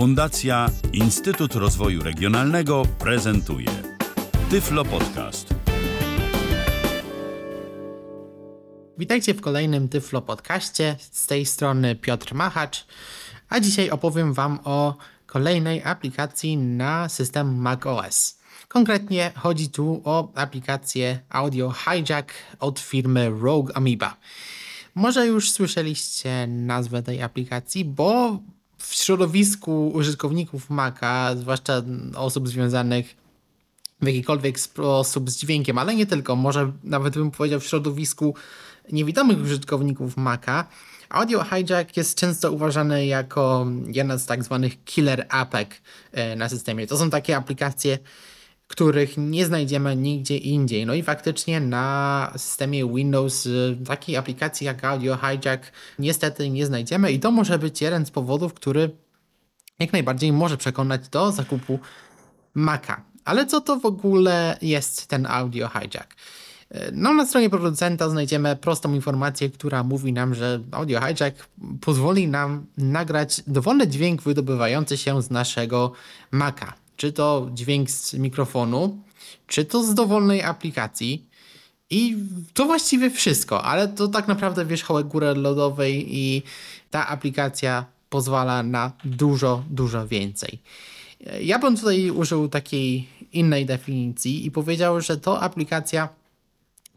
Fundacja Instytut Rozwoju Regionalnego prezentuje Tyflo Podcast. Witajcie w kolejnym Tyflo Podcaście. Z tej strony Piotr Machacz, a dzisiaj opowiem Wam o kolejnej aplikacji na system macOS. Konkretnie chodzi tu o aplikację Audio Hijack od firmy Rogue Amoeba. Może już słyszeliście nazwę tej aplikacji, bo w środowisku użytkowników Maca, zwłaszcza osób związanych w jakikolwiek sposób z dźwiękiem, ale nie tylko, może nawet bym powiedział w środowisku niewidomych użytkowników Maca, Audio Hijack jest często uważany jako jedna z tak zwanych killer apek e, na systemie. To są takie aplikacje, których nie znajdziemy nigdzie indziej. No i faktycznie na systemie Windows y, takiej aplikacji jak Audio Hijack niestety nie znajdziemy i to może być jeden z powodów, który jak najbardziej może przekonać do zakupu Maca. Ale co to w ogóle jest ten Audio Hijack? Y, no, na stronie producenta znajdziemy prostą informację, która mówi nam, że Audio Hijack pozwoli nam nagrać dowolny dźwięk wydobywający się z naszego Maca czy to dźwięk z mikrofonu, czy to z dowolnej aplikacji. I to właściwie wszystko, ale to tak naprawdę wierzchołek góry lodowej i ta aplikacja pozwala na dużo, dużo więcej. Ja bym tutaj użył takiej innej definicji i powiedział, że to aplikacja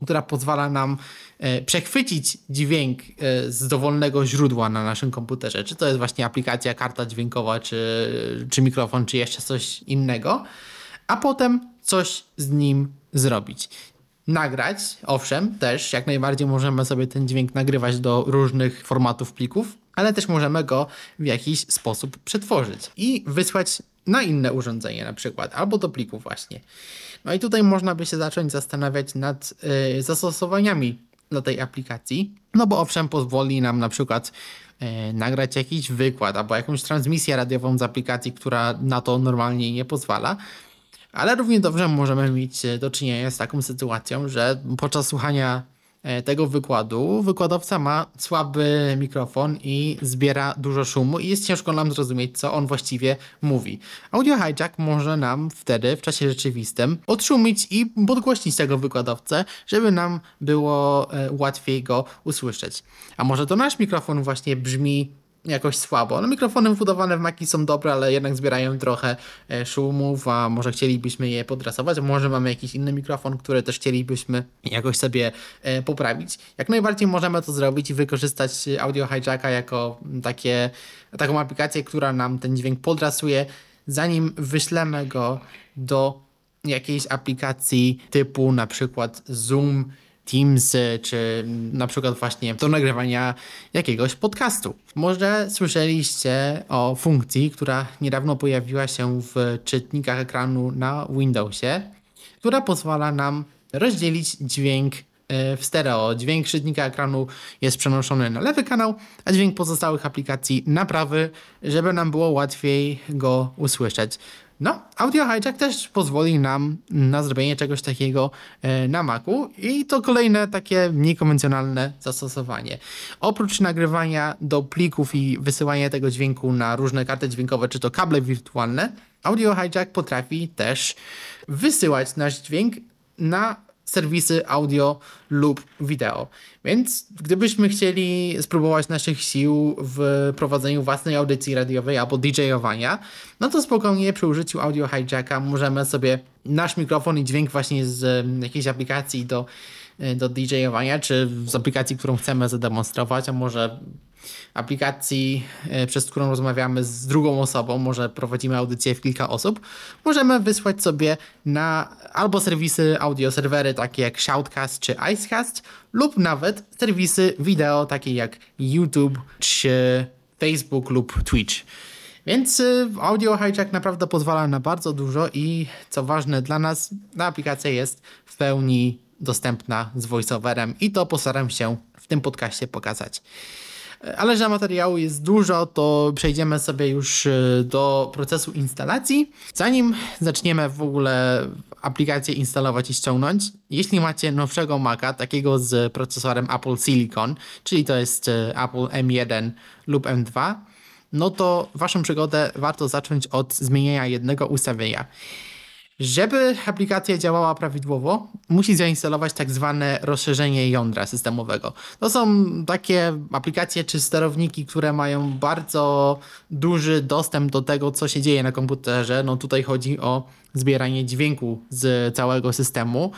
która pozwala nam e, przechwycić dźwięk e, z dowolnego źródła na naszym komputerze. Czy to jest właśnie aplikacja, karta dźwiękowa, czy, czy mikrofon, czy jeszcze coś innego, a potem coś z nim zrobić. Nagrać, owszem, też jak najbardziej możemy sobie ten dźwięk nagrywać do różnych formatów plików, ale też możemy go w jakiś sposób przetworzyć i wysłać na inne urządzenie na przykład, albo do plików właśnie. No i tutaj można by się zacząć zastanawiać nad y, zastosowaniami dla tej aplikacji, no bo owszem pozwoli nam na przykład y, nagrać jakiś wykład albo jakąś transmisję radiową z aplikacji, która na to normalnie nie pozwala, ale równie dobrze możemy mieć do czynienia z taką sytuacją, że podczas słuchania tego wykładu wykładowca ma słaby mikrofon i zbiera dużo szumu i jest ciężko nam zrozumieć, co on właściwie mówi. Audio Hijack może nam wtedy w czasie rzeczywistym odszumić i podgłośnić tego wykładowcę, żeby nam było e, łatwiej go usłyszeć. A może to nasz mikrofon właśnie brzmi jakoś słabo. No mikrofony wbudowane w Maki są dobre, ale jednak zbierają trochę e, szumów, a może chcielibyśmy je podrasować, a może mamy jakiś inny mikrofon, który też chcielibyśmy jakoś sobie e, poprawić. Jak najbardziej możemy to zrobić i wykorzystać Audio Hijacka jako takie, taką aplikację, która nam ten dźwięk podrasuje, zanim wyślemy go do jakiejś aplikacji typu na przykład Zoom, Teams, czy na przykład właśnie do nagrywania jakiegoś podcastu. Może słyszeliście o funkcji, która niedawno pojawiła się w czytnikach ekranu na Windowsie, która pozwala nam rozdzielić dźwięk e, w stereo. Dźwięk czytnika ekranu jest przenoszony na lewy kanał, a dźwięk pozostałych aplikacji na prawy, żeby nam było łatwiej go usłyszeć. No, Audio Hijack też pozwoli nam na zrobienie czegoś takiego e, na Macu i to kolejne takie niekonwencjonalne zastosowanie. Oprócz nagrywania do plików i wysyłania tego dźwięku na różne karty dźwiękowe, czy to kable wirtualne, Audio Hijack potrafi też wysyłać nasz dźwięk na serwisy audio lub wideo. Więc gdybyśmy chcieli spróbować naszych sił w prowadzeniu własnej audycji radiowej albo DJ-owania, no to spokojnie przy użyciu audio hijacka możemy sobie nasz mikrofon i dźwięk właśnie z jakiejś aplikacji do, do DJ-owania, czy z aplikacji, którą chcemy zademonstrować, a może aplikacji, e, przez którą rozmawiamy z drugą osobą, może prowadzimy audycję w kilka osób, możemy wysłać sobie na albo serwisy audio serwery takie jak Shoutcast czy Icecast lub nawet serwisy wideo takie jak YouTube czy Facebook lub Twitch. Więc y, Audio Hijack naprawdę pozwala na bardzo dużo i co ważne dla nas, ta aplikacja jest w pełni dostępna z voiceoverem i to postaram się w tym podcaście pokazać. Ale że materiału jest dużo, to przejdziemy sobie już e, do procesu instalacji. Zanim zaczniemy w ogóle aplikację instalować i ściągnąć, jeśli macie nowszego Maca, takiego z procesorem Apple Silicon, czyli to jest e, Apple M1 lub M2, no to waszą przygodę warto zacząć od zmienienia jednego ustawienia. Żeby aplikacja działała prawidłowo, musi zainstalować tak zwane rozszerzenie jądra systemowego. To są takie aplikacje czy sterowniki, które mają bardzo duży dostęp do tego, co się dzieje na komputerze. No tutaj chodzi o zbieranie dźwięku z całego systemu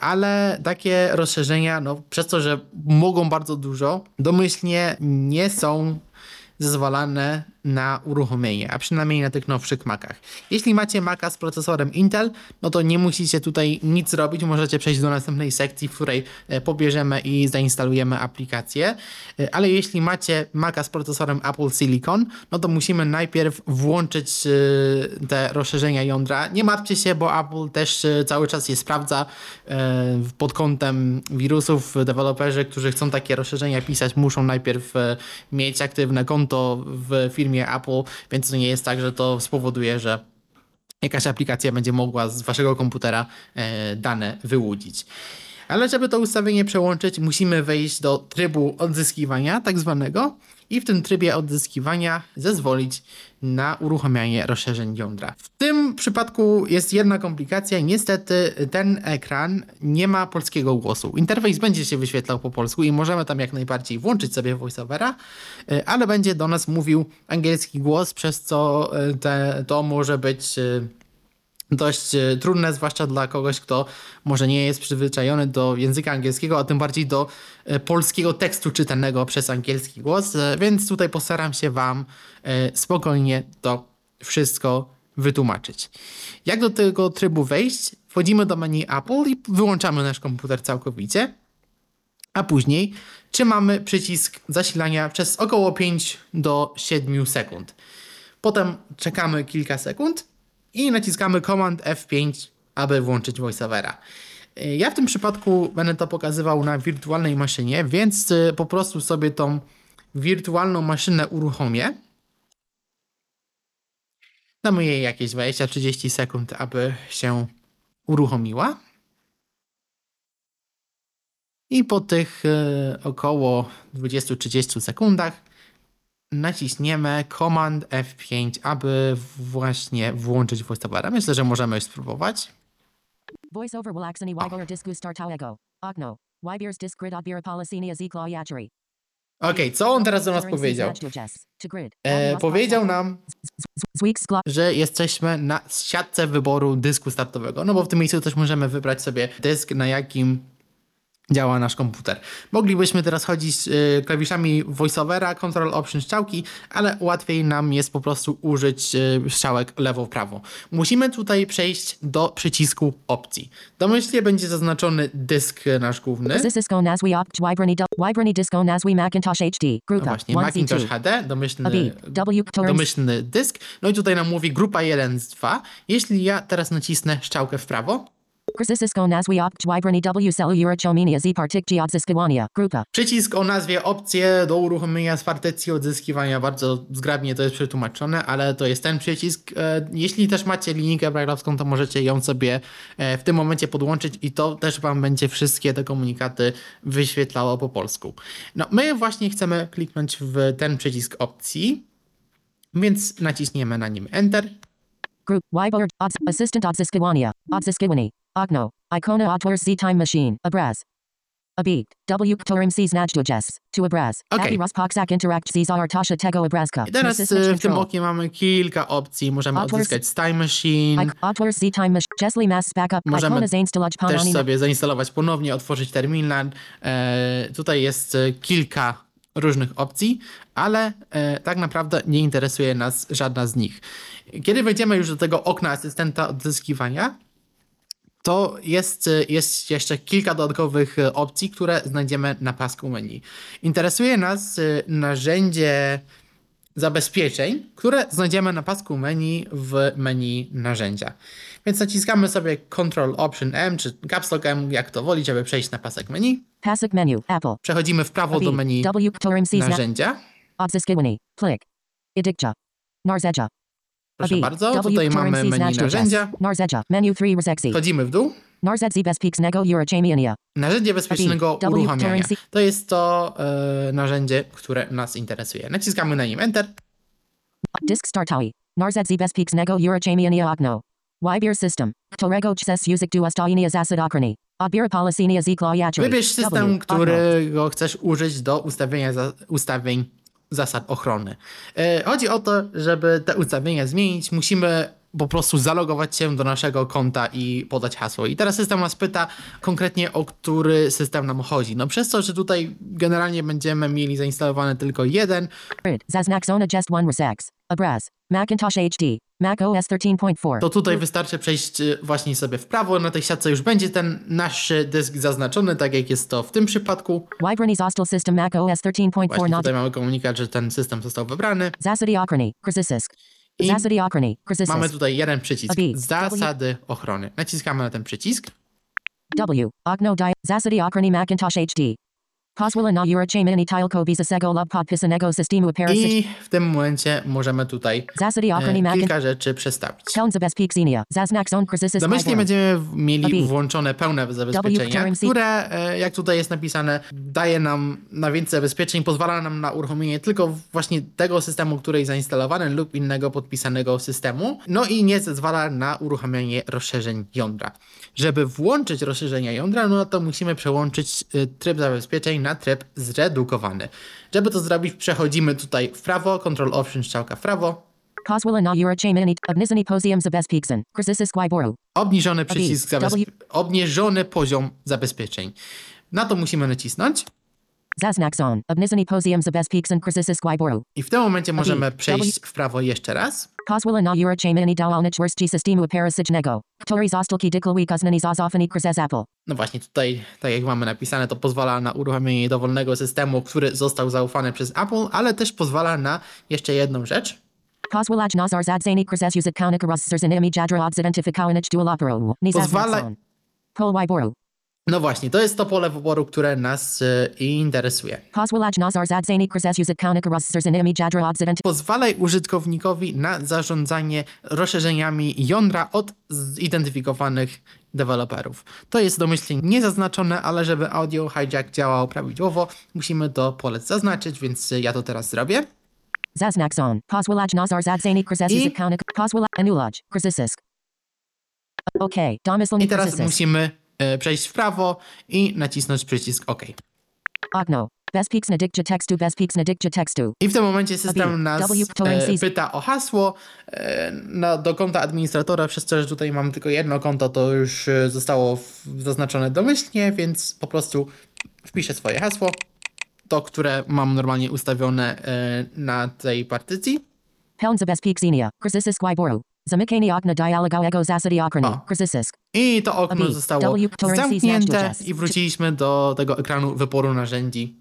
ale takie rozszerzenia, no, przez to, że mogą bardzo dużo, domyślnie nie są zezwalane na uruchomienie, a przynajmniej na tych nowszych Macach. Jeśli macie Maca z procesorem Intel, no to nie musicie tutaj nic robić, możecie przejść do następnej sekcji, w której e, pobierzemy i zainstalujemy aplikację, e, ale jeśli macie Maca z procesorem Apple Silicon, no to musimy najpierw włączyć e, te rozszerzenia jądra. Nie martwcie się, bo Apple też cały czas je sprawdza pod kątem wirusów. Deweloperzy, którzy chcą takie rozszerzenia pisać, muszą najpierw mieć aktywne konto w firmie firmie Apple, więc to nie jest tak, że to spowoduje, że jakaś aplikacja będzie mogła z waszego komputera e, dane wyłudzić. Ale żeby to ustawienie przełączyć, musimy wejść do trybu odzyskiwania, tak zwanego, i w tym trybie odzyskiwania zezwolić na uruchamianie rozszerzeń jądra. W tym przypadku jest jedna komplikacja. Niestety ten ekran nie ma polskiego głosu. Interfejs będzie się wyświetlał po polsku i możemy tam jak najbardziej włączyć sobie voiceovera, e, ale będzie do nas mówił angielski głos, przez co e, te, to może być e, dość e, trudne, zwłaszcza dla kogoś, kto może nie jest przyzwyczajony do języka angielskiego, a tym bardziej do e, polskiego tekstu czytanego przez angielski głos, e, więc tutaj postaram się Wam spokojnie to wszystko wytłumaczyć. Jak do tego trybu wejść? Wchodzimy do menu Apple i wyłączamy nasz komputer całkowicie, a później trzymamy przycisk zasilania przez około 5 do 7 sekund. Potem czekamy kilka sekund i naciskamy Command F5, aby włączyć VoiceOvera. Ja w tym przypadku będę to pokazywał na wirtualnej maszynie, więc y, po prostu sobie tą wirtualną maszynę uruchomię. Damy jej jakieś 20-30 sekund, aby się uruchomiła. I po tych y, około 20-30 sekundach naciśniemy Command F5, aby właśnie włączyć VoiceOvera. Myślę, że możemy już spróbować. VoiceOver will aksani wybor dysku startałego. Okno. Wybierz dysk grid odbiera polecenia z klawiatury. Okej, co on teraz do nas powiedział? E, powiedział nam, że jesteśmy na siatce wyboru dysku startowego. No bo w tym miejscu też możemy wybrać sobie dysk, na jakim działa nasz komputer. Moglibyśmy teraz chodzić y, klawiszami voiceovera, control option strzałki, ale łatwiej nam jest po prostu użyć y, strzałek lewo-prawo. Musimy tutaj przejść do przycisku opcji. Domyślnie będzie zaznaczony dysk nasz główny. No właśnie, Macintosh HD, domyślny, domyślny dysk. No i tutaj nam mówi grupa 1 z 2. Jeśli ja teraz nacisnę strzałkę w prawo, Przycisk o nazwie Grupa. Przycisk o nazwie opcje do uruchomienia z partycji odzyskiwania. Bardzo zgrabnie to jest przetłumaczone, ale to jest ten przycisk. E, jeśli też macie linijkę brailleowską, to możecie ją sobie e, w tym momencie podłączyć i to też Wam będzie wszystkie te komunikaty wyświetlało po polsku. No, my właśnie chcemy kliknąć w ten przycisk opcji, więc naciśniemy na nim Enter. Group Wyboard Assistant Odzyskiwania. Okno. Ikona otwórz z time machine. Obraz. Abit. W którym się znajdziesz. Tu obraz. Okay. rozpoczak interact z tego obrazka. I teraz w tym oknie mamy kilka opcji. Możemy odzyskać z time machine. Otwórz z time machine. Mass backup. Możemy też sobie zainstalować ponownie, otworzyć terminal. E, tutaj jest e, kilka różnych opcji, ale e, tak naprawdę nie interesuje nas żadna z nich. Kiedy wejdziemy już do tego okna asystenta odzyskiwania, to jest, jest jeszcze kilka dodatkowych e, opcji, które znajdziemy na pasku menu. Interesuje nas e, narzędzie zabezpieczeń, które znajdziemy na pasku menu w menu narzędzia. Więc naciskamy sobie Ctrl Option M czy Caps Lock M, jak to woli, żeby przejść na pasek menu. Pasek menu, Apple. Przechodzimy w prawo do menu narzędzia. Proszę bardzo, tutaj mamy menu narzędzia. Menu 3 Wchodzimy w dół. Narzędzie bezpiecznego uruchamiania. To jest to e, narzędzie, które nas interesuje. Naciskamy na nim Enter. Disk startawi. Narzedzi bezpieks nego urachamiania okno. Wybier system. Torego chces uzik duas tainia zasad okrani. Odbiera policenia zikla yachri. Wybierz system, którego chcesz użyć do ustawienia za, ustawień zasad ochrony. E, chodzi o to, żeby te ustawienia zmienić, musimy po prostu zalogować się do naszego konta i podać hasło. I teraz system nas pyta konkretnie o który system nam chodzi. No przez to, że tutaj generalnie będziemy mieli zainstalowany tylko jeden, Grid. Zaznak zona just one resex. Abraz. Macintosh HD. Mac OS 13.4. to tutaj wystarczy przejść y, właśnie sobie w prawo. Na tej siatce już będzie ten nasz dysk zaznaczony, tak jak jest to w tym przypadku. Wybrani Zostal System Mac OS 13.4 Właśnie not tutaj mamy komunikat, że ten system został wybrany. Zasady. I. Mamy tutaj jeden przycisk. Zasady ochrony. Naciskamy na ten przycisk. W. Okno di. Zasady Okrani Macintosh HD. I w tym momencie możemy tutaj e, kilka rzeczy przestawić. Domyślnie będziemy mieli włączone pełne zabezpieczenia, które, e, jak tutaj jest napisane, daje nam na więcej zabezpieczeń, pozwala nam na uruchomienie tylko właśnie tego systemu, który jest zainstalowany lub innego podpisanego systemu, no i nie zezwala na uruchamianie rozszerzeń jądra. Żeby włączyć rozszerzenia jądra, no to musimy przełączyć e, tryb zabezpieczeń na tryb zredukowany. Żeby to zrobić, przechodzimy tutaj w prawo, Control Option strzałka w prawo, obniżony przycisk, W. zabezpie- obniżony poziom zabezpieczeń. Na to musimy nacisnąć Zone. Poziom. Krzysisk Wyboru. i w tym momencie możemy przejść w prawo jeszcze raz. Pozwala na urachamiani dałalnicz worstji systemu operacydnego. Który zostalki dykluwi kuznani zazofani Krzysisk Apple. No właśnie tutaj, tak jak mamy napisane, to pozwala na uruchomienie dowolnego systemu, który został zaufany przez Apple, ale też pozwala na jeszcze jedną rzecz. Pozwala-. No właśnie, to jest to pole wyboru, które nas e, interesuje. Pozwalaj użytkownikowi na zarządzanie rozszerzeniami jądra od zidentyfikowanych deweloperów. To jest domyślnie niezaznaczone, ale żeby audio hijack działał prawidłowo, musimy to pole zaznaczyć, więc ja to teraz zrobię. Nazar. OK. I teraz musimy e, przejść w prawo i nacisnąć przycisk OK. Okno. Dykcie tekstu. Dykcie tekstu. I w tym momencie system nas e, pyta o hasło e, na, do konta administratora, przez to, że tutaj mamy tylko jedno konto, to już e, zostało w, zaznaczone domyślnie, więc po prostu wpiszę swoje hasło, to, które mam normalnie ustawione e, na tej partycji. Pełn zabezpieczenia. Krzysisk Wyboru. Zamykanie okna dialogowego. O. Krzysisk. I to okno zostało W. zamknięte i wróciliśmy do tego ekranu wyboru narzędzi,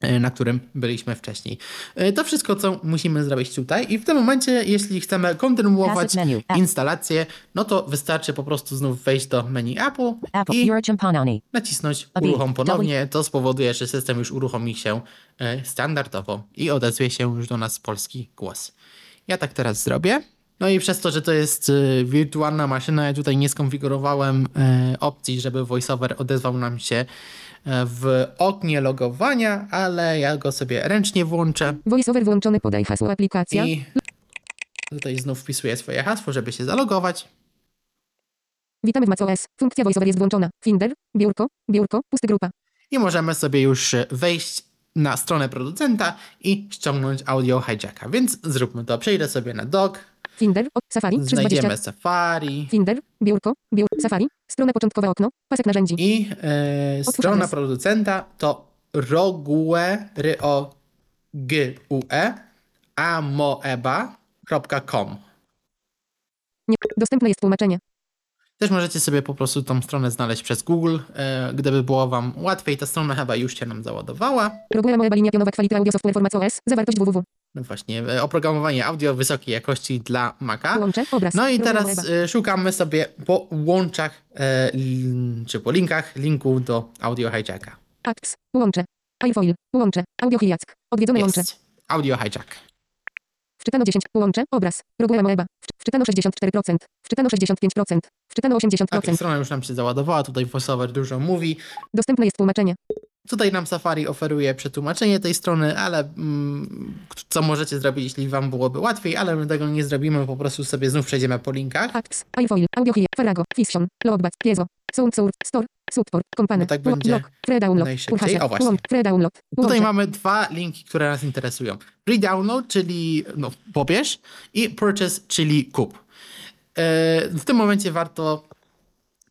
e, na którym byliśmy wcześniej. E, To wszystko, co musimy zrobić tutaj i w tym momencie, jeśli chcemy kontynuować instalację, no to wystarczy po prostu znów wejść do menu Apple Apple. i nacisnąć uruchom ponownie. To spowoduje, że system już uruchomi się e, standardowo i odezwie się już do nas polski głos. Ja tak teraz zrobię. No i przez to, że to jest e, wirtualna maszyna, ja tutaj nie skonfigurowałem e, opcji, żeby VoiceOver odezwał nam się e, w oknie logowania, ale ja go sobie ręcznie włączę VoiceOver włączony, podaj hasło aplikacja. i tutaj znów wpisuję swoje hasło, żeby się zalogować. Witamy w macOS. Funkcja VoiceOver jest włączona. Finder, biurko, biurko, pusty grupa. i możemy sobie już wejść na stronę producenta i ściągnąć audio hijacka. Więc zróbmy to. Przejdę sobie na dock, Finder, o, Safari, 320. znajdziemy Safari Finder, biurko, biur, Safari, strona początkowe okno, pasek narzędzi. i e, strona adres. producenta to rogue, ryo, g, u, e, amoeba.com. Nie, dostępne jest tłumaczenie. Też możecie sobie po prostu tą stronę znaleźć przez Google. E, gdyby było Wam łatwiej, ta strona chyba już się nam załadowała. Roguela Moeba linia pionowa quality audio software for macOS, zawartość www. No właśnie, e, oprogramowanie audio wysokiej jakości dla Maca. Łącze, obraz. No i teraz e, szukamy sobie po łączach, e, lin- czy po linkach, linku do audio hijacka. Acts, łącze. iFoil, łącze. Audio hijack. Odwiedzone łącze. Jest. Audio hijack. Wczytano 10, łącze, obraz. Roguela Moeba. Wczy- Wczytano 64%. Wczytano 65%. Wczytano Tak, 80%. strona już nam się załadowała, tutaj VoiceOver dużo mówi. Dostępne jest tłumaczenie. Tutaj nam Safari oferuje przetłumaczenie tej strony, ale mm, co możecie zrobić, jeśli wam byłoby łatwiej, ale my tego nie zrobimy, po prostu sobie znów przejdziemy po linkach. Acts, iFoil, AudioHia, Farrago, Fiction, Logback, Piezo, SoundSource, Store, Support, Company, No tak będzie Log, Free Download, najszybciej. Urhasa, O, właśnie. Łącz, Free Download, Tutaj mamy dwa linki, które nas interesują. Pre-download, czyli no, pobierz i purchase, czyli kup. E, W tym momencie warto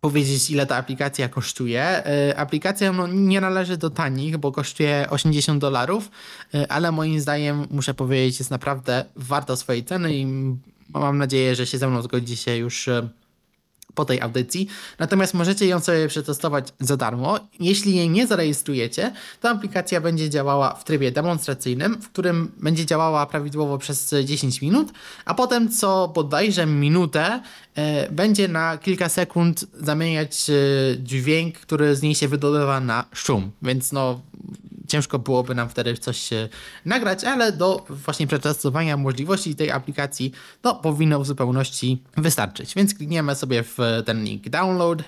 powiedzieć, ile ta aplikacja kosztuje. E, Aplikacja no, nie należy do tanich, bo kosztuje 80 dolarów, e, ale moim zdaniem, muszę powiedzieć, jest naprawdę warta swojej ceny i mam nadzieję, że się ze mną zgodzicie już po tej audycji. Natomiast możecie ją sobie przetestować za darmo. Jeśli jej nie zarejestrujecie, to aplikacja będzie działała w trybie demonstracyjnym, w którym będzie działała prawidłowo przez 10 minut, a potem co bodajże minutę e, będzie na kilka sekund zamieniać e, dźwięk, który z niej się wydobywa na szum. Więc no ciężko byłoby nam wtedy coś nagrać, ale do właśnie przetestowania możliwości tej aplikacji no, powinno w zupełności wystarczyć. Więc klikniemy sobie w ten link download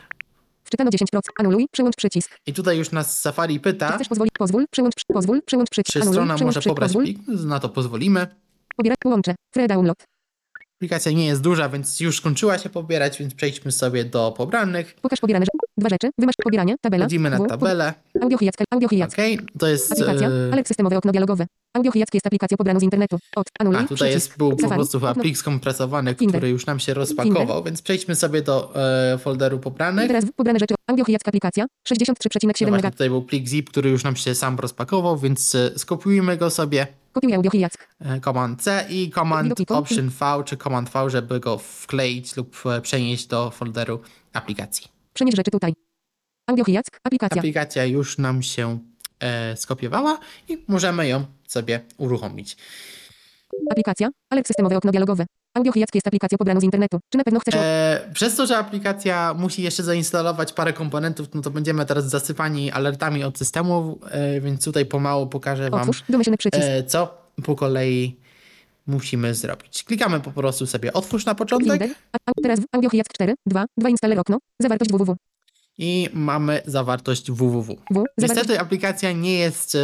Wczytano 10%. Anuluj, przełącz przycisk. i tutaj już nas Safari Czy pyta, chcesz pozwolić? Pozwól, przełącz, przy- pozwól, przełącz przycisk. czy Anuluj, strona może przycisk. pobrać Pozwól, plik. Na to pozwolimy. pobierać, łącze, Free Download. Aplikacja nie jest duża, więc już skończyła się pobierać, więc przejdźmy sobie do pobranych. Pokaż pobierane. Dwa rzeczy. Wymasz pobieranie, tabela. Wchodzimy na tabelę. AudioHiac, AudioHiac. Ok, to jest. Aplikacja, e, Alert systemowe okno dialogowe. AudioHiac jest aplikacją pobraną z internetu. Od, anuluj, A tutaj przycisk. jest, był po prostu okno. plik skompresowany, Finder. który już nam się rozpakował, więc przejdźmy sobie do e, folderu pobranych. Teraz w- pobrane rzeczy. AudioHiac aplikacja. 63,7 No tutaj był plik zip, który już nam się sam rozpakował, więc e, skopiujmy go sobie. Kopiuj AudioHiac. e, Command C i Command. Option V czy Command V, żeby go wkleić lub e, przenieść do folderu aplikacji. Przenieś rzeczy tutaj. AudioHiac, aplikacja. Aplikacja już nam się e, skopiowała i możemy ją sobie uruchomić. Aplikacja. Alert systemowe okno dialogowe. AudioHiac jest aplikacją pobraną z internetu. Czy na pewno chcesz... E, przez to, że aplikacja musi jeszcze zainstalować parę komponentów, no to będziemy teraz zasypani alertami od systemu, e, więc tutaj pomału pokażę Wam, Otwórz domyślny przycisk. e, co po kolei musimy zrobić. Klikamy po prostu sobie otwórz na początek teraz w AudioHiac 4. 2. 2 installer okno. Zawartość www. i mamy zawartość www. W. Zawartość. Niestety aplikacja nie jest e,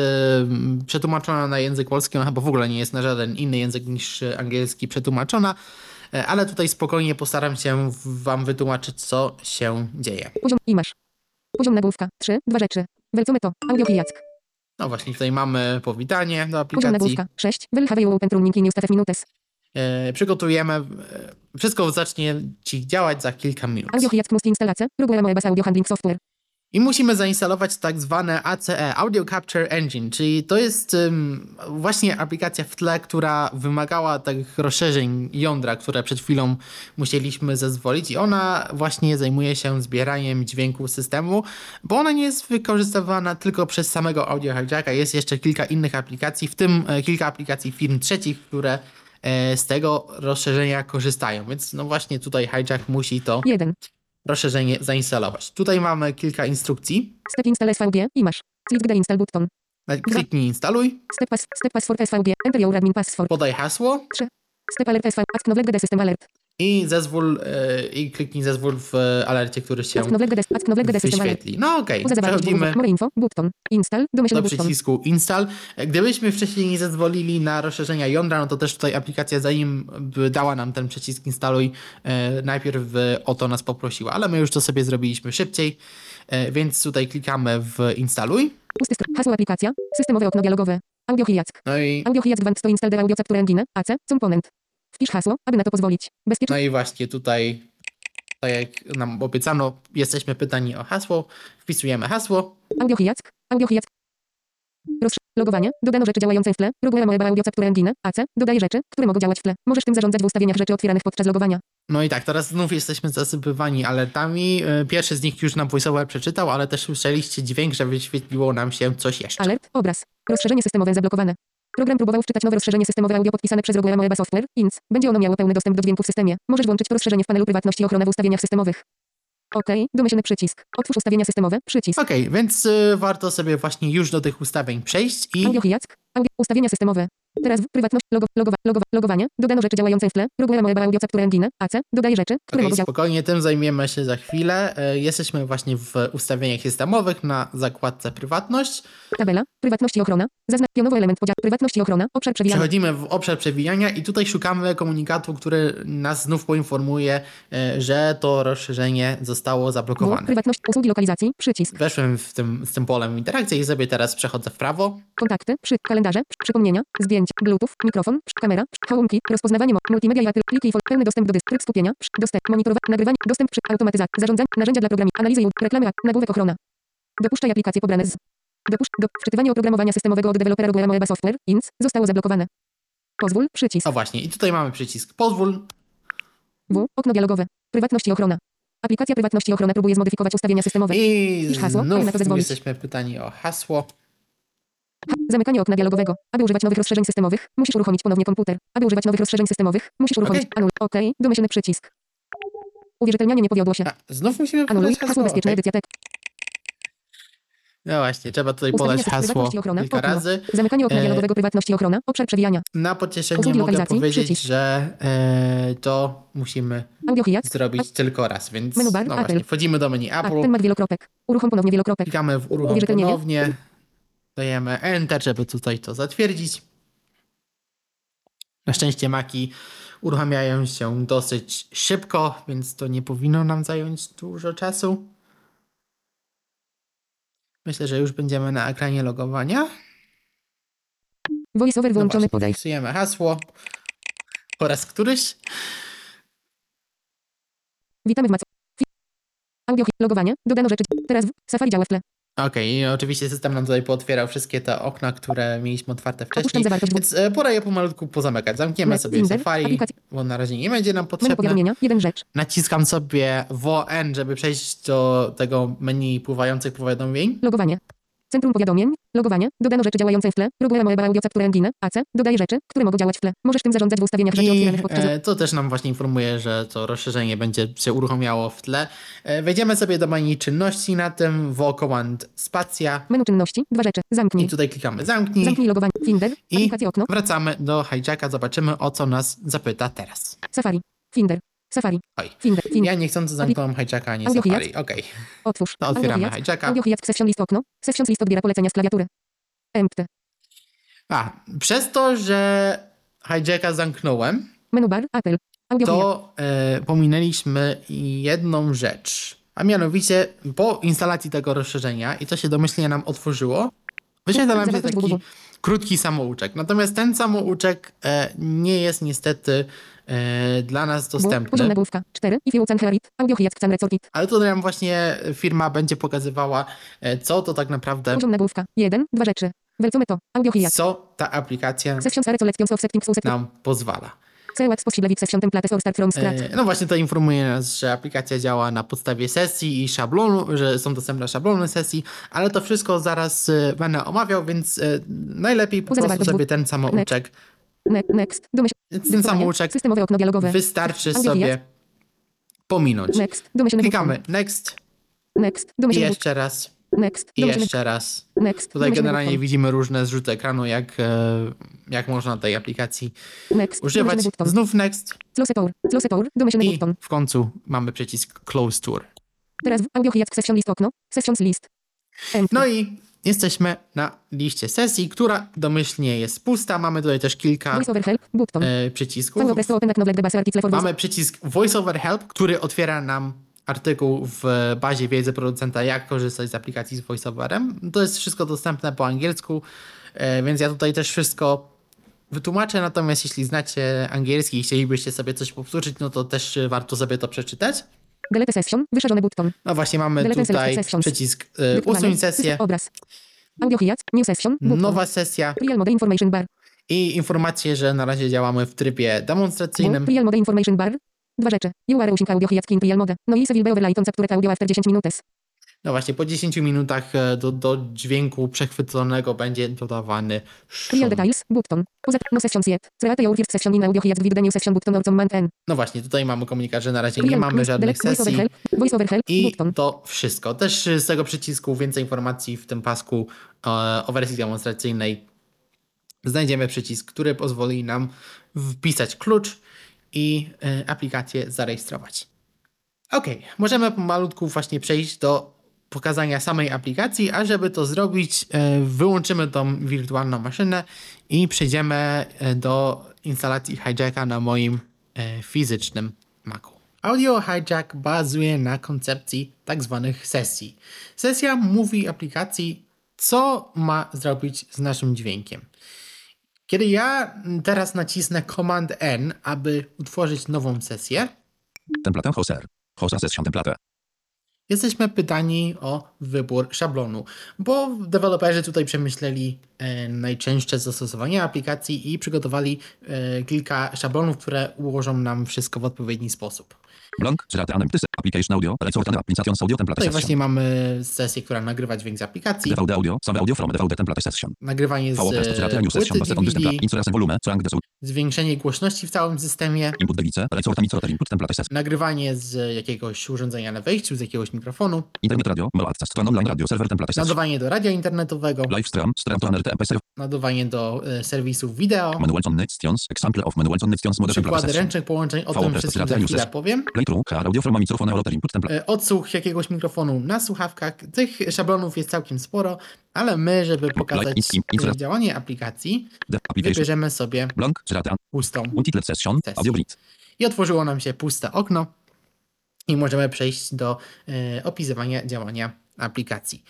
przetłumaczona na język polski, ona chyba w ogóle nie jest na żaden inny język niż angielski przetłumaczona, e, ale tutaj spokojnie postaram się Wam wytłumaczyć, co się dzieje. Poziom i masz. Poziom nagłówka. 3. Dwa rzeczy. Welcome to. AudioHiac. No właśnie, tutaj mamy powitanie do aplikacji. nagłówka. 6. Will open running in minutes. E, przygotujemy. E, wszystko zacznie Ci działać za kilka minut. AudioHiac must instalacja. Próbujemy Moebas Audio Handling Software. I musimy zainstalować tak zwane ACE, Audio Capture Engine, czyli to jest ym, właśnie aplikacja w tle, która wymagała tych rozszerzeń jądra, które przed chwilą musieliśmy zezwolić. I ona właśnie zajmuje się zbieraniem dźwięku systemu, bo ona nie jest wykorzystywana tylko przez samego Audio Hijacka, jest jeszcze kilka innych aplikacji, w tym e, kilka aplikacji firm trzecich, które e, z tego rozszerzenia korzystają, więc no właśnie tutaj Hijack musi to 1. rozszerzenie zainstalować. Tutaj mamy kilka instrukcji. Step install SVG i masz. Click the install button. Kliknij instaluj, Step pass. Step password SVG. Enter your admin password. podaj hasło Step alert SV. Ask Novleg GD system alert. I zezwól e, i kliknij zezwól w e, alercie, który się wyświetli. No okej, zawartość przechodzimy info. Button. Install. Domyślny do przycisku install. E, Gdybyśmy wcześniej nie zezwolili na rozszerzenia jądra, no to też tutaj aplikacja zanim dała nam ten przycisk instaluj, najpierw o to nas poprosiła, ale my już to sobie zrobiliśmy szybciej, więc tutaj klikamy w instaluj. Pusty Hasło aplikacja. Systemowe okno dialogowe. AudioHiac. No i AudioHiac Advanced to install the audio capture engine. AC. Component. Wpisz hasło, aby na to pozwolić. Bezpiecznie. No i właśnie tutaj, tak jak nam obiecano, jesteśmy pytani o hasło. Wpisujemy hasło. AudioHiac. AudioHiac. Rozsz- logowanie. Dodano rzeczy działające w tle. Próbujemy Moeba Audio Capture Engine. AC. Dodaj rzeczy, które mogą działać w tle. Możesz tym zarządzać w ustawieniach rzeczy otwieranych podczas logowania. No i tak, teraz znów jesteśmy zasypywani alertami. E, Pierwszy z nich już nam VoiceOver przeczytał, ale też słyszeliście dźwięk, że wyświetliło nam się coś jeszcze. Alert. Obraz. Rozszerzenie systemowe zablokowane. Program próbował wczytać nowe rozszerzenie systemowe audio podpisane przez Roguera Moeba Software, INC. Będzie ono miało pełny dostęp do dźwięku w systemie. Możesz włączyć to rozszerzenie w panelu prywatności i ochrony w ustawieniach systemowych. OK. Domyślny przycisk. Otwórz ustawienia systemowe. Przycisk. Okej, więc y, warto sobie właśnie już do tych ustawień przejść i AudioHiac. Audio. Ustawienia systemowe. Teraz w prywatność, logo, logowanie, dodano rzeczy działające w tle, próbujemy mojego audioca, które angina, AC, dodaję rzeczy, które okay, mogą spokojnie, tym zajmiemy się za chwilę. E, jesteśmy właśnie w ustawieniach systemowych na zakładce prywatność. Tabela, prywatność i ochrona, zaznacz pionowy element podziału, prywatność i ochrona, obszar przewijania. Przechodzimy w obszar przewijania i tutaj szukamy komunikatu, który nas znów poinformuje, e, że to rozszerzenie zostało zablokowane. Prywatność, usługi lokalizacji, przycisk. Weszłem w tym, z tym polem interakcji i sobie teraz przechodzę w prawo. Kontakty, przy, kalendarze, przypomnienia, zdjęcia 5. Bluetooth, mikrofon, kamera, hołunki, rozpoznawanie mo, multimedia i kliknij pełny dostęp do dysk, tryb skupienia, dostęp, monitorowanie, nagrywanie, dostęp przy automatyzacji, zarządzanie, narzędzia dla programu, analizy i reklamy, nagłówek ochrona. Dopuszczaj aplikacje pobrane z. Dopuszcz, do, wczytywanie oprogramowania systemowego od dewelopera Google Web Software, INS, zostało zablokowane. Pozwól, przycisk. A właśnie, i tutaj mamy przycisk. Pozwól. W, okno dialogowe. Prywatność i ochrona. Aplikacja prywatności i ochrona próbuje zmodyfikować ustawienia systemowe. I Pisz hasło, znów jesteśmy pytani o hasło. Zamykanie okna dialogowego. Aby używać nowych rozszerzeń systemowych, musisz uruchomić ponownie komputer. Aby używać nowych rozszerzeń systemowych, musisz uruchomić Okej. anul. OK. Domyślny przycisk. Uwierzytelnianie nie powiodło się. A, znów musimy Anuluj. Hasło hasło. bezpieczne okej. edycja tekst. No właśnie, trzeba tutaj podać hasło ochrona. kilka Okno. razy. Zamykanie okna E, dialogowego prywatności ochrona. Obszar przewijania. Na pocieszenie Usługi mogę powiedzieć, przycisk. że e, to musimy zrobić tylko raz, więc Menu bar, no Apple. właśnie, wchodzimy do menu A, Apple, ten ma wielokropek. Uruchom ponownie wielokropek. klikamy w uruchom ponownie, dajemy Enter, żeby tutaj to zatwierdzić. Na szczęście maki uruchamiają się dosyć szybko, więc to nie powinno nam zająć dużo czasu. Myślę, że już będziemy na ekranie logowania. VoiceOver No wyłączony. właśnie, Podaj. wpisujemy hasło po raz któryś. Witamy w Mac. Fi- Audio logowanie. Dodano rzeczy. Teraz w Safari działa w tle. Okej, i oczywiście system nam tutaj pootwierał wszystkie te okna, które mieliśmy otwarte wcześniej, więc e, pora je pomalutku pozamykać. Zamkniemy sobie Safari, bo na razie nie będzie nam potrzebne. Naciskam sobie WN, żeby przejść do tego menu pływających powiadomień. Logowanie. Centrum powiadomień. Logowanie. Dodano rzeczy działające w tle. Rogue Mobile Audio Capture Engine. AC. Dodaj rzeczy, które mogą działać w tle. Możesz tym zarządzać w ustawieniach rzeczy I podczas... e, to też nam właśnie informuje, że to rozszerzenie będzie się uruchamiało w tle. E, wejdziemy sobie do menu czynności na tym, w command spacja Menu czynności. Dwa rzeczy. i Zamknij. tutaj klikamy zamknij. Zamknij logowanie. Finder. I okno. wracamy do hijacka, zobaczymy o co nas zapyta teraz. Safari. Finder. Safari. Oj. Finder. Finder. Ja niechcący zamknąłem hijacka, a nie Audio Safari. Okej, Otwórz. to otwieramy Audio hijac. hijacka. Audio hijac. Session list okno. Session list odbiera polecenia z klawiatury. Empty. A, przez to, że hijacka zamknąłem, Menu bar. Apple. Audio to e, pominęliśmy jedną rzecz. A mianowicie po instalacji tego rozszerzenia i to się domyślnie nam otworzyło, wyświetla nam się taki krótki samouczek. Natomiast ten samouczek e, nie jest niestety e, dla nas dostępny. Poziom nagłówka. 4. If you can hear it. Audio hijac. Can resort it. Ale tutaj nam właśnie firma będzie pokazywała, e, co to tak naprawdę. 1. Dwa rzeczy. To. Co ta aplikacja nam pozwala. E, No właśnie to informuje nas, że aplikacja działa na podstawie sesji i szablonu, że są dostępne szablony sesji, ale to wszystko zaraz e, będę omawiał, więc najlepiej po prostu sobie ten samouczek, next. Domyśl. ten samouczek Systemowe okno dialogowe. wystarczy sobie pominąć. Next. Domyślny Klikamy next Next. i Domyślny jeszcze raz. Next. i Domyślny jeszcze raz. Next. Tutaj Domyślny generalnie button. widzimy różne zrzuty ekranu, jak, e, jak można tej aplikacji Next. używać. Domyślny button. Znów next Close tour. Close tour. Domyślny i button. w końcu mamy przycisk close tour. Teraz w audio hijac session list okno. Sessions list. Empty. No i jesteśmy na liście sesji, która domyślnie jest pusta. Mamy tutaj też kilka help. E, przycisków. Voice. Mamy przycisk Voice over Help, który otwiera nam artykuł w bazie wiedzy producenta, jak korzystać z aplikacji z VoiceOverem. To jest wszystko dostępne po angielsku, e, więc ja tutaj też wszystko wytłumaczę, natomiast jeśli znacie angielski i chcielibyście sobie coś powtórzyć, no to też warto sobie to przeczytać. Delete session. Wyszarzony button. No właśnie mamy Delete tutaj sessions. przycisk Dyktowanie. usuń sesję, Obraz. Audio hijac. New session. Button. nowa sesja Trial mode information bar. i informacje, że na razie działamy w trybie demonstracyjnym. Trial mode information bar. Dwa rzeczy. Are using audio hijac in trial mode. No i overlight on captured audio after 10 minutes. No właśnie, po 10 minutach e, do, do dźwięku przechwyconego będzie dodawany szum. details. Button. Poza no sessions yet. Create your first session in audio hijac with the new session button or command N. No właśnie, tutaj mamy komunikat, że na razie nie mamy żadnych sesji. I to wszystko. Też z tego przycisku więcej informacji w tym pasku e, o wersji demonstracyjnej znajdziemy przycisk, który pozwoli nam wpisać klucz i aplikację zarejestrować. Ok, możemy pomalutku właśnie przejść do pokazania samej aplikacji, a żeby to zrobić, y, wyłączymy tą wirtualną maszynę i przejdziemy y, do instalacji hijacka na moim y, fizycznym Macu. Audio Hijack bazuje na koncepcji tak zwanych sesji. Sesja mówi aplikacji, co ma zrobić z naszym dźwiękiem. Kiedy ja teraz nacisnę Command N, aby utworzyć nową sesję, Templatę Hoser. Hosa session template. Jesteśmy pytani o wybór szablonu, bo deweloperzy tutaj przemyśleli e, najczęstsze zastosowania aplikacji i przygotowali e, kilka szablonów, które ułożą nam wszystko w odpowiedni sposób. Blank. Application audio. Resortane applications audio template Tutaj właśnie mamy sesję, która nagrywa dźwięk z aplikacji, DVD audio. Save audio from DVD template session. nagrywanie z e, płyty DVD, zwiększenie głośności w całym systemie, Input device. Resort emitter input template session. nagrywanie z jakiegoś urządzenia na wejściu, z jakiegoś mikrofonu, Internet radio. Mail access an online radio server template session. nadawanie do radia internetowego, Live stream. Stream to anerte MP server. nadawanie do e, serwisów wideo, Manual on. Example of manual on przykłady ręcznych połączeń, o tym wszystkim za chwilę powiem. Playthrough. Car audio from a microphone or input template. E, Odsłuch jakiegoś mikrofonu na słuchawkach. Tych szablonów jest całkiem sporo, ale my, żeby pokazać e, działanie aplikacji, wybierzemy sobie pustą session. Audio i otworzyło nam się puste okno i możemy przejść do e, opisywania działania aplikacji.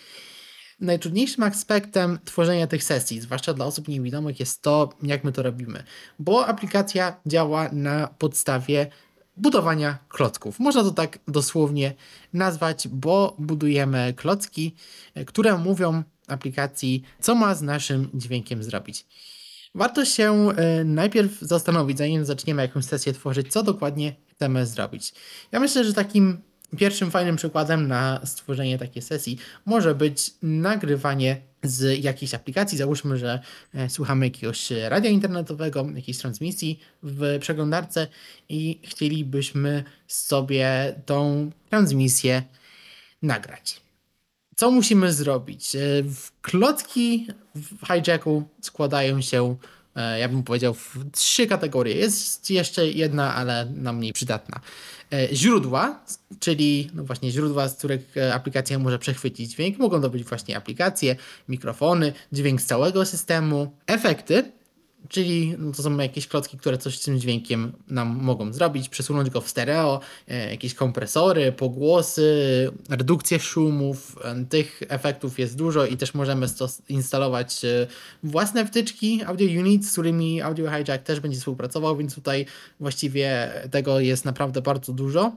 Najtrudniejszym aspektem tworzenia tych sesji, zwłaszcza dla osób niewidomych, jest to, jak my to robimy, bo aplikacja działa na podstawie budowania klocków. Można to tak dosłownie nazwać, bo budujemy klocki, e, które mówią aplikacji, co ma z naszym dźwiękiem zrobić. Warto się e, najpierw zastanowić, zanim zaczniemy jakąś sesję tworzyć, co dokładnie chcemy zrobić. Ja myślę, że takim pierwszym fajnym przykładem na stworzenie takiej sesji może być nagrywanie z jakiejś aplikacji. Załóżmy, że e, słuchamy jakiegoś radia internetowego, jakiejś transmisji w przeglądarce i chcielibyśmy sobie tą transmisję nagrać. Co musimy zrobić? E, w Klocki w hijacku składają się, e, ja bym powiedział, w trzy kategorie. Jest jeszcze jedna, ale nam mniej przydatna. E, Źródła, czyli no właśnie źródła, z których e, aplikacja może przechwycić dźwięk. Mogą to być właśnie aplikacje, mikrofony, dźwięk z całego systemu. Efekty, Czyli to są jakieś klocki, które coś z tym dźwiękiem nam mogą zrobić, przesunąć go w stereo, e, jakieś kompresory, pogłosy, redukcję szumów. E, Tych efektów jest dużo i też możemy instalować e, własne wtyczki Audio Unit, z którymi Audio Hijack też będzie współpracował, więc tutaj właściwie tego jest naprawdę bardzo dużo.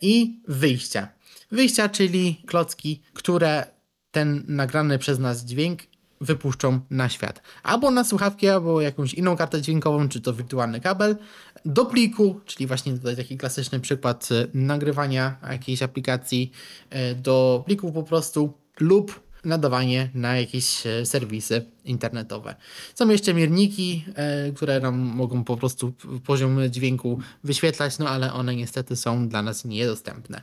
I wyjścia. Wyjścia, czyli klocki, które ten nagrany przez nas dźwięk wypuszczą na świat. Albo na słuchawki, albo jakąś inną kartę dźwiękową, czy to wirtualny kabel, do pliku, czyli właśnie tutaj taki klasyczny przykład e, nagrywania jakiejś aplikacji e, do pliku po prostu, lub nadawanie na jakieś e, serwisy internetowe. Są jeszcze mierniki, które nam mogą po prostu poziom dźwięku wyświetlać, no ale one niestety są dla nas niedostępne.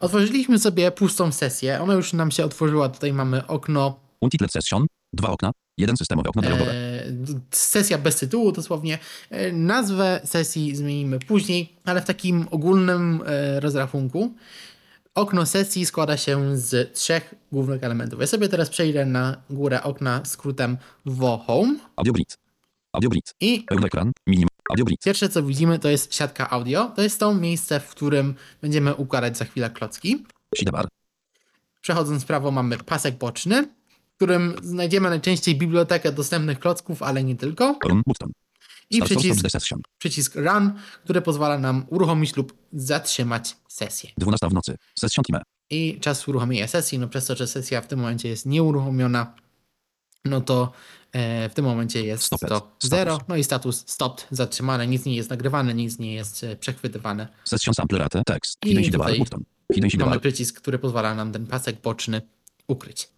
Otworzyliśmy sobie pustą sesję, ona już nam się otworzyła, tutaj mamy okno Untitled session. Dwa okna. Jeden systemowe okno dialogowe. E, sesja bez tytułu dosłownie. E, Nazwę sesji zmienimy później, ale w takim ogólnym e, rozrachunku okno sesji składa się z trzech głównych elementów. Ja sobie teraz przejdę na górę okna skrótem WO Home Audio grid. Audio grid. i Pełny ekran. Minimum. Audio grid. pierwsze co widzimy to jest siatka audio. To jest to miejsce, w którym będziemy układać za chwilę klocki. Sidebar. Przechodząc w prawo mamy pasek boczny, w którym znajdziemy najczęściej bibliotekę dostępnych klocków, ale nie tylko. I przycisk przycisk Run, który pozwala nam uruchomić lub zatrzymać sesję. 12 w nocy. Session time. I czas uruchomienia sesji, no przez to, że sesja w tym momencie jest nieuruchomiona, no to e, w tym momencie jest to Status. 0, no i status stopped, zatrzymane, nic nie jest nagrywane, nic nie jest e, przechwytywane. Session sample rate. Tekst. I tutaj Mamy przycisk, który pozwala nam ten pasek boczny ukryć.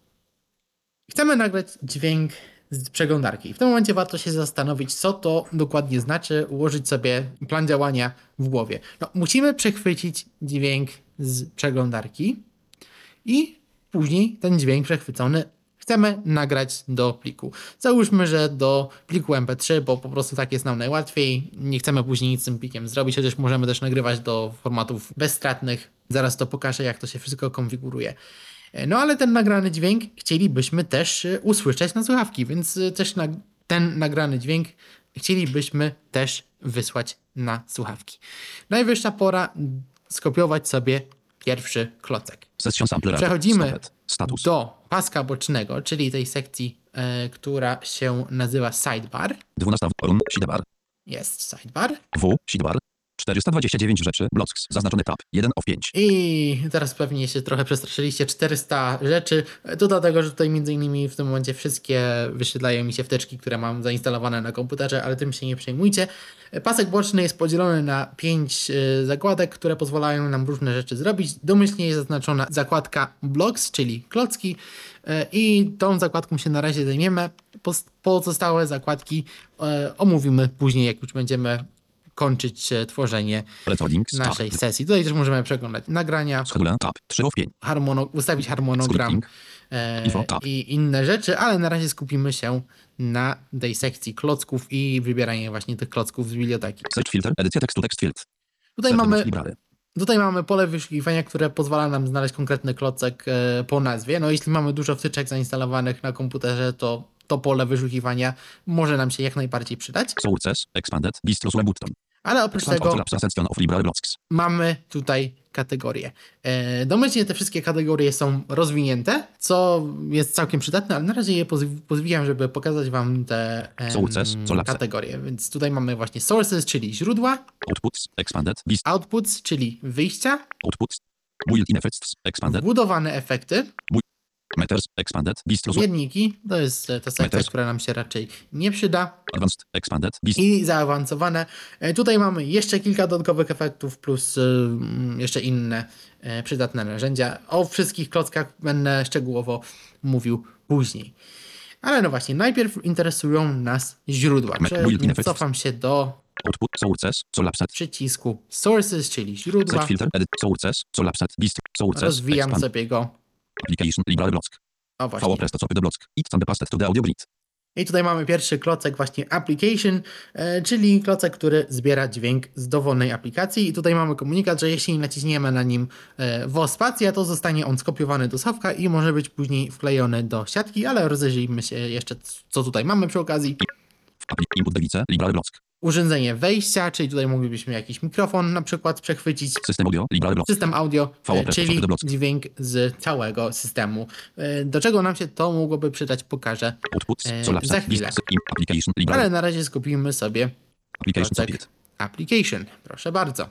Chcemy nagrać dźwięk z przeglądarki. W tym momencie warto się zastanowić, co to dokładnie znaczy, ułożyć sobie plan działania w głowie. No, musimy przechwycić dźwięk z przeglądarki i później ten dźwięk przechwycony chcemy nagrać do pliku. Załóżmy, że do pliku MP3, bo po prostu tak jest nam najłatwiej. Nie chcemy później nic z tym plikiem zrobić, chociaż możemy też nagrywać do formatów bezstratnych. Zaraz to pokażę, jak to się wszystko konfiguruje. No ale ten nagrany dźwięk chcielibyśmy też e, usłyszeć na słuchawki, więc e, też na, ten nagrany dźwięk chcielibyśmy też wysłać na słuchawki. Najwyższa pora skopiować sobie pierwszy klocek. Przechodzimy do paska bocznego, czyli tej sekcji, e, która się nazywa sidebar. 12 run. Sidebar. Jest sidebar. W. Sidebar. 429 rzeczy. Blocks. Zaznaczony tab. 1 of 5. I teraz pewnie się trochę przestraszyliście. 400 rzeczy. To dlatego, że tutaj między innymi w tym momencie wszystkie wyświetlają mi się wtyczki, które mam zainstalowane na komputerze, ale tym się nie przejmujcie. Pasek boczny jest podzielony na 5 zakładek, które pozwalają nam różne rzeczy zrobić. Domyślnie jest zaznaczona zakładka blocks, czyli klocki e, i tą zakładką się na razie zajmiemy. Pozostałe zakładki e, omówimy później, jak już będziemy kończyć e, tworzenie Recording. Tab. naszej sesji. Tutaj też możemy przeglądać nagrania, Schedule. Tab. 3 of 5. harmono, ustawić harmonogram e, Info, tab. i inne rzeczy, ale na razie skupimy się na tej sekcji klocków i wybieraniu właśnie tych klocków z biblioteki. Search filter. Edycja tekstu. Text field. Tutaj mamy, library. tutaj mamy pole wyszukiwania, które pozwala nam znaleźć konkretny klocek e, po nazwie. No jeśli mamy dużo wtyczek zainstalowanych na komputerze, to to pole wyszukiwania może nam się jak najbardziej przydać. Sources. Expanded. Bistro button. Ale oprócz tego mamy tutaj kategorie. Domyślnie te wszystkie kategorie są rozwinięte, co jest całkiem przydatne, ale na razie je pozw- pozwijam, żeby pokazać Wam te Sources, kategorie. Więc tutaj mamy właśnie sources, czyli źródła, Outputs. Expanded. Outputs, czyli wyjścia, Outputs. Built-in effects. Expanded. wbudowane efekty, Meters. Expanded. Sue. mierniki, to jest e, ta sekcja, Meters. która nam się raczej nie przyda, Advanced. Expanded. Bist. i zaawansowane. E, Tutaj mamy jeszcze kilka dodatkowych efektów, plus e, mm, jeszcze inne przydatne narzędzia. O wszystkich klockach będę szczegółowo mówił później. Ale no właśnie, najpierw interesują nas źródła. Effects. Cofam się do Output. Sources. Przycisku Sources, czyli źródła. Filter. Edit. Sources. Bistro. Sources. Rozwijam sobie go. Application. Library block. O właśnie. presto copy the block. It can be pasted to the audio grid. I tutaj mamy pierwszy klocek właśnie application, e, czyli klocek, który zbiera dźwięk z dowolnej aplikacji i tutaj mamy komunikat, że jeśli naciśniemy na nim e, w spacja, to zostanie on skopiowany do schowka i może być później wklejony do siatki, ale rozejrzyjmy się jeszcze co tutaj mamy przy okazji. Input block. Urządzenie wejścia, czyli tutaj moglibyśmy jakiś mikrofon na przykład przechwycić. System audio. Block. System audio, VO e, czyli dźwięk z całego systemu. E, Do czego nam się to mogłoby przydać, pokażę. Outputs. E, za chwilę. Ale na razie skupimy sobie Application application. Proszę bardzo.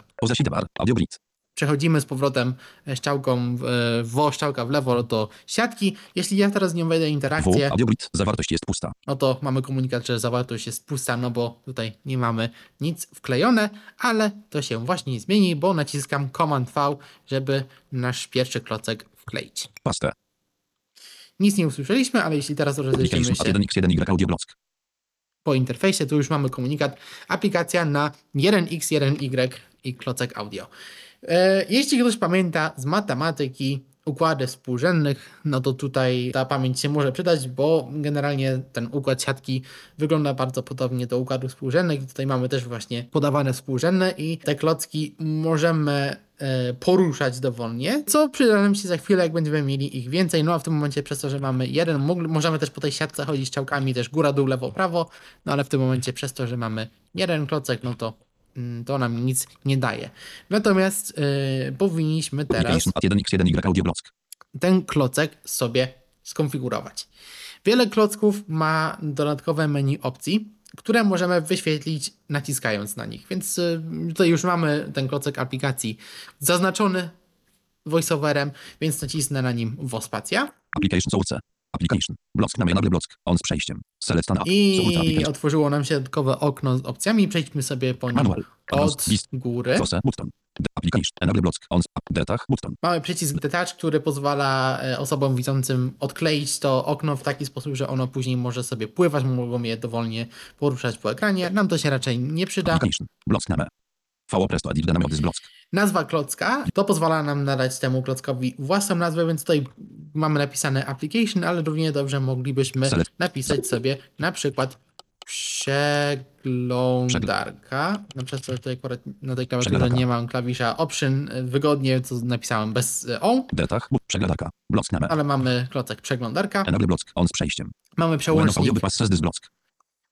Audio grid. Przechodzimy z powrotem szczałką w, w szczałka w lewo do siatki. Jeśli ja teraz z nią wejdę W. interakcję, grid. Zawartość jest pusta. no to mamy komunikat, że zawartość jest pusta, no bo tutaj nie mamy nic wklejone, ale to się właśnie zmieni, bo naciskam Command V, żeby nasz pierwszy klocek wkleić. Paste. Nic nie usłyszeliśmy, ale jeśli teraz rozejrzymy się A1x1y audio block. po interfejsie, to już mamy komunikat aplikacja na 1x, 1y i klocek audio. E, Jeśli ktoś pamięta z matematyki układy współrzędnych, no to tutaj ta pamięć się może przydać, bo generalnie ten układ siatki wygląda bardzo podobnie do układów współrzędnych. Tutaj mamy też właśnie podawane współrzędne i te klocki możemy e, poruszać dowolnie, co przyda nam się za chwilę, jak będziemy mieli ich więcej. No a w tym momencie przez to, że mamy jeden, możemy też po tej siatce chodzić strzałkami też góra, dół, lewo, prawo, no ale w tym momencie przez to, że mamy jeden klocek, no to to nam nic nie daje. Natomiast e, powinniśmy teraz Application. A1x1y audio block. ten klocek sobie skonfigurować. Wiele klocków ma dodatkowe menu opcji, które możemy wyświetlić naciskając na nich. Więc y, tutaj już mamy ten klocek aplikacji zaznaczony voiceoverem, więc nacisnę na nim wospacja Application source. Application. Block namienable block. On z przejściem. Select an app. I otworzyło nam się dodatkowe okno z opcjami. Przejdźmy sobie po nim Manual. od list. góry. Source. Button. Application. Enable block. On z. Detach. Button. Mamy przycisk Detach, który pozwala e, osobom widzącym odkleić to okno w taki sposób, że ono później może sobie pływać, mogą je dowolnie poruszać po ekranie. Nam to się raczej nie przyda. Application. Block name. VO Presto Edit Dynamic z Block. Nazwa klocka to pozwala nam nadać temu klockowi własną nazwę, więc tutaj mamy napisane application, ale równie dobrze moglibyśmy napisać sobie na przykład przeglądarka. Na przykład tutaj akurat na tej klawiaturze nie mam klawisza option, y, wygodnie co napisałem bez y, o, Deltach. Bu- Przeglądarka. Block ale mamy klocek przeglądarka. Enable Block. On z przejściem. Mamy przełącznik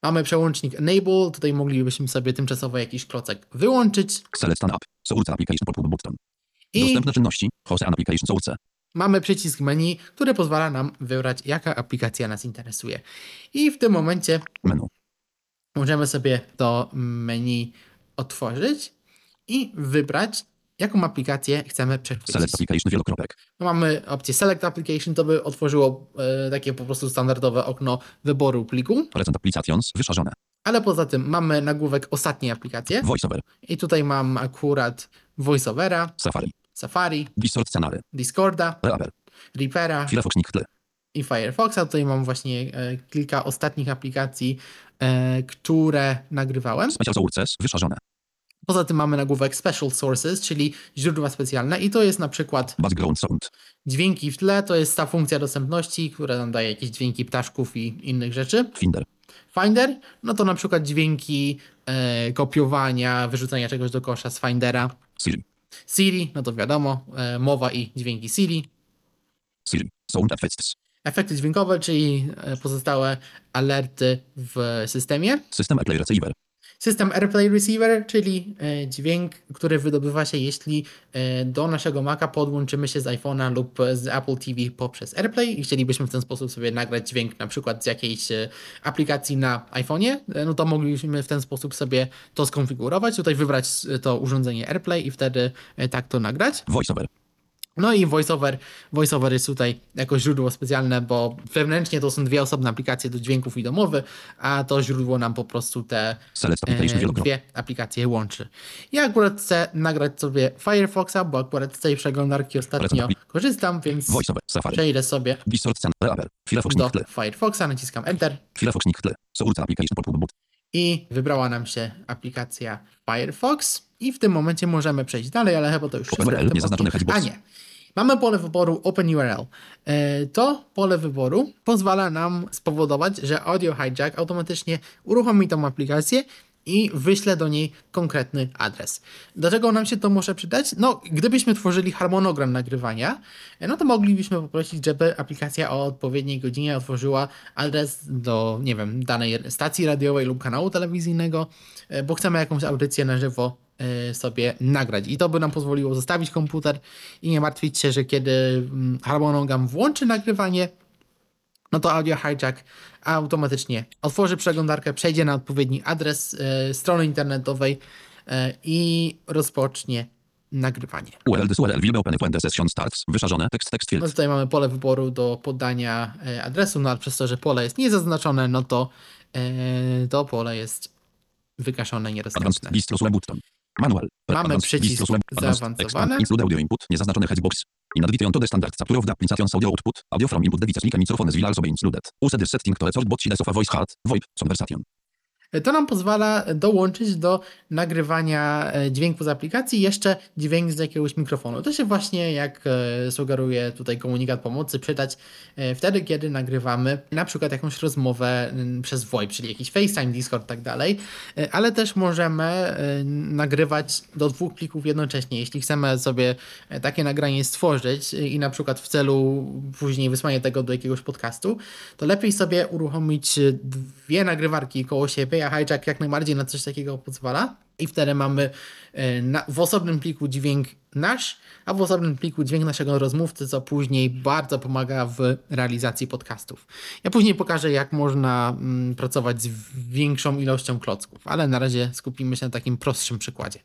Mamy przełącznik Enable, tutaj moglibyśmy sobie tymczasowo jakiś klocek wyłączyć. Select an app. Source application pop button. I Dostępne czynności. Host an application source. mamy przycisk menu, który pozwala nam wybrać, jaka aplikacja nas interesuje. I w tym momencie Menu. możemy sobie to menu otworzyć i wybrać, jaką aplikację chcemy przechwycić. Select application wielokropek. No mamy opcję Select Application, to by otworzyło e, takie po prostu standardowe okno wyboru pliku, Present applications. Wyszarzone. ale poza tym mamy nagłówek ostatniej aplikacje VoiceOver. i tutaj mam akurat VoiceOvera, Safari. Safari, Discord scenary. Discorda, Reaper. Reapera Firefox nick tle. i Firefoxa. Tutaj mam właśnie e, kilka ostatnich aplikacji, e, które nagrywałem. Special sources. Wyszarzone. Poza tym mamy nagłówek Special Sources, czyli źródła specjalne i to jest na przykład Background sound. dźwięki w tle, to jest ta funkcja dostępności, która nam daje jakieś dźwięki ptaszków i innych rzeczy. Finder. Finder, no to na przykład dźwięki e, kopiowania, wyrzucania czegoś do kosza z Findera. Siri. Siri, no to wiadomo, e, mowa i dźwięki Siri. Siri. Sound effects. Efekty dźwiękowe, czyli e, pozostałe alerty w systemie. System AirPlay Receiver. System AirPlay Receiver, czyli e, dźwięk, który wydobywa się, jeśli e, do naszego Maca podłączymy się z iPhone'a lub z Apple TV poprzez AirPlay i chcielibyśmy w ten sposób sobie nagrać dźwięk na przykład z jakiejś e, aplikacji na iPhone'ie, no to moglibyśmy w ten sposób sobie to skonfigurować, tutaj wybrać to urządzenie AirPlay i wtedy tak to nagrać. VoiceOver. No i VoiceOver, VoiceOver jest tutaj jako źródło specjalne, bo wewnętrznie to są dwie osobne aplikacje do dźwięków i do mowy, a to źródło nam po prostu te e, dwie aplikacje łączy. Ja akurat chcę nagrać sobie Firefoxa, bo akurat z tej przeglądarki ostatnio korzystam, więc przejdę sobie do. Firefoxa, naciskam Enter Firefox nick tle. Source application. I wybrała nam się aplikacja Firefox i w tym momencie możemy przejść dalej, ale chyba to już wszystko. URL, odcinku. A nie. Mamy pole wyboru OpenURL. E, To pole wyboru pozwala nam spowodować, że Audio Hijack automatycznie uruchomi tą aplikację i wyśle do niej konkretny adres. Dlaczego nam się to może przydać? No, gdybyśmy tworzyli harmonogram nagrywania, no to moglibyśmy poprosić, żeby aplikacja o odpowiedniej godzinie otworzyła adres do, nie wiem, danej stacji radiowej lub kanału telewizyjnego, e, bo chcemy jakąś audycję na żywo e, sobie nagrać. I to by nam pozwoliło zostawić komputer i nie martwić się, że kiedy mm, harmonogram włączy nagrywanie, no to Audio Hijack automatycznie otworzy przeglądarkę, przejdzie na odpowiedni adres e, strony internetowej e, i rozpocznie nagrywanie. URL URL open when the session starts. Wyszarzone. Tekst No field. tutaj mamy pole wyboru do podania e, adresu, no ale przez to, że pole jest niezaznaczone, no to e, to pole jest wykaszone, Advanced niedostępne. button. Manual. Mamy przycisk zaawansowany. Include audio input. Niezaznaczony headbox. Inadvertent to the standard capture of the application's audio output. Audio from input devices like microphones will also be included. Use this setting to record both sides of a voice heart, VoIP, conversation. To nam pozwala dołączyć do nagrywania e, dźwięku z aplikacji jeszcze dźwięk z jakiegoś mikrofonu. To się właśnie, jak e, sugeruje tutaj komunikat pomocy, przydać e, wtedy, kiedy nagrywamy na przykład jakąś rozmowę przez VoIP, czyli jakiś FaceTime, Discord i tak dalej, ale też możemy nagrywać do dwóch plików jednocześnie. Jeśli chcemy sobie takie nagranie stworzyć i na przykład w celu później wysłania tego do jakiegoś podcastu, to lepiej sobie uruchomić dwie nagrywarki koło siebie, a Hijack jak najbardziej na coś takiego pozwala. I wtedy mamy e, na, w osobnym pliku dźwięk nasz, a w osobnym pliku dźwięk naszego rozmówcy, co później bardzo pomaga w realizacji podcastów. Ja później pokażę, jak można mm, pracować z większą ilością klocków, ale na razie skupimy się na takim prostszym przykładzie.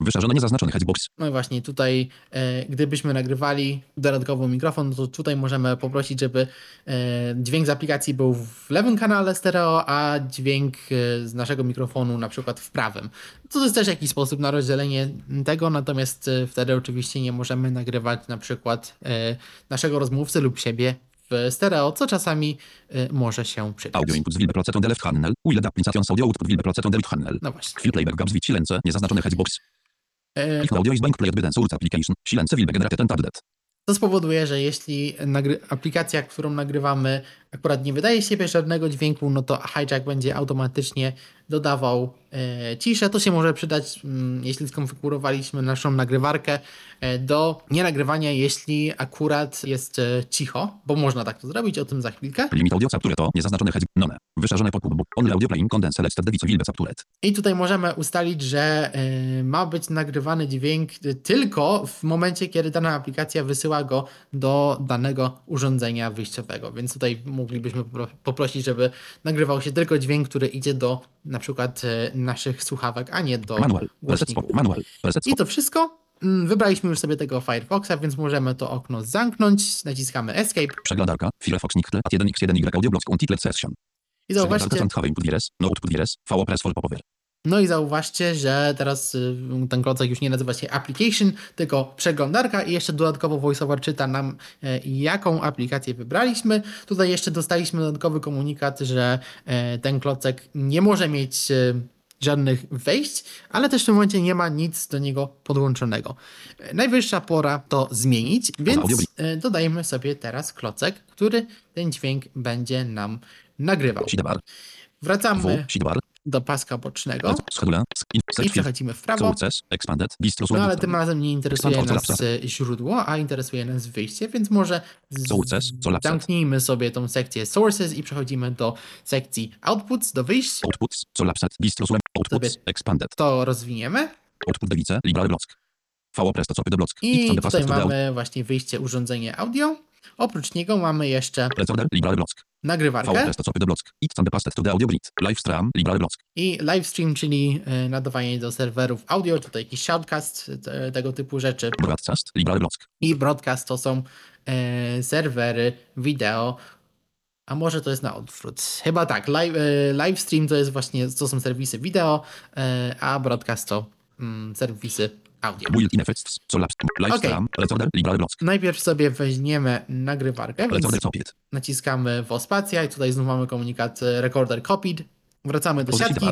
Wyszarzony niezaznaczony headbox. No i właśnie tutaj, e, gdybyśmy nagrywali dodatkowo mikrofon, to tutaj możemy poprosić, żeby e, dźwięk z aplikacji był w lewym kanale stereo, a dźwięk e, z naszego mikrofonu na przykład w prawym. To jest też jakiś sposób na rozdzielenie tego, natomiast e, wtedy oczywiście nie możemy nagrywać na przykład e, naszego rozmówcy lub siebie w stereo, co czasami y, może się przydać. Audio input z Wilbe procetą left channel. Will applications audio output Wilbe procetą left channel. No właśnie. Chwil playback gaps silence. Niezaznaczone headbox. E, Ich audio is bank played by source application. Silence Wilbe generated targeted. To spowoduje, że jeśli aplikacja, którą nagrywamy, akurat nie wydaje z siebie żadnego dźwięku, no to hijack będzie automatycznie dodawał e, ciszę. To się może przydać, mm, jeśli skonfigurowaliśmy naszą nagrywarkę e, do nienagrywania, jeśli akurat jest e, cicho, bo można tak to zrobić, o tym za chwilkę. Limit audio capture to niezaznaczone head. None. Wyszarzone pop book. Only audio playing condense selected device Wilbe captured. I tutaj możemy ustalić, że y, ma być nagrywany dźwięk y, tylko w momencie, kiedy dana aplikacja wysyła go do danego urządzenia wyjściowego. Więc tutaj moglibyśmy popro- poprosić, żeby nagrywał się tylko dźwięk, który idzie do na przykład y, naszych słuchawek, a nie do Manual. Głośników. Manual. I to wszystko. Mm, Wybraliśmy już sobie tego Firefoxa, więc możemy to okno zamknąć. Naciskamy Escape Przeglądarka. Firefox Nickle. At 1x1y audio blocks untitled session. i zauważcie. No output for popover. No i zauważcie, że teraz y, ten klocek już nie nazywa się application, tylko przeglądarka i jeszcze dodatkowo VoiceOver czyta nam, e, jaką aplikację wybraliśmy. Tutaj jeszcze dostaliśmy dodatkowy komunikat, że e, ten klocek nie może mieć żadnych wejść, ale też w tym momencie nie ma nic do niego podłączonego. Najwyższa pora to zmienić, więc dodajmy sobie teraz klocek, który ten dźwięk będzie nam nagrywał. Wracamy. Do paska bocznego. I przechodzimy w prawo. No ale tym razem nie interesuje nas e, źródło, a interesuje nas wyjście, więc może zamknijmy sobie tą sekcję Sources i przechodzimy do sekcji Outputs, do wyjść. Outputs. Bistro. Outputs. Expanded. To rozwiniemy Output block. To copy block. i tutaj mamy właśnie wyjście urządzenie audio. Oprócz niego mamy jeszcze nagrywarkę i livestream, czyli e, nadawanie do serwerów audio, tutaj jakiś shoutcast, te, tego typu rzeczy. I broadcast to są e, serwery wideo. A może to jest na odwrót? Chyba tak. Live, e, live stream to jest właśnie, to są serwisy wideo, e, a broadcast to mm, serwisy audio. Built-in effects. Collapse. Live Okej. stream. Recorder. Liberal block. Najpierw sobie weźmiemy nagrywarkę, Recorder copied. naciskamy w spacja i tutaj znów mamy komunikat e, recorder copied. Wracamy do siatki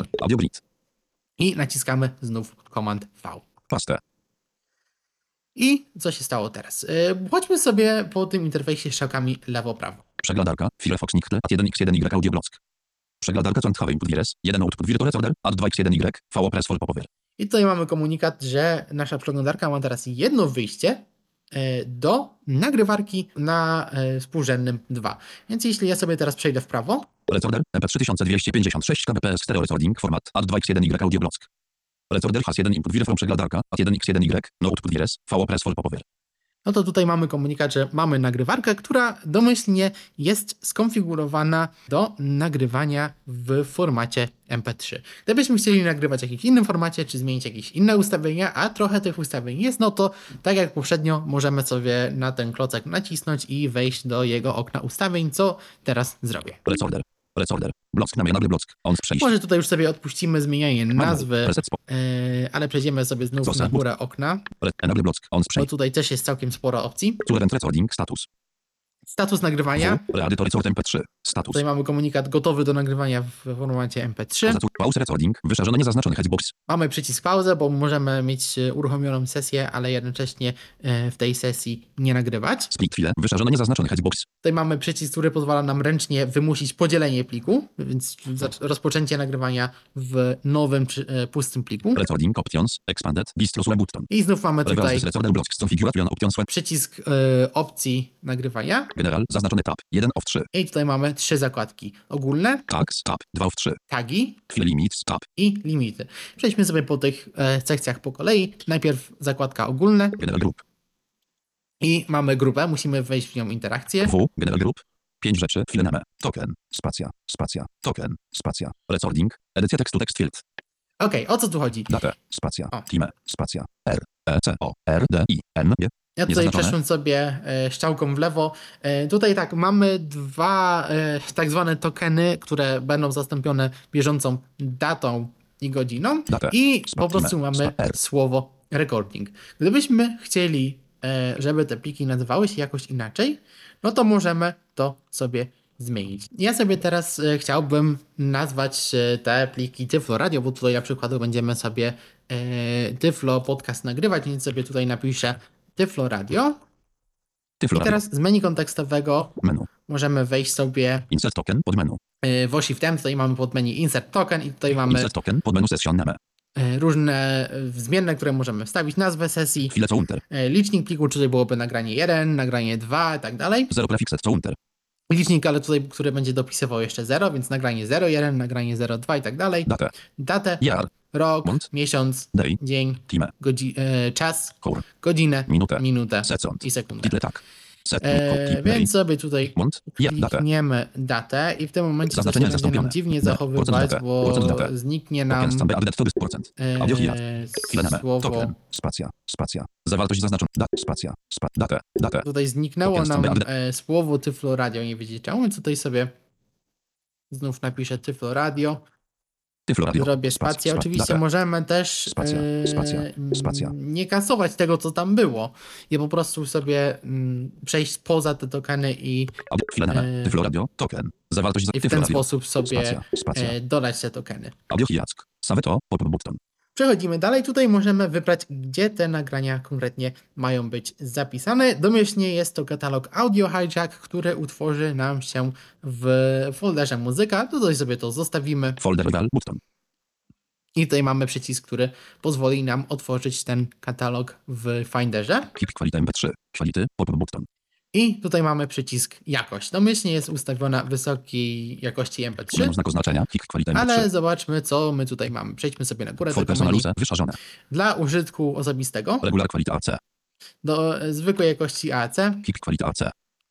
i naciskamy znów Command V. Paste. I co się stało teraz? E, Chodźmy sobie po tym interfejsie strzałkami lewo-prawo. Przeglądarka. Firefox Nickle. At 1x1y audio block. Przeglądarka input virus. 1 output virtual recorder. At 2x1y. VO press for popover. I tutaj mamy komunikat, że nasza przeglądarka ma teraz jedno wyjście e, do nagrywarki na e, współrzędnym 2. Więc jeśli ja sobie teraz przejdę w prawo, Recorder MP3256 kbps stereo recording format at 2x1y audio block. Recorder has 1 input przeglądarka at 1x1y no output virus VO press for popover. No to tutaj mamy komunikat, że mamy nagrywarkę, która domyślnie jest skonfigurowana do nagrywania w formacie MP3. Gdybyśmy chcieli nagrywać w jakimś innym formacie, czy zmienić jakieś inne ustawienia, a trochę tych ustawień jest, no to tak jak poprzednio możemy sobie na ten klocek nacisnąć i wejść do jego okna ustawień, co teraz zrobię. Recorder. Recorder. Block na block. On przejść. Może tutaj już sobie odpuścimy zmienianie nazwy, yy, ale przejdziemy sobie znów na górę okna, Enable block. On bo tutaj też jest całkiem sporo opcji. Current recording status. Status nagrywania. Record MP3. Status. Tutaj mamy komunikat gotowy do nagrywania w formacie MP3. Pauza, pause recording. Wyszarzone niezaznaczony headbox. Mamy przycisk pauzę, bo możemy mieć e, uruchomioną sesję, ale jednocześnie e, w tej sesji nie nagrywać. Split file. Wyszarzone niezaznaczony headbox. Tutaj mamy przycisk, który pozwala nam ręcznie wymusić podzielenie pliku, więc rozpoczęcie nagrywania w nowym czy, e, pustym pliku. Recording options. Expanded. Bistro button. I znów mamy tutaj przycisk opcji nagrywania. General. Zaznaczony tab. 1 of 3. I tutaj mamy trzy zakładki. Ogólne, Tags. Tab. 2 of 3. tagi Chwile limits. Tab. i limity. Przejdźmy sobie po tych e, sekcjach po kolei. Najpierw zakładka ogólne General group. i mamy grupę. Musimy wejść w nią interakcję. W. General group. 5 rzeczy. Chwile name. Token. Spacja. Spacja. Token. Spacja. Recording. Edycja tekstu text field. Okej, o co tu chodzi? Datę. Spacja. O. Time. Spacja. R. E. C. O. R. D. I. N. G. Ja tutaj przeszłem sobie e, strzałką w lewo. E, tutaj tak, mamy dwa e, tak zwane tokeny, które będą zastąpione bieżącą datą i godziną. Datę. I po prostu mamy słowo recording. Gdybyśmy chcieli żeby te pliki nazywały się jakoś inaczej, no to możemy to sobie zmienić. Ja sobie teraz chciałbym nazwać te pliki Tyflo Radio, bo tutaj na przykład będziemy sobie Tyflo podcast nagrywać, więc sobie tutaj napiszę Tyflo Radio. Tyflo I teraz z menu kontekstowego Menu. możemy wejść sobie Insert token pod menu. e, w osi w tutaj mamy pod menu Insert Token i tutaj mamy Insert token pod menu session name. e, różne e, zmienne, które możemy wstawić, nazwę sesji, Chwilę co unter. licznik pliku, czyli byłoby nagranie 1, nagranie 2 i tak dalej. Zero prefixet co unter. Licznik, ale tutaj, który będzie dopisywał jeszcze 0, więc nagranie 01, nagranie 02 i tak dalej. Datę. Datę, Jar. rok, Month. miesiąc, Day. dzień, Time. godzi- e, czas, Hour. godzinę, Minutę. minutę Second. i sekundę. Title tak. E, więc sobie tutaj klikniemy datę i w tym momencie Zaznaczenie będzie nam dziwnie Da. zachowywać, bo zniknie nam e, słowo. Spacja. Spacja. Zawartość zaznaczona. Dat. Spacja. Spa. Datę. Datę. tutaj zniknęło nam e, słowo Tyflo Radio, nie wiecie czemu, więc tutaj sobie znów napiszę Tyflo Radio, Tyflo radio. Spacja. spację. Spa- Oczywiście możemy też Spacja, e, spacja, spacja. nie kasować tego, co tam było i po prostu sobie mm, przejść poza te tokeny i, e, Tyflo radio. Token. Zawartość i w ten sposób sobie Spacja. Spacja. e, dodać te tokeny. Audio hijack. Button. Przechodzimy dalej. Tutaj możemy wybrać, gdzie te nagrania konkretnie mają być zapisane. Domyślnie jest to katalog Audio Hijack, który utworzy nam się w folderze muzyka. Tutaj sobie to zostawimy. Folder rebel. Button. I tutaj mamy przycisk, który pozwoli nam otworzyć ten katalog w Finderze. Keep quality mp3. Quality. Pop button. I tutaj mamy przycisk jakość. Domyślnie jest ustawiona wysokiej jakości MP3. Menu znak oznaczenia. Kick quality mp3. Ale zobaczmy, co my tutaj mamy. Przejdźmy sobie na górę For personal use. Wyszarzone. Dla użytku osobistego Regular quality AC. do e, zwykłej jakości AAC, Keep quality AC.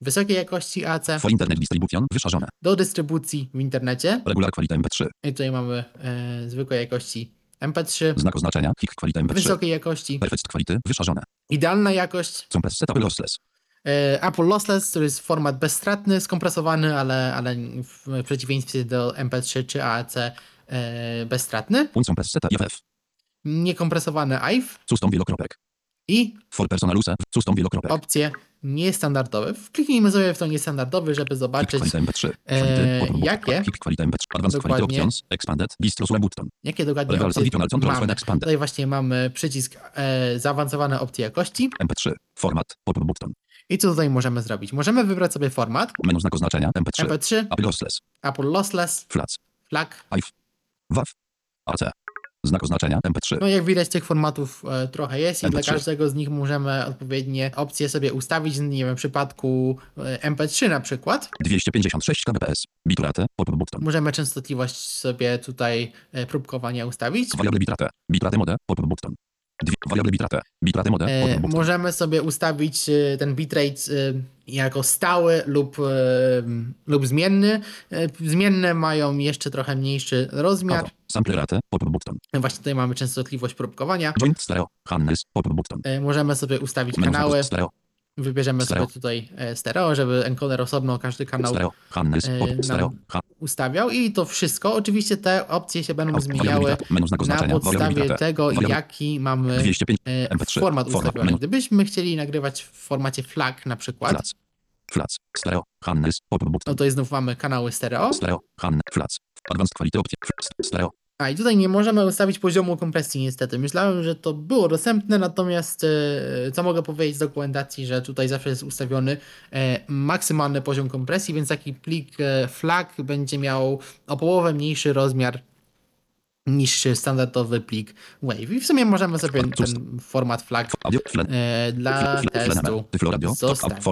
wysokiej jakości AAC, For internet distribution. Wyszarzone. do dystrybucji w internecie. Regular quality mp3. I tutaj mamy e, zwykłej jakości MP3, Znak oznaczenia. Kick quality mp3. wysokiej jakości, Perfect quality. Wyszarzone. idealna jakość, Compress setup lossless. E, Apple Lossless, który jest format bezstratny, skompresowany, ale, ale w przeciwieństwie do MP3 czy AAC e, bezstratny, setup IFF. niekompresowany AIF Custom wielokropek. i For personal use. Custom wielokropek. opcje niestandardowe. Kliknijmy sobie w to niestandardowy, żeby zobaczyć, quality mp3. e, jakie? Keep quality mp3. Advanced quality Dokładnie. Expanded. Button. jakie dokładnie opcje mamy. Tutaj właśnie mamy przycisk e, zaawansowane opcje jakości. mp3. Format. Pop button. I co tutaj możemy zrobić? Możemy wybrać sobie format Menu znak oznaczenia. mp3. MP3, Apple lossless. Apple Lossless, Flats. FLAC. IF. WAV. AC. Znak oznaczenia mp3. No jak widać tych formatów e, trochę jest i dla MP3. każdego z nich możemy odpowiednie opcje sobie ustawić. Nie wiem, w przypadku e, MP3 na przykład 256 kbps. Bitrate. Pop button. możemy częstotliwość sobie tutaj e, próbkowania ustawić. Variable bitrate. Bitrate mode. Pop button. Variable bitrate. Bitrate mode. E, możemy sobie ustawić e, ten bitrate e, jako stały lub, lub zmienny. Zmienne mają jeszcze trochę mniejszy rozmiar. Sample rate. Pop button. Właśnie tutaj mamy częstotliwość próbkowania. Joint stereo. Handles. Pop button. Możemy sobie ustawić kanały. stereo. Wybierzemy Stereo. sobie tutaj e, stereo, żeby encoder osobno każdy kanał Stereo. E, stereo. Ustawiał i to wszystko. Oczywiście te opcje się będą zmieniały na podstawie tego, jaki mamy 205 e, MP3. format ustawiony. Gdybyśmy chcieli nagrywać w formacie FLAC na przykład. Flats. Stereo. Handles. Pop no to znów mamy kanały stereo. Stereo. Han. Flats. Advanced quality opcje. Fl- Stereo. A i tutaj nie możemy ustawić poziomu kompresji niestety. Myślałem, że to było dostępne, natomiast e, co mogę powiedzieć z dokumentacji, że tutaj zawsze jest ustawiony e, maksymalny poziom kompresji, więc taki plik e, FLAC będzie miał o połowę mniejszy rozmiar niż standardowy plik WAV. I w sumie możemy sobie ten format. Flen. e, dla testu zostawić.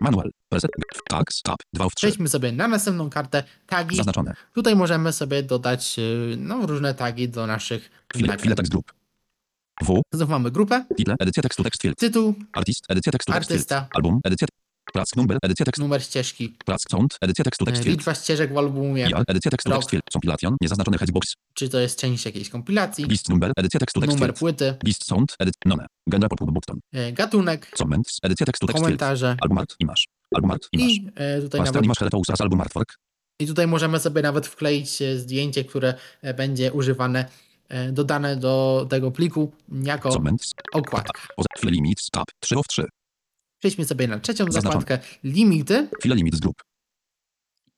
Manual. Preset. Tags. Tab. 2 w 3. Przejdźmy sobie na następną kartę tagi. Zaznaczone. Tutaj możemy sobie dodać e, no, różne tagi do naszych Chwilę. Chwilę tekst group. W. Znów mamy grupę, Title. Edycja tekstu tekst tytuł, Artist. Edycja tekstu tekst. Artysta. Album. Edycja. Plac number. Edycja tekstu. numer ścieżki, Plac sound. Edycja tekstu tekst e, field. liczba ścieżek w albumie, Ja. Edycja tekstu Rok. tekst field. Compilation. Niezaznaczony hexbox. czy to jest część jakiejś kompilacji, List number. Edycja tekstu tekst numer płyty, List sound. Edit. None. Genre pop button. e, gatunek, Comments. Edycja tekstu tekst komentarze Album art. Image. Album art. Image. i e, tutaj Master nawet, image usas album artwork. i tutaj możemy sobie nawet wkleić e, zdjęcie, które będzie używane dodane do tego pliku jako okładka. Limits. Tab. 3 of 3. Przejdźmy sobie na trzecią Zaznaczone. zakładkę limity Chwilę limits group.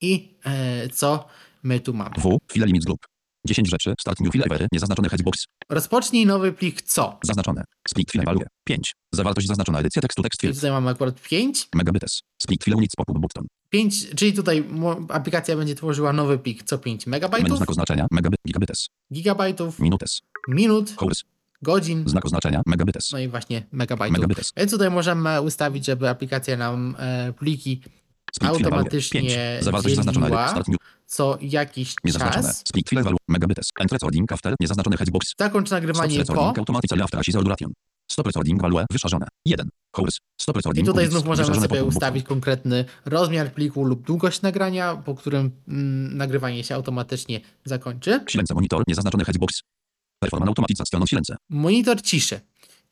i e, co my tu mamy. W. Chwilę limits group. 10 rzeczy. Start new file ever. Niezaznaczone headbox. Rozpocznij nowy plik co? Zaznaczone. Split file value. 5. Zawartość zaznaczona. Edycja tekstu. Tekst I field. tutaj mamy akurat 5. Megabytes. Split file units. Pop-up button. 5, czyli tutaj aplikacja będzie tworzyła nowy plik co 5 Menu megabajtów, znak oznaczenia. Megabyte. Gigabytes. gigabajtów, Minutes. minut, Hours. Godzin, Znak oznaczenia. Megabytes. no i właśnie megabajtów. Megabytes. Więc tutaj możemy ustawić, żeby aplikacja nam e, pliki Split automatycznie 5. Zawartość zaznaczona. dzieliła. Co jakiś Niezaznaczone. czas. Split file value. Megabytes. Enter recording after. Niezaznaczone headbox. Zakończ nagrywanie po. automatically after assist duration. Stop recording value wyszarzone. 1. Hours. Stop I recording tutaj units. znów możemy sobie ustawić konkretny rozmiar pliku lub długość nagrania, po którym mm, nagrywanie się automatycznie zakończy. Silence monitor. Niezaznaczone headbox. Performance automatyzacja silence. Monitor ciszy.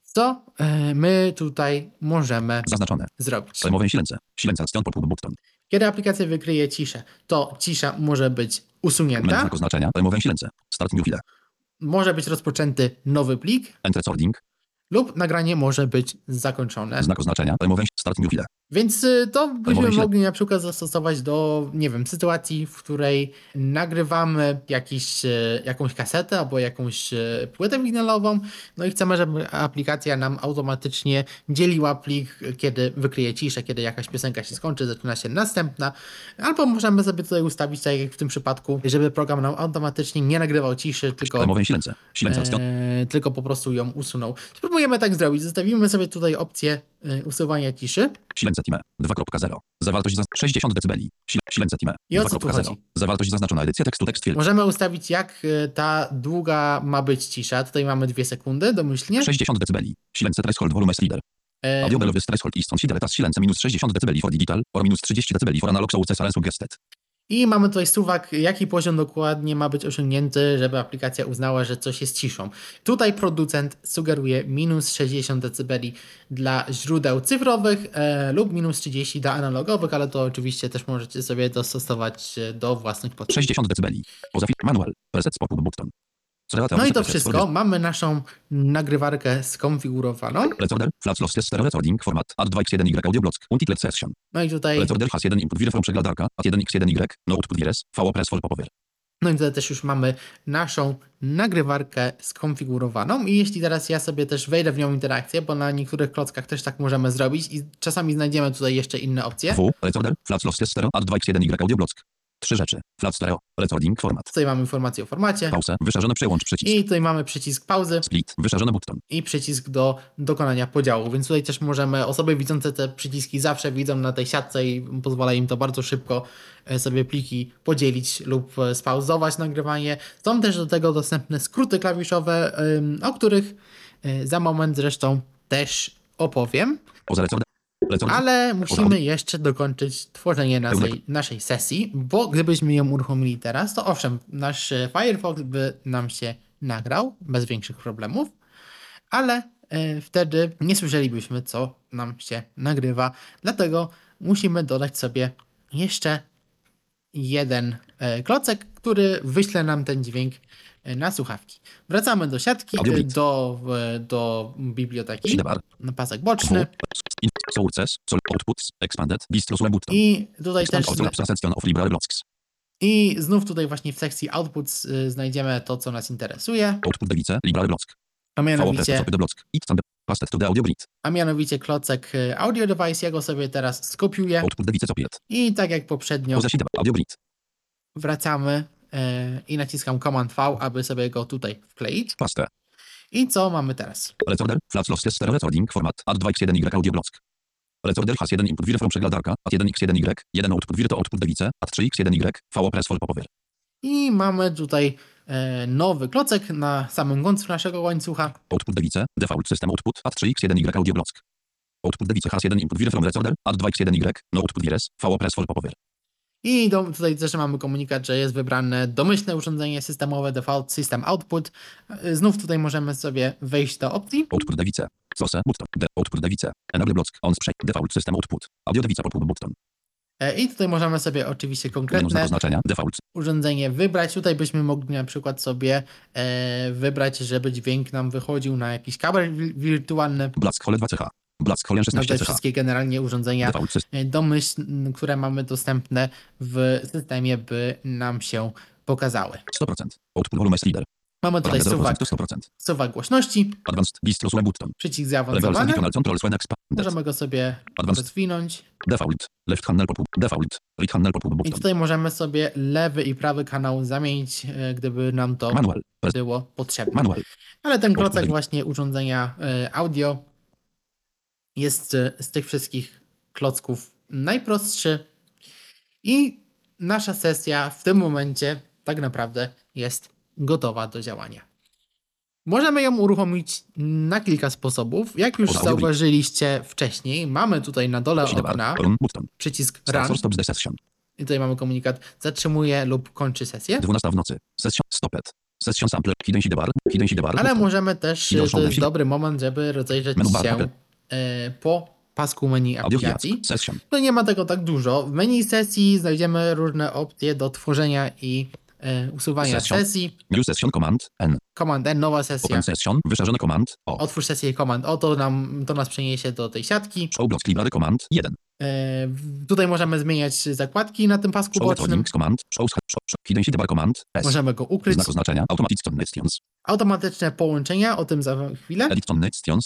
Co e, my tutaj możemy Zaznaczone. zrobić? Remowe silence. Action pop-up button. Kiedy aplikacja wykryje ciszę, to cisza może być Menu usunięta, znak oznaczenia. Remowe silence. Start new file. może być rozpoczęty nowy plik Enter recording. Lub nagranie może być zakończone. Znak oznaczenia. Remowe start new file. Więc y, to byśmy mogli na przykład zastosować do, nie wiem, sytuacji, w której nagrywamy jakiś, e, jakąś kasetę albo jakąś e, płytę winylową, no i chcemy, żeby aplikacja nam automatycznie dzieliła plik, kiedy wykryje ciszę, kiedy jakaś piosenka się skończy, zaczyna się następna, albo możemy sobie tutaj ustawić, tak jak w tym przypadku, żeby program nam automatycznie nie nagrywał ciszy, tylko silence. Silence e, tylko po prostu ją usunął. Spróbujemy tak zrobić. Zostawimy sobie tutaj opcję e, usuwania ciszy. Silence time. 2.0. Zawartość za 60 dB. Silence time. I o co tu 2.0. chodzi? Zawartość zaznaczona. Edycja tekstu. Tekst field. Możemy ustawić, jak e, ta długa ma być cisza. Tutaj mamy dwie sekundy domyślnie. 60 dB. Silence threshold volume reader. E, Audio threshold is considered as silence minus 60 dB for digital or minus 30 dB for analog sources are suggested. I mamy tutaj suwak, jaki poziom dokładnie ma być osiągnięty, żeby aplikacja uznała, że coś jest ciszą. Tutaj producent sugeruje minus 60 dB dla źródeł cyfrowych e, lub minus 30 dla analogowych, ale to oczywiście też możecie sobie dostosować e, do własnych potrzeb. 60 dB. Poza manual. Presets pop-up button. No i to wszystko. Mamy naszą nagrywarkę skonfigurowaną. Recorder, flat recording, format AD2X1Y audio block, multiplet session. No i tutaj Recorder has 1 input wirefrom przeglądarka, AD1X1Y, no output wires, VO press for popover. No i tutaj też już mamy naszą nagrywarkę skonfigurowaną i jeśli teraz ja sobie też wejdę w nią interakcję, bo na niektórych klockach też tak możemy zrobić i czasami znajdziemy tutaj jeszcze inne opcje. W, recorder, flat stereo, AD2X1Y audio block. Trzy rzeczy. Flat stereo, recording, format. Tutaj mamy informację o formacie Pause, wyszarzony przełącz przycisk. i tutaj mamy przycisk pauzy Split, wyszarzony button. i przycisk do dokonania podziału, więc tutaj też możemy, osoby widzące te przyciski zawsze widzą na tej siatce i pozwala im to bardzo szybko e, sobie pliki podzielić lub e, spauzować nagrywanie. Są też do tego dostępne skróty klawiszowe, o których e, za moment zresztą też opowiem, Poza ale musimy jeszcze dokończyć tworzenie naszej, naszej sesji, bo gdybyśmy ją uruchomili teraz, to owszem, nasz e, Firefox by nam się nagrał bez większych problemów, ale e, wtedy nie słyszelibyśmy, co nam się nagrywa. Dlatego musimy dodać sobie jeszcze jeden e, klocek, który wyśle nam ten dźwięk na słuchawki. Wracamy do siatki, do, do biblioteki, na pasek boczny in, sources, sol, outputs, expanded, distro sue button. i tutaj Expand też of blocks. i znów tutaj właśnie w sekcji outputs y, znajdziemy to, co nas interesuje, Output device, library blocks. a mianowicie, a mianowicie klocek y, audio device. Ja go sobie teraz skopiuję Output i tak jak poprzednio audio wracamy y, i naciskam Command V, aby sobie go tutaj wkleić. Paste. I co mamy teraz? Recorder, flat lossless stereo recording, format AD2X1Y audio block. Recorder has 1 input wirefrom przeglądarka, AD1X1Y, 1 output wir to output device, AD3X1Y, VO press for popover. I mamy tutaj e, nowy klocek na samym końcu naszego łańcucha. Output device, default system output, AD3X1Y audio block. Output device has 1 input wirefrom recorder, AD2X1Y, no output wires, VO press for popover. I do, tutaj też mamy komunikat, że jest wybrane domyślne urządzenie systemowe Default System Output. E, Znów tutaj możemy sobie wejść do opcji. Output device, source, button, output device, enable block, on sprzęt, default system output, audio device pop-up button. E, I tutaj możemy sobie oczywiście konkretne urządzenie wybrać. Tutaj byśmy mogli na przykład sobie e, wybrać, żeby dźwięk nam wychodził na jakiś kabel wi- wirtualny. Blask Hole 2 CH. Blask Hole No 16 te CH. wszystkie generalnie urządzenia e, domyślne, które mamy dostępne w systemie, by nam się pokazały. 100%. Output volume leader. Mamy tutaj suwak, to 100%. suwak głośności, Advanced Distro Sue Button. przycisk zaawansowany. Możemy go sobie Advanced. rozwinąć. Default. Left handle pop-up. Default. Right handle pop-up I tutaj możemy sobie lewy i prawy kanał zamienić, e, gdyby nam to Manual. Było potrzebne. Manual. Ale ten klocek właśnie urządzenia e, audio jest z tych wszystkich klocków najprostszy i nasza sesja w tym momencie tak naprawdę jest gotowa do działania. Możemy ją uruchomić na kilka sposobów. Jak już zauważyliście wcześniej, mamy tutaj na dole okna przycisk Run i tutaj mamy komunikat zatrzymuje lub kończy sesję. 12 w nocy. Session. Stopped. Session sampler. Hidden sidebar. Hidden sidebar. Ale możemy też, to jest dobry moment, żeby rozejrzeć bar, się po pasku menu aplikacji. No nie ma tego tak dużo. W menu sesji znajdziemy różne opcje do tworzenia i e, usuwania Session. sesji. New session command. N. Command N, nowa sesja. Open session. Wyszarzone command. O. Otwórz sesję command O, to, nam, to nas przeniesie do tej siatki. Show block library command. 1. E, tutaj możemy zmieniać zakładki na tym pasku bocznym. recordings command. Show, show, show. Hidden sidebar command. S. Możemy go ukryć. Znak oznaczenia. Automatyczne połączenia, o tym za chwilę.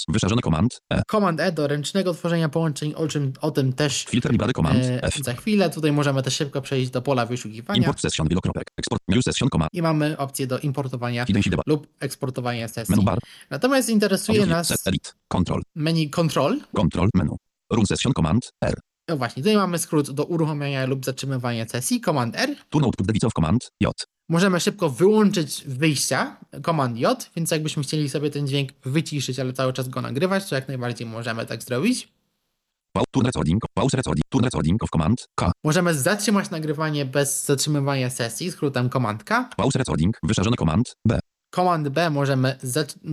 Wyszarzone command. E. Command E do ręcznego tworzenia połączeń, o, czym, o tym też Filter library command. e, F. za chwilę. Tutaj możemy też szybko przejść do pola wyszukiwania Import session wielokropek. Export. New session command. i mamy opcję do importowania lub eksportowania sesji. Menu bar. Natomiast interesuje nas edit. Control. menu control. Control menu. Run session command. R. No właśnie, tutaj mamy skrót do uruchomienia lub zatrzymywania sesji, Command R. Turn output of command. J. Możemy szybko wyłączyć wyjścia, Command J, więc jakbyśmy chcieli sobie ten dźwięk wyciszyć, ale cały czas go nagrywać, to jak najbardziej możemy tak zrobić. Turn recording. Pause recording. Turn recording of command. K. Możemy zatrzymać nagrywanie bez zatrzymywania sesji, skrótem Command K. Pause recording. Wyszarzone command. B. Command B możemy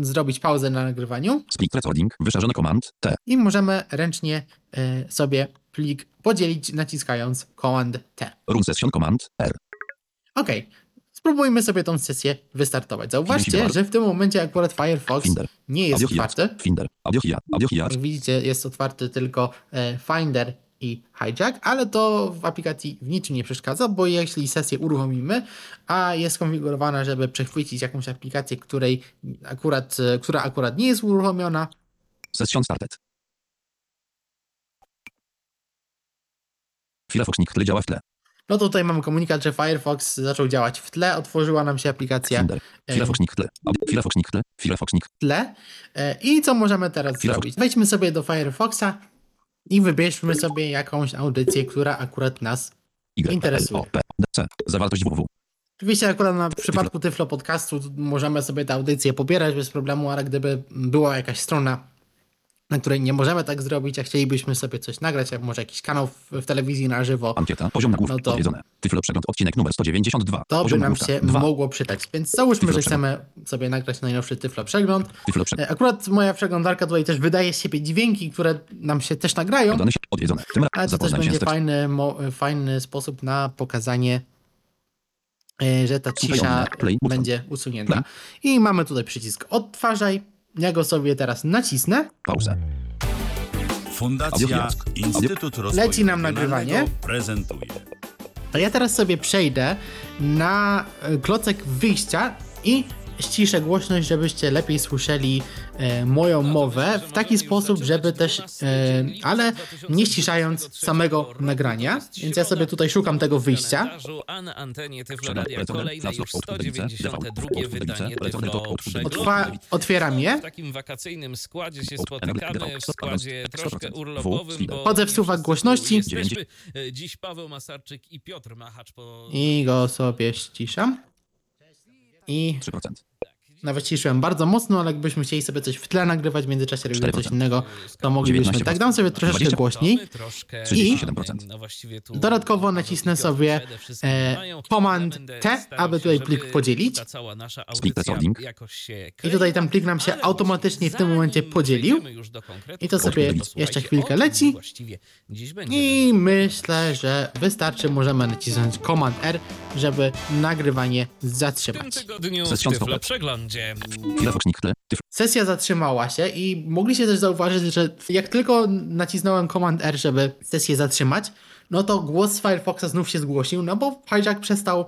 zrobić pauzę na nagrywaniu Split recording. Wyszarzone command. T. i możemy ręcznie y, sobie plik podzielić naciskając Command T. Run session command. R. Ok, spróbujmy sobie tą sesję wystartować. Zauważcie, że w tym momencie akurat Firefox Finder. nie jest Audio otwarty. Finder. Audio. Audio. Jak widzicie, jest otwarty tylko e, Finder i Hijack, ale to w aplikacji w niczym nie przeszkadza, bo jeśli sesję uruchomimy, a jest skonfigurowana, żeby przechwycić jakąś aplikację, której akurat, która akurat nie jest uruchomiona, Session started. Firefox nikt działa w tle. no to tutaj mamy komunikat, że Firefox zaczął działać w tle, otworzyła nam się aplikacja Finder. Firefox nikt tle. Firefox nikt tle. Firefox nikt. tle. E, I co możemy teraz Firefox. zrobić? Wejdźmy sobie do Firefoxa i wybierzmy sobie jakąś audycję, która akurat nas Y. Interesuje. Zawartość www. Oczywiście akurat na, przypadku Tyflo Podcastu możemy sobie tę audycję pobierać bez problemu, ale gdyby była jakaś strona, na której nie możemy tak zrobić, a chcielibyśmy sobie coś nagrać, jak może jakiś kanał w, w telewizji na żywo, Ankieta. Poziom nagłówka. No to- Odwiedzone. Tyflo przegląd odcinek numer 192. to by Poziom nam nagłówka. się mogło przydać. Więc załóżmy, Tyflo że chcemy sobie nagrać najnowszy Tyflo Przegląd. Tyflo przegląd. E, Akurat moja przeglądarka tutaj też wydaje z siebie dźwięki, które nam się też nagrają, Dodane się. Odwiedzone. Tym ale razem to też będzie fajny, mo, fajny sposób na pokazanie, e, że ta cisza będzie usunięta. I mamy tutaj przycisk odtwarzaj. Ja go sobie teraz nacisnę. Pauzę. Fundacja. Instytut Rozwoju Leci nam nagrywanie. prezentuje. To ja teraz sobie przejdę na e, klocek wyjścia i ściszę głośność, żebyście lepiej słyszeli moją mowę w taki sposób, żeby też, e, ale nie ściszając samego nagrania. Więc ja sobie tutaj szukam tego wyjścia. A na antenie Tyflo Przegląd Radia polecony. kolejne Flash już lock, output edice, 192 default, wydanie output edice, Tyflo output edice, Przeglądu. Otwa otwieram je. W takim wakacyjnym składzie się spotykamy, w składzie 100%, troszkę 100%, urlopowym, bo Wchodzę w nie suwak wszyscy głośności. E, Dziś Paweł Masarczyk i Piotr Machacz. I go sobie ściszam. I 3%. Nawet ciszyłem bardzo mocno, ale jakbyśmy chcieli sobie coś w tle nagrywać, w międzyczasie robili coś 4%. innego, to moglibyśmy. 19%. Tak, dam sobie troszeczkę 20%. głośniej. Mamy troszkę, 37%. właściwie tu Dodatkowo nacisnę sobie, e, Command T, aby tutaj plik podzielić. I tutaj ten plik nam się automatycznie w tym momencie podzielił. I to sobie jeszcze chwilkę leci. I myślę, że wystarczy, możemy nacisnąć Command R, żeby nagrywanie w tym zatrzymać. tygodniu w Tyflo Sesja zatrzymała się i mogliście też zauważyć, że jak tylko nacisnąłem Command R, żeby sesję zatrzymać, no to głos z Firefoxa znów się zgłosił, no bo hijack przestał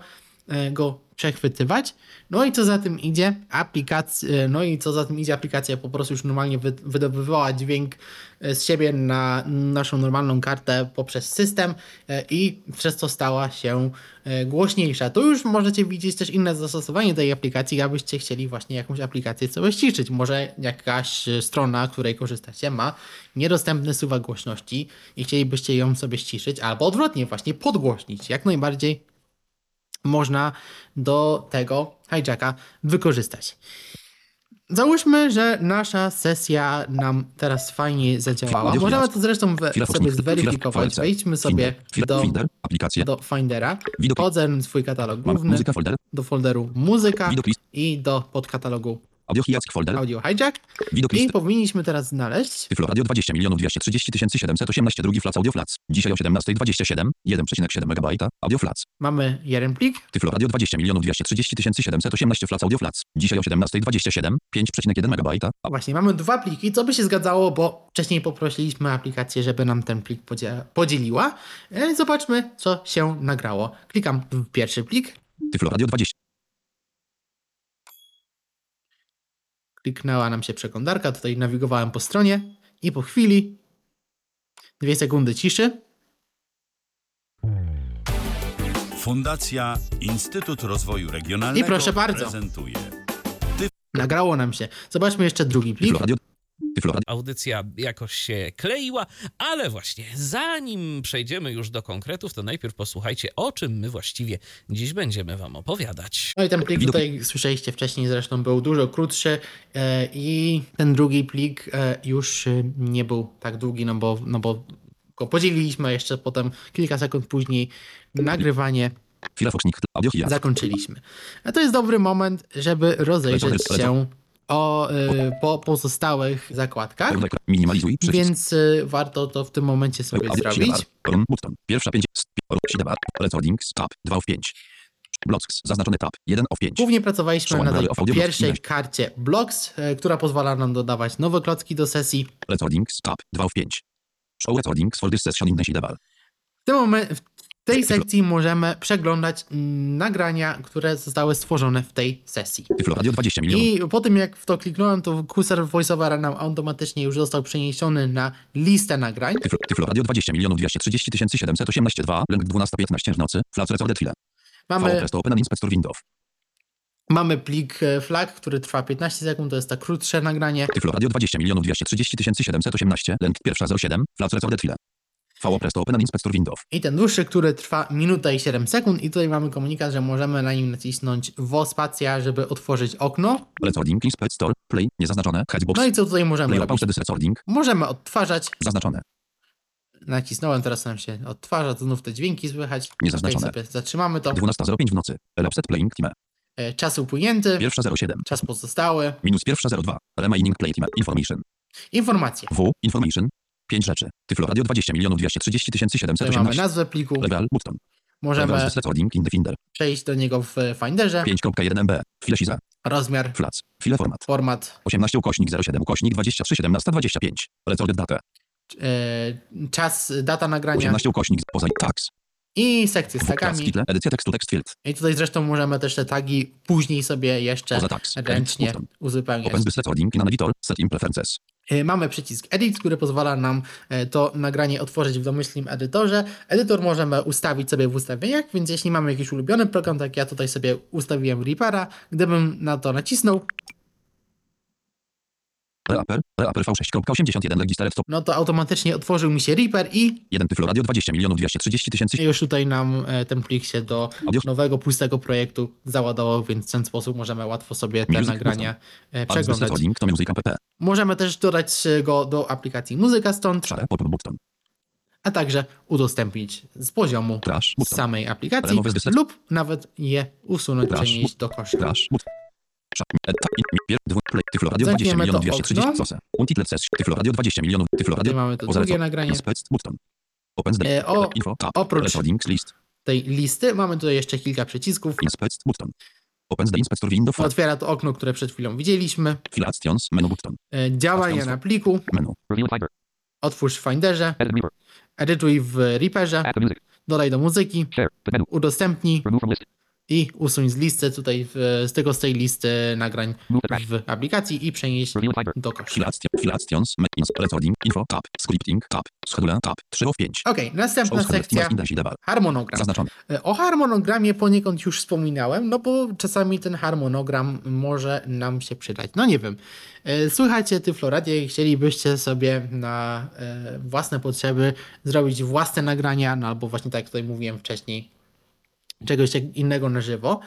e, go przechwytywać. No i co za tym idzie, aplikacja, no i co za tym idzie, aplikacja po prostu już normalnie wy, wydobywała dźwięk e, z siebie na naszą normalną kartę poprzez system e, i przez to stała się e, głośniejsza. Tu już możecie widzieć też inne zastosowanie tej aplikacji, abyście chcieli właśnie jakąś aplikację sobie ściszyć. Może jakaś e, strona, której korzystacie ma niedostępny suwak głośności i chcielibyście ją sobie ściszyć, albo odwrotnie, właśnie podgłośnić. Jak najbardziej można do tego hijacka wykorzystać. Załóżmy, że nasza sesja nam teraz fajnie zadziałała. Możemy to zresztą sobie zweryfikować. Wejdźmy sobie do, do Findera, wchodzę w swój katalog główny, do folderu muzyka i do podkatalogu Audio hijack folder. audio hijack Widok i list. powinniśmy teraz znaleźć Tyflo Radio 20 milionów 230 718 drugi flac audio flac. Dzisiaj o 17.27 1,7 MB audio flac. mamy jeden plik, Tyflo Radio 20 milionów 230 718 flac audio flac. Dzisiaj o 17.27 5,1 MB Właśnie, mamy dwa pliki, co by się zgadzało, bo wcześniej poprosiliśmy aplikację, żeby nam ten plik podzie- podzieliła. E, Zobaczmy, co się nagrało. Klikam w pierwszy plik, Tyflo Radio 20 kliknęła nam się przeglądarka, tutaj nawigowałem po stronie i po chwili, dwie sekundy ciszy, Fundacja Instytut Rozwoju Regionalnego I proszę bardzo. prezentuje nagrało nam się. Zobaczmy jeszcze drugi plik. Audycja jakoś się kleiła, ale właśnie zanim przejdziemy już do konkretów, to najpierw posłuchajcie, o czym my właściwie dziś będziemy wam opowiadać. No i ten plik tutaj słyszeliście wcześniej, zresztą był dużo krótszy e, i ten drugi plik e, już e, nie był tak długi, no bo, no bo go podzieliliśmy, a jeszcze potem kilka sekund później nagrywanie zakończyliśmy. A to jest dobry moment, żeby rozejrzeć się o, e, po pozostałych zakładkach. Minimalizuj przycisk. więc e, warto to w tym momencie sobie zrobić. Pierwsza 5. Sidebar. Recordings. Tab. 2 w 5. Blocks. Zaznaczony tab. 1 of 5. Głównie pracowaliśmy na tej pierwszej karcie Blocks, e, która pozwala nam dodawać nowe klocki do sesji. Recordings. Tab. 2 w 5. Show recordings for this session in the sidebar. W tym momencie, w tej sekcji możemy przeglądać mm, nagrania, które zostały stworzone w tej sesji. Tyflo Radio 20 milionów. I po tym jak w to kliknąłem, to kursor VoiceOvera nam automatycznie już został przeniesiony na listę nagrań. Tyflo, Radio 20 milionów 230 718 2. Lęk 12.15 w nocy. Flash recorded file. Mamy, to open inspector window. mamy plik e, flag, który trwa 15 sekund, to jest tak krótsze nagranie. Tyflo Radio 20 milionów 230 718. Lęk pierwsza 07. Flash recorded file. VO to open inspector window. I ten dłuższy, który trwa minutę i 7 sekund. I tutaj mamy komunikat, że możemy na nim nacisnąć WO spacja, żeby otworzyć okno. Recording inspector. Play. Niezaznaczone. Headbox. No i co tutaj możemy Play robić? recording. Możemy odtwarzać. Zaznaczone. Nacisnąłem, teraz nam się odtwarza, to znów te dźwięki słychać. Niezaznaczone. Tutaj sobie zatrzymamy to. 12.05 w nocy. Elapsed playing time. E, Czas upłynięty, Pierwsza 07. czas pozostały. Minus pierwsza 02. Remaining play time. Information. Informacje. W. Information. 5 rzeczy. Tyflo Radio 20 milionów 230 Tutaj mamy 718. nazwę pliku. Legal. Button. Możemy recording in the Finder. przejść do niego w Finderze. 5.1 MB. File siza. Rozmiar, Flats. File format. format, 18 ukośnik 07 ukośnik 23 17 25. Recorded data. e, czas, data nagrania 18 ukośnik poza tags. i sekcje z tagami. Title. Edycja tekstu text field. I tutaj zresztą możemy też te tagi później sobie jeszcze ręcznie uzupełniać. Open this recording in an editor. Set in preferences. E, Mamy przycisk Edit, który pozwala nam e, to nagranie otworzyć w domyślnym edytorze. Edytor możemy ustawić sobie w ustawieniach, więc jeśli mamy jakiś ulubiony program, tak ja tutaj sobie ustawiłem Reapera, gdybym na to nacisnął, Reaper, Reaper V6.81 register stop. no to automatycznie otworzył mi się Reaper i 1 Tyflo Radio 20 milionów 230 tysięcy. już tutaj nam e, ten plik się do Audio. nowego, pustego projektu załadował, więc w ten sposób możemy łatwo sobie te Music nagrania e, przeglądać. Recording to. Możemy też dodać e, go do aplikacji Muzyka stąd, Szare a także udostępnić z poziomu Trash samej aplikacji lub nawet je usunąć, Trash. przenieść do kosza. Trash button. Szat. ta- in- mi- pier- dwu- play. Tyflo Radio 20 Zamkniemy milionów to 230 okno. sose. Untitled sess. Tyflo Radio 20 milionów. Tyflo Radio. Tutaj mamy to drugie nagranie. E, o- oprócz- tej listy mamy tutaj jeszcze kilka przycisków. Otwiera to okno, które przed chwilą widzieliśmy. E, Działania na pliku. Otwórz w Finderze. Edytuj w Reaperze. Dodaj do muzyki. Udostępnij. I usuń z listy tutaj w, z tego z tej listy nagrań w aplikacji i przenieść do kosza. Info tab. Scripting tab. Schedule tab. 3 of 5. Okej, następna sekcja. Harmonogram. Zaznaczony. E, O harmonogramie poniekąd już wspominałem, no bo czasami ten harmonogram może nam się przydać. No nie wiem. E, Słuchajcie Tyfloradio i chcielibyście sobie na e, własne potrzeby zrobić własne nagrania, no albo właśnie tak jak tutaj mówiłem wcześniej, czegoś innego na żywo.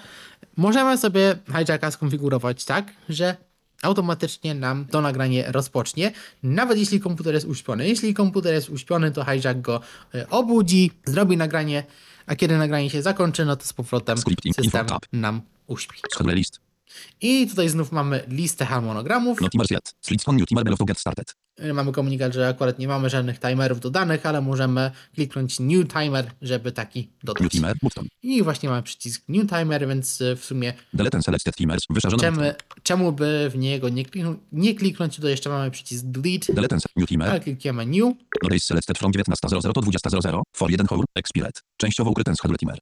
Możemy sobie hijacka skonfigurować tak, że automatycznie nam to nagranie rozpocznie, nawet jeśli komputer jest uśpiony. Jeśli komputer jest uśpiony, to hijack go e, obudzi, zrobi nagranie, a kiedy nagranie się zakończy, no to z powrotem system nam uśpi. List. I tutaj znów mamy listę harmonogramów. No timer set. Slits on new timer below to get started. E, Mamy komunikat, że akurat nie mamy żadnych timerów dodanych, ale możemy kliknąć New Timer, żeby taki New dodać. timer button. I właśnie mamy przycisk New Timer, więc e, w sumie Delete and selected timers. Wyszarzony czemu, czemu by w niego nie, kliknąć, nie kliknąć, to jeszcze mamy przycisk Delete, Delete and new timer. ale klikniemy New. No days selected from 19.00 do 20.00 for 1 hour expired. Częściowo ukryty schedule timer.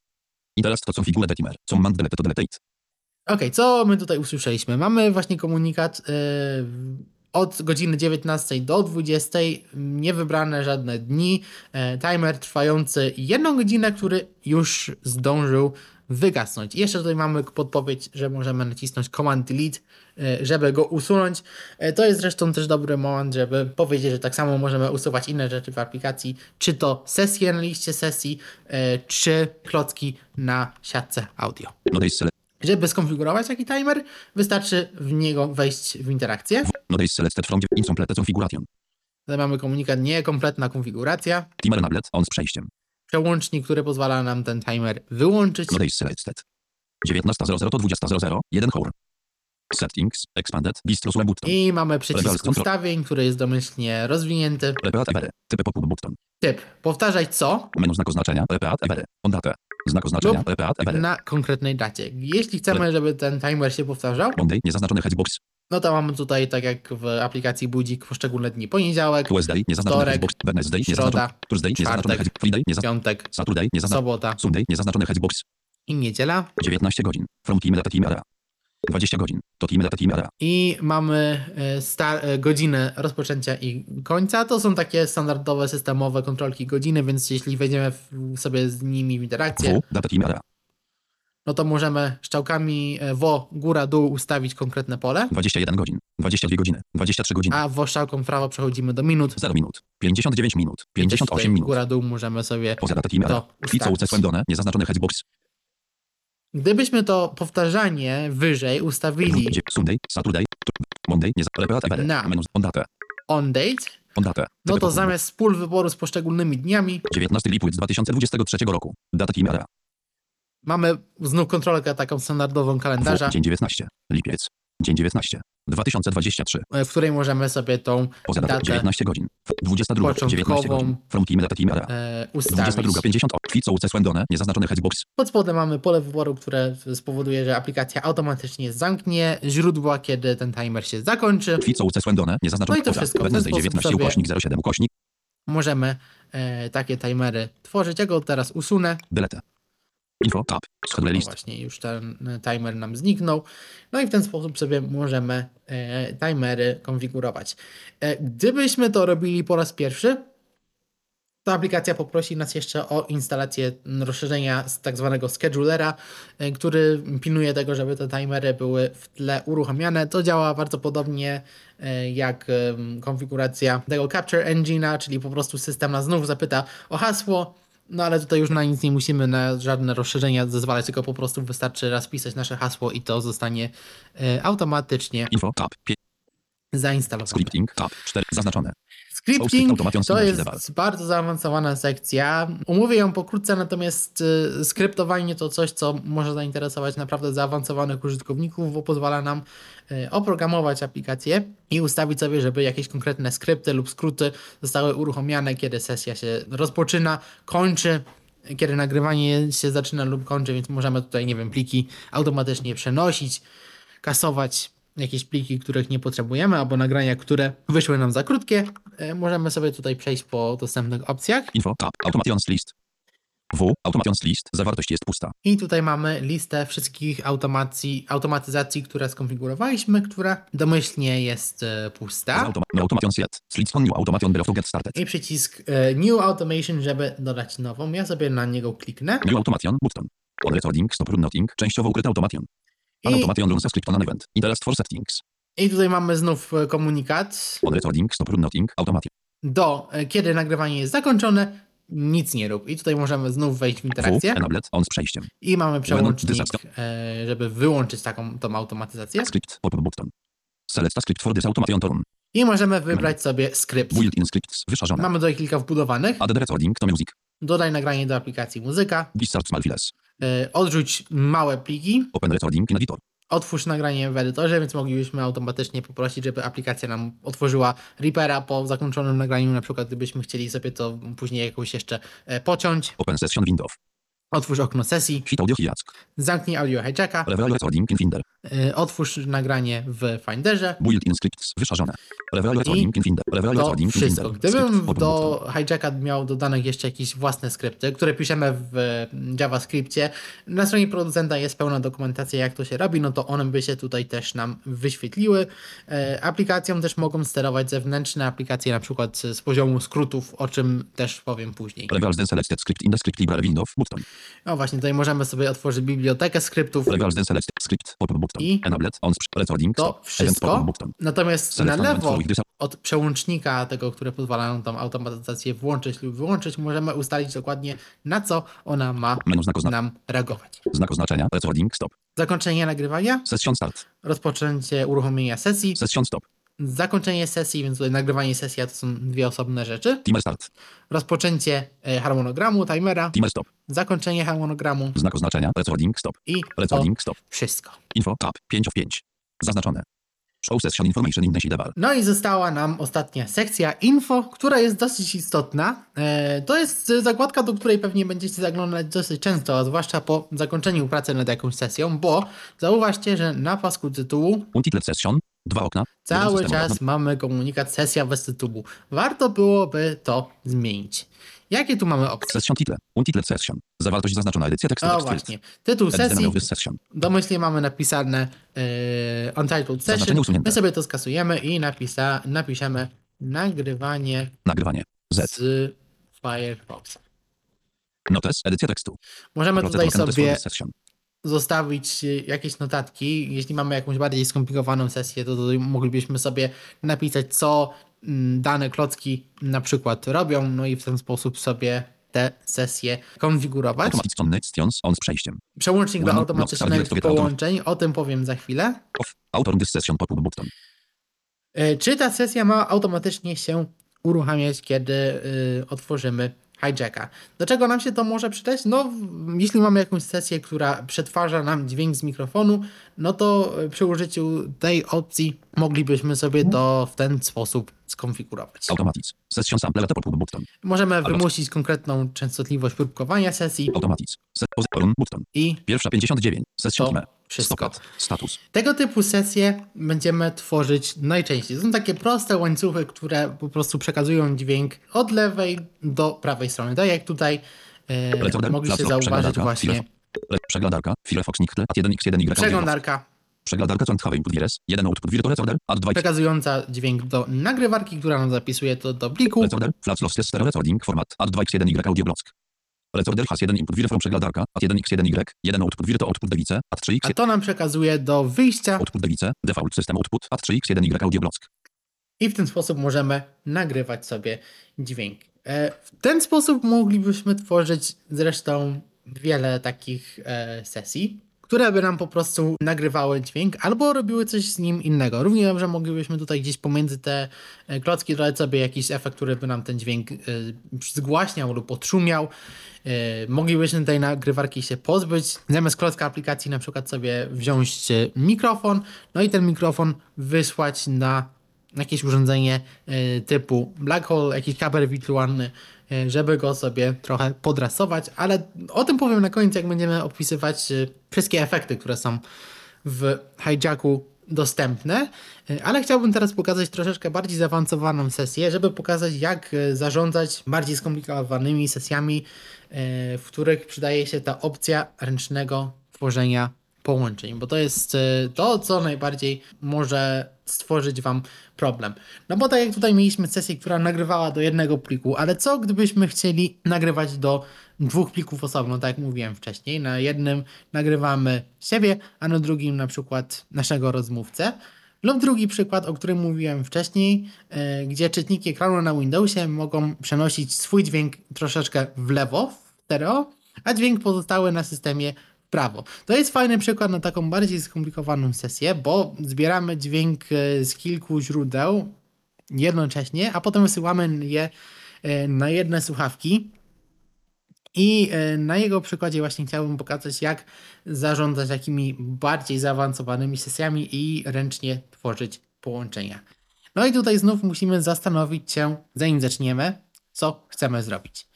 I teraz to co figure the timer. Co man delete to delete. Ok, co my tutaj usłyszeliśmy? Mamy właśnie komunikat yy, od godziny 19 do 20, niewybrane żadne dni, e, timer trwający jedną godzinę, który już zdążył wygasnąć. Jeszcze tutaj mamy podpowiedź, że możemy nacisnąć Command Delete, e, żeby go usunąć. To jest zresztą też dobry moment, żeby powiedzieć, że tak samo możemy usuwać inne rzeczy w aplikacji, czy to sesje na liście sesji, czy klocki na siatce audio. Żeby skonfigurować taki timer, wystarczy w niego wejść w interakcję. No days selected from incomplete configuration. Tutaj mamy komunikat niekompletna konfiguracja. Timer enabled on z przejściem. Przełącznik, który pozwala nam ten timer wyłączyć. No days selected. 19.00 do 20.00 1 hour. Settings expanded distro sub button. I mamy przycisk Rebels control. ustawień, który jest domyślnie rozwinięty. Repeat ever. Typy pop button. Typ. Powtarzaj co Menu znak oznaczenia. Repeat ever. On datę. Znak oznaczenia. Lub Repeat ever. na konkretnej dacie. Jeśli chcemy, żeby ten timer się powtarzał, niezaznaczony headbox. no to mamy tutaj, tak jak w aplikacji Budzik, poszczególne dni. Poniedziałek, Tuesday niezaznaczony Wtorek, headbox. Wednesday środa. Thursday niezaznaczony headbox. Friday niezaznaczony. piątek, Saturday niezaznaczony. sobota Sunday niezaznaczony headbox. i niedziela. 19 godzin. From team data team area. 20 godzin. To team data team. I mamy e, sta- e, godzinę rozpoczęcia i końca. To są takie standardowe, systemowe kontrolki godziny, więc jeśli wejdziemy sobie z nimi w interakcję, W data team no to możemy strzałkami e, wo, góra, dół ustawić konkretne pole, 21 godzin. 22 godziny. 23 godziny. a wo strzałką w prawo przechodzimy do minut. 0 minut. 59 minut. I też 58 tutaj minut. Góra, dół możemy sobie Poza to ustawić. ucesłem niezaznaczony headbox. Gdybyśmy to powtarzanie wyżej ustawili. Na. On date, no to zamiast pól wyboru z poszczególnymi dniami 19 lipiec 2023 roku. Data team area. mamy znów kontrolkę taką standardową kalendarza, dzień 19. Lipiec. Dzień 19. 2023. e, w której możemy sobie tą Poza datę datę 19 godzin. W- 22. 19 godzin. From team data team e, ustawić. 22. 50. Kwicą ucesłem niezaznaczony headbox. Pod spodem mamy pole wyboru, które spowoduje, że aplikacja automatycznie zamknie źródła, kiedy ten timer się zakończy. Kwicą ucesłem niezaznaczony No i to wszystko. W ten Wednesday sposób 19 sobie- ukośnik 07 ukośnik. Możemy e, takie timery tworzyć. Ja go teraz usunę. Delete. Info tab. No właśnie, już ten e, timer nam zniknął. No i w ten sposób sobie możemy e, timery konfigurować. E, gdybyśmy to robili po raz pierwszy, to aplikacja poprosi nas jeszcze o instalację rozszerzenia z tak zwanego schedulera, y, który pilnuje tego, żeby te timery były w tle uruchamiane. To działa bardzo podobnie y, jak konfiguracja tego Capture Engine'a, czyli po prostu system nas znów zapyta o hasło, no ale tutaj już na nic nie musimy, na żadne rozszerzenia zezwalać, tylko po prostu wystarczy raz pisać nasze hasło i to zostanie y, automatycznie Info, tab, 5, zainstalowane. scripting, tab, 4, zaznaczone. Scripting to jest bardzo zaawansowana sekcja. Umówię ją pokrótce, natomiast y, skryptowanie to coś, co może zainteresować naprawdę zaawansowanych użytkowników, bo pozwala nam y, oprogramować aplikację i ustawić sobie, żeby jakieś konkretne skrypty lub skróty zostały uruchomione, kiedy sesja się rozpoczyna, kończy. Kiedy nagrywanie się zaczyna lub kończy, więc możemy tutaj, nie wiem, pliki automatycznie przenosić, kasować jakieś pliki, których nie potrzebujemy, albo nagrania, które wyszły nam za krótkie. E, Możemy sobie tutaj przejść po dostępnych opcjach. Info, tab, automations list. W, automations list, zawartość jest pusta. I tutaj mamy listę wszystkich automacji, automatyzacji, które skonfigurowaliśmy, która domyślnie jest e, pusta. Automa no automations yet. Slits on new automation below to get started. I przycisk e, New Automation, żeby dodać nową. Ja sobie na niego kliknę. New automation, button. On recording, stop run noting, częściowo ukryty automation. I, automation runs a script on event. Interest for settings. I tutaj mamy znów e, komunikat On recording, stop noting, automation. do e, kiedy nagrywanie jest zakończone, nic nie rób. I tutaj możemy znów wejść w interakcję. enabled, on z przejściem. I mamy przełącznik, e, żeby wyłączyć taką tą automatyzację. Script, pop-up button. Select a script for this automation to run. I możemy wybrać sobie skrypt. Built-in scripts, wyszarzone. Mamy tutaj kilka wbudowanych. Add recording to music. Dodaj nagranie do aplikacji muzyka. Discharge small files. E, odrzuć małe pliki. Open recording in editor. Otwórz nagranie w edytorze, więc moglibyśmy automatycznie poprosić, żeby aplikacja nam otworzyła Reapera po zakończonym nagraniu, na przykład gdybyśmy chcieli sobie to później jakoś jeszcze e, pociąć. Open session window. Otwórz okno sesji, zamknij audio hijacka, in e, otwórz nagranie w Finderze. Built-in scripts, wyszarzone. In. Reveal To in wszystko. Gdybym do hijacka miał dodanych jeszcze jakieś własne skrypty, które piszemy w e, JavaScriptie, na stronie producenta jest pełna dokumentacja, jak to się robi, no to one by się tutaj też nam wyświetliły. E, Aplikacją też mogą sterować zewnętrzne aplikacje, na przykład z poziomu skrótów, o czym też powiem później. Selected script in the script window. Button. No właśnie, tutaj możemy sobie otworzyć bibliotekę skryptów. I. To wszystko. Natomiast na lewo od przełącznika tego, które pozwala nam tą automatyzację włączyć lub wyłączyć, możemy ustalić dokładnie na co ona ma nam reagować. Znak oznaczenia. Recording. Stop. Zakończenie nagrywania, Session start. rozpoczęcie uruchomienia sesji, Session stop. Zakończenie sesji, więc tutaj nagrywanie sesji to są dwie osobne rzeczy, Timer start. rozpoczęcie e, harmonogramu, timera, Timer stop. zakończenie harmonogramu Znak oznaczenia. Recording. Stop. i Recording. Stop. wszystko. Info. Tab. 5 of 5. Zaznaczone. Show session information in Deval. No i została nam ostatnia sekcja info, która jest dosyć istotna. E, to jest zakładka, do której pewnie będziecie zaglądać dosyć często, a zwłaszcza po zakończeniu pracy nad jakąś sesją, bo zauważcie, że na pasku tytułu Untitled session. Dwa okna. cały czas mamy komunikat sesja bez tytułu. Warto byłoby to zmienić. Jakie tu mamy opcje? Session title. Untitled session. Zawartość zaznaczona. Edycja tekstu. O tekst właśnie, tytuł sesji, session. domyślnie mamy napisane e, Untitled Session. My sobie to skasujemy i napisa, napiszemy nagrywanie Nagrywanie. Z. z Firefox. Notes. Edycja tekstu. Możemy tutaj notes for sobie. Zostawić jakieś notatki. Jeśli mamy jakąś bardziej skomplikowaną sesję, to moglibyśmy sobie napisać, co mm, dane klocki na przykład robią, no i w ten sposób sobie te sesje konfigurować. On z przejściem. Przełącznik do automatycznych połączeń, o tym powiem za chwilę. Autor this session pop-up button. E, Czy ta sesja ma automatycznie się uruchamiać, kiedy y, otworzymy hijacka? Do czego nam się to może przydać? No, jeśli mamy jakąś sesję, która przetwarza nam dźwięk z mikrofonu, no to y, przy użyciu tej opcji moglibyśmy sobie to w ten sposób skonfigurować. Automatic. Session sample pop-up button. Możemy wymusić konkretną częstotliwość próbkowania sesji Automatic. Se- run button. i Pierwsza 59. Session To wszystko. Status. Tego typu sesje będziemy tworzyć najczęściej. To są takie proste łańcuchy, które po prostu przekazują dźwięk od lewej do prawej strony. Tak jak tutaj e, mogliście zauważyć właśnie Przeglądarka. Firefox Nickle. At 1x1y. przeglądarka, Przeglądarka centrala input virus. Jeden output vir to recorder. Add 2 przekazująca dźwięk do nagrywarki, która nam zapisuje to do pliku. Recorder. Flat lossless stereo recording. Format. Add 2x1y audio block. Recorder has 1 input vir from przeglądarka. Add 1x1y. Jeden output vir to output device. Add 3x A to nam przekazuje do wyjścia output device. Default system output. Add 3x1y audio block. i w ten sposób możemy nagrywać sobie dźwięk. E, W ten sposób moglibyśmy tworzyć zresztą wiele takich e, sesji, które by nam po prostu nagrywały dźwięk albo robiły coś z nim innego. Równie dobrze moglibyśmy tutaj gdzieś pomiędzy te e, klocki dodać sobie jakiś efekt, który by nam ten dźwięk e, zgłaśniał lub odszumiał. E, Moglibyśmy tej nagrywarki się pozbyć. Zamiast klocka aplikacji na przykład sobie wziąć e, mikrofon, no i ten mikrofon wysłać na jakieś urządzenie e, typu black hole, jakiś kabel wirtualny, żeby go sobie trochę podrasować, ale o tym powiem na końcu, jak będziemy opisywać e, wszystkie efekty, które są w hijacku dostępne, E, ale chciałbym teraz pokazać troszeczkę bardziej zaawansowaną sesję, żeby pokazać jak e, zarządzać bardziej skomplikowanymi sesjami, e, w których przydaje się ta opcja ręcznego tworzenia połączeń, bo to jest e, to, co najbardziej może stworzyć Wam problem. No bo tak jak tutaj mieliśmy sesję, która nagrywała do jednego pliku, ale co gdybyśmy chcieli nagrywać do dwóch plików osobno, tak jak mówiłem wcześniej. Na jednym nagrywamy siebie, a na drugim na przykład naszego rozmówcę. Lub drugi przykład, o którym mówiłem wcześniej, e, gdzie czytniki ekranu na Windowsie mogą przenosić swój dźwięk troszeczkę w lewo, w stereo, a dźwięk pozostały na systemie prawo. To jest fajny przykład na taką bardziej skomplikowaną sesję, bo zbieramy dźwięk e, z kilku źródeł jednocześnie, a potem wysyłamy je e, na jedne słuchawki. I e, na jego przykładzie właśnie chciałbym pokazać, jak zarządzać takimi bardziej zaawansowanymi sesjami i ręcznie tworzyć połączenia. No i tutaj znów musimy zastanowić się, zanim zaczniemy, co chcemy zrobić.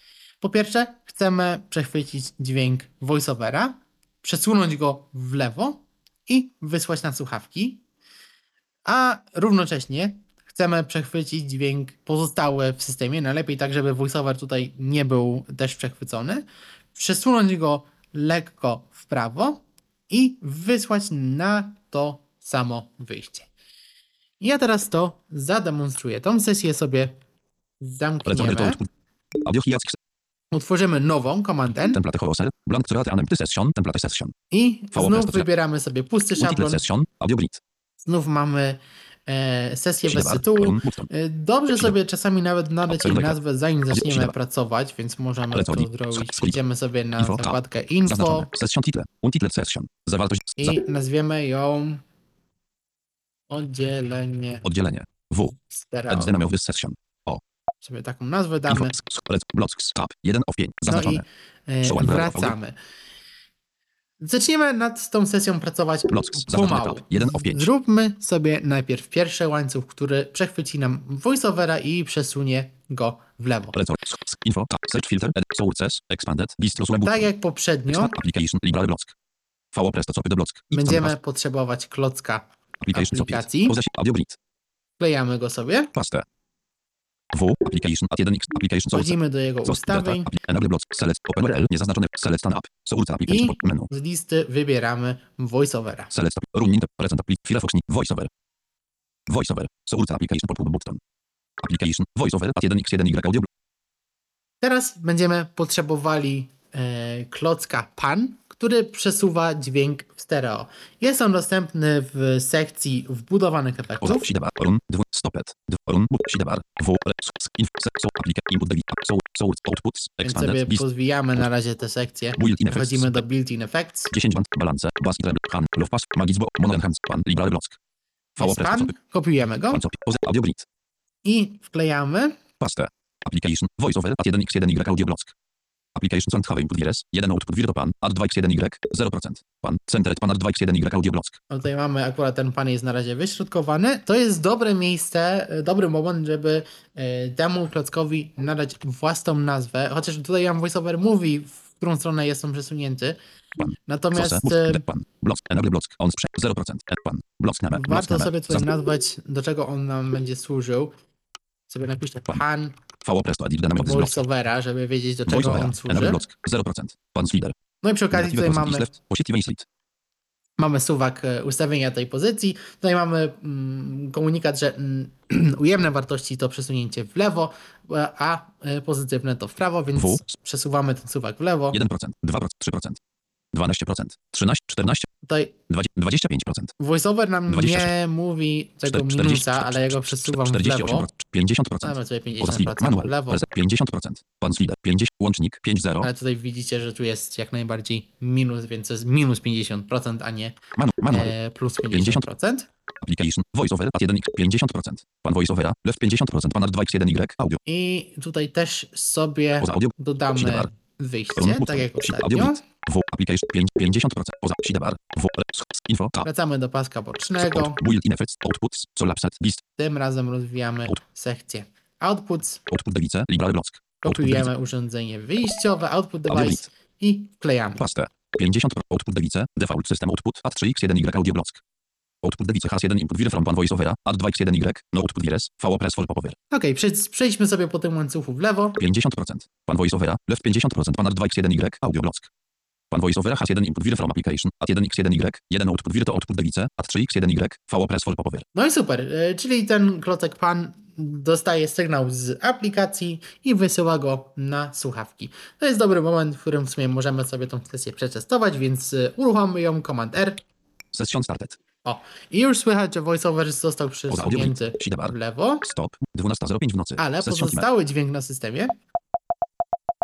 Po pierwsze, chcemy przechwycić dźwięk voiceovera, przesunąć go w lewo i wysłać na słuchawki, a równocześnie chcemy przechwycić dźwięk pozostały w systemie, najlepiej tak, żeby voiceover tutaj nie był też przechwycony, przesunąć go lekko w prawo i wysłać na to samo wyjście. Ja teraz to zademonstruję. Tą sesję sobie zamkniemy. Utworzymy nową komandę Template hoser. Blank create an empty session. Template session. i znów wybieramy sobie pusty szablon. session. Audio grid. Znów mamy e, sesję bez tytułu. E, Dobrze sobie czasami nawet nadać jej nazwę, zanim zaczniemy pracować, więc możemy to zrobić. Idziemy sobie na zakładkę info. Session title. Untitled session. Zawartość. Za. i nazwiemy ją oddzielenie Oddzielenie. W. this session. Sobie taką nazwę damy. Sk- Blocks. Tab. 1 of 5. No i e, wracamy. Zaczniemy nad tą sesją pracować pomału. tab. 1 of 5. Zróbmy sobie najpierw pierwszy łańcuch, który przechwyci nam voiceovera i przesunie go w lewo. Info. Search filter. Sources. Expanded. Distro. Tak jak poprzednio, application. Library block. Będziemy potrzebować klocka aplikacji. Wklejamy go sobie. W. Application. At 1x. Application source. wchodzimy do jego ustawień Enable blocks. Select. Open URL. Niezaznaczone. Select an app. Source application. i Menu. z listy wybieramy voiceovera. Select. Running. Present. Firefox. Voiceover. Voiceover. Source application. Pop button. Application. Voiceover. At 1x1y audio block. Teraz będziemy potrzebowali e, klocka PAN, który przesuwa dźwięk w stereo. Jest on dostępny w sekcji wbudowanych efektów. Więc sobie pozwijamy na razie te sekcje. Wchodzimy do built-in effects. 10 band. Balance. Bass. Treble. Han. Love pass. Magizbo. Mono enhance. Pan. Library block. PAN, kopiujemy go i wklejamy. Paste. Application. Voiceover. At 1x1y audio block. Application sound have input virus. 1 output pan. Add 2x1y. 0%. Pan. Centered pan. Add 2x1y audio block. No Tutaj mamy akurat ten pan jest na razie wyśrodkowany. To jest dobre miejsce, e, dobry moment, żeby e, temu klockowi nadać własną nazwę. Chociaż tutaj nam voiceover mówi, w którą stronę jest on przesunięty. Pan. Natomiast Source. e, pan. Blocks. Enable blocks. On sprze. 0%. Add pan. Blocks name. Warto sobie tutaj nazwać, do czego on nam będzie służył. Sobie napiszcie Pan. pan VO presto. Edit dynamic voiceovera, żeby wiedzieć, do czego on służy. blocks. 0%. Pan slider. No i przy okazji tutaj mamy mamy suwak e, ustawienia tej pozycji. Tutaj mamy mm, komunikat, że mm, ujemne wartości to przesunięcie w lewo, e, a e, pozytywne to w prawo, więc W. przesuwamy ten suwak w lewo. 1%, 2%, 3%, 12%, 13, 14, Tutaj 20, 25%, voiceover nam 26. nie mówi tego 40, minusa, ale ja go przesuwam w 48%, lewo. 50%. Damy sobie Poza Slidek, 50% w manual, lewo. preset 50%, pan Slidek, 50, łącznik 5.0, Ale tutaj widzicie, że tu jest jak najbardziej minus, więc to jest minus 50%, a nie manu, manual, e, plus 50%. application, voiceover, at 1x 50%, pan voiceovera, left 50%, pan art 2x1y, audio, I tutaj też sobie poza audio, dodamy. Wyjście, tak jak ostatnio. w, application 5, 50%, poza sidebar, w, info, tab, Wracamy do paska bocznego. out, build-in effects, outputs, list, Tym razem rozwijamy sekcję outputs. output device, block, Kopiujemy urządzenie wyjściowe, output device i wklejamy. paste, 50%, output device, default system output, at 3x1y, audio block, output device, has1 input, vir from pan voiceovera, at 2x1y, no output vires, v press for popover, Ok, przejdź- przejdźmy sobie po tym łańcuchu w lewo. 50%, pan voiceovera, left 50%, pan art 2x1y, audio block, pan voiceovera, has1 input, vir from application, at 1x1y, 1 output, vir to output device, at 3x1y, v press for popover, No i super, e, czyli ten klocek pan dostaje sygnał z aplikacji i wysyła go na słuchawki. To jest dobry moment, w którym w sumie możemy sobie tą sesję przetestować, więc e, uruchommy ją Command R. session started, O, i już słychać, że VoiceOver został przesunięty w lewo, stop, 12.05 w nocy, ale pozostały dźwięk na systemie,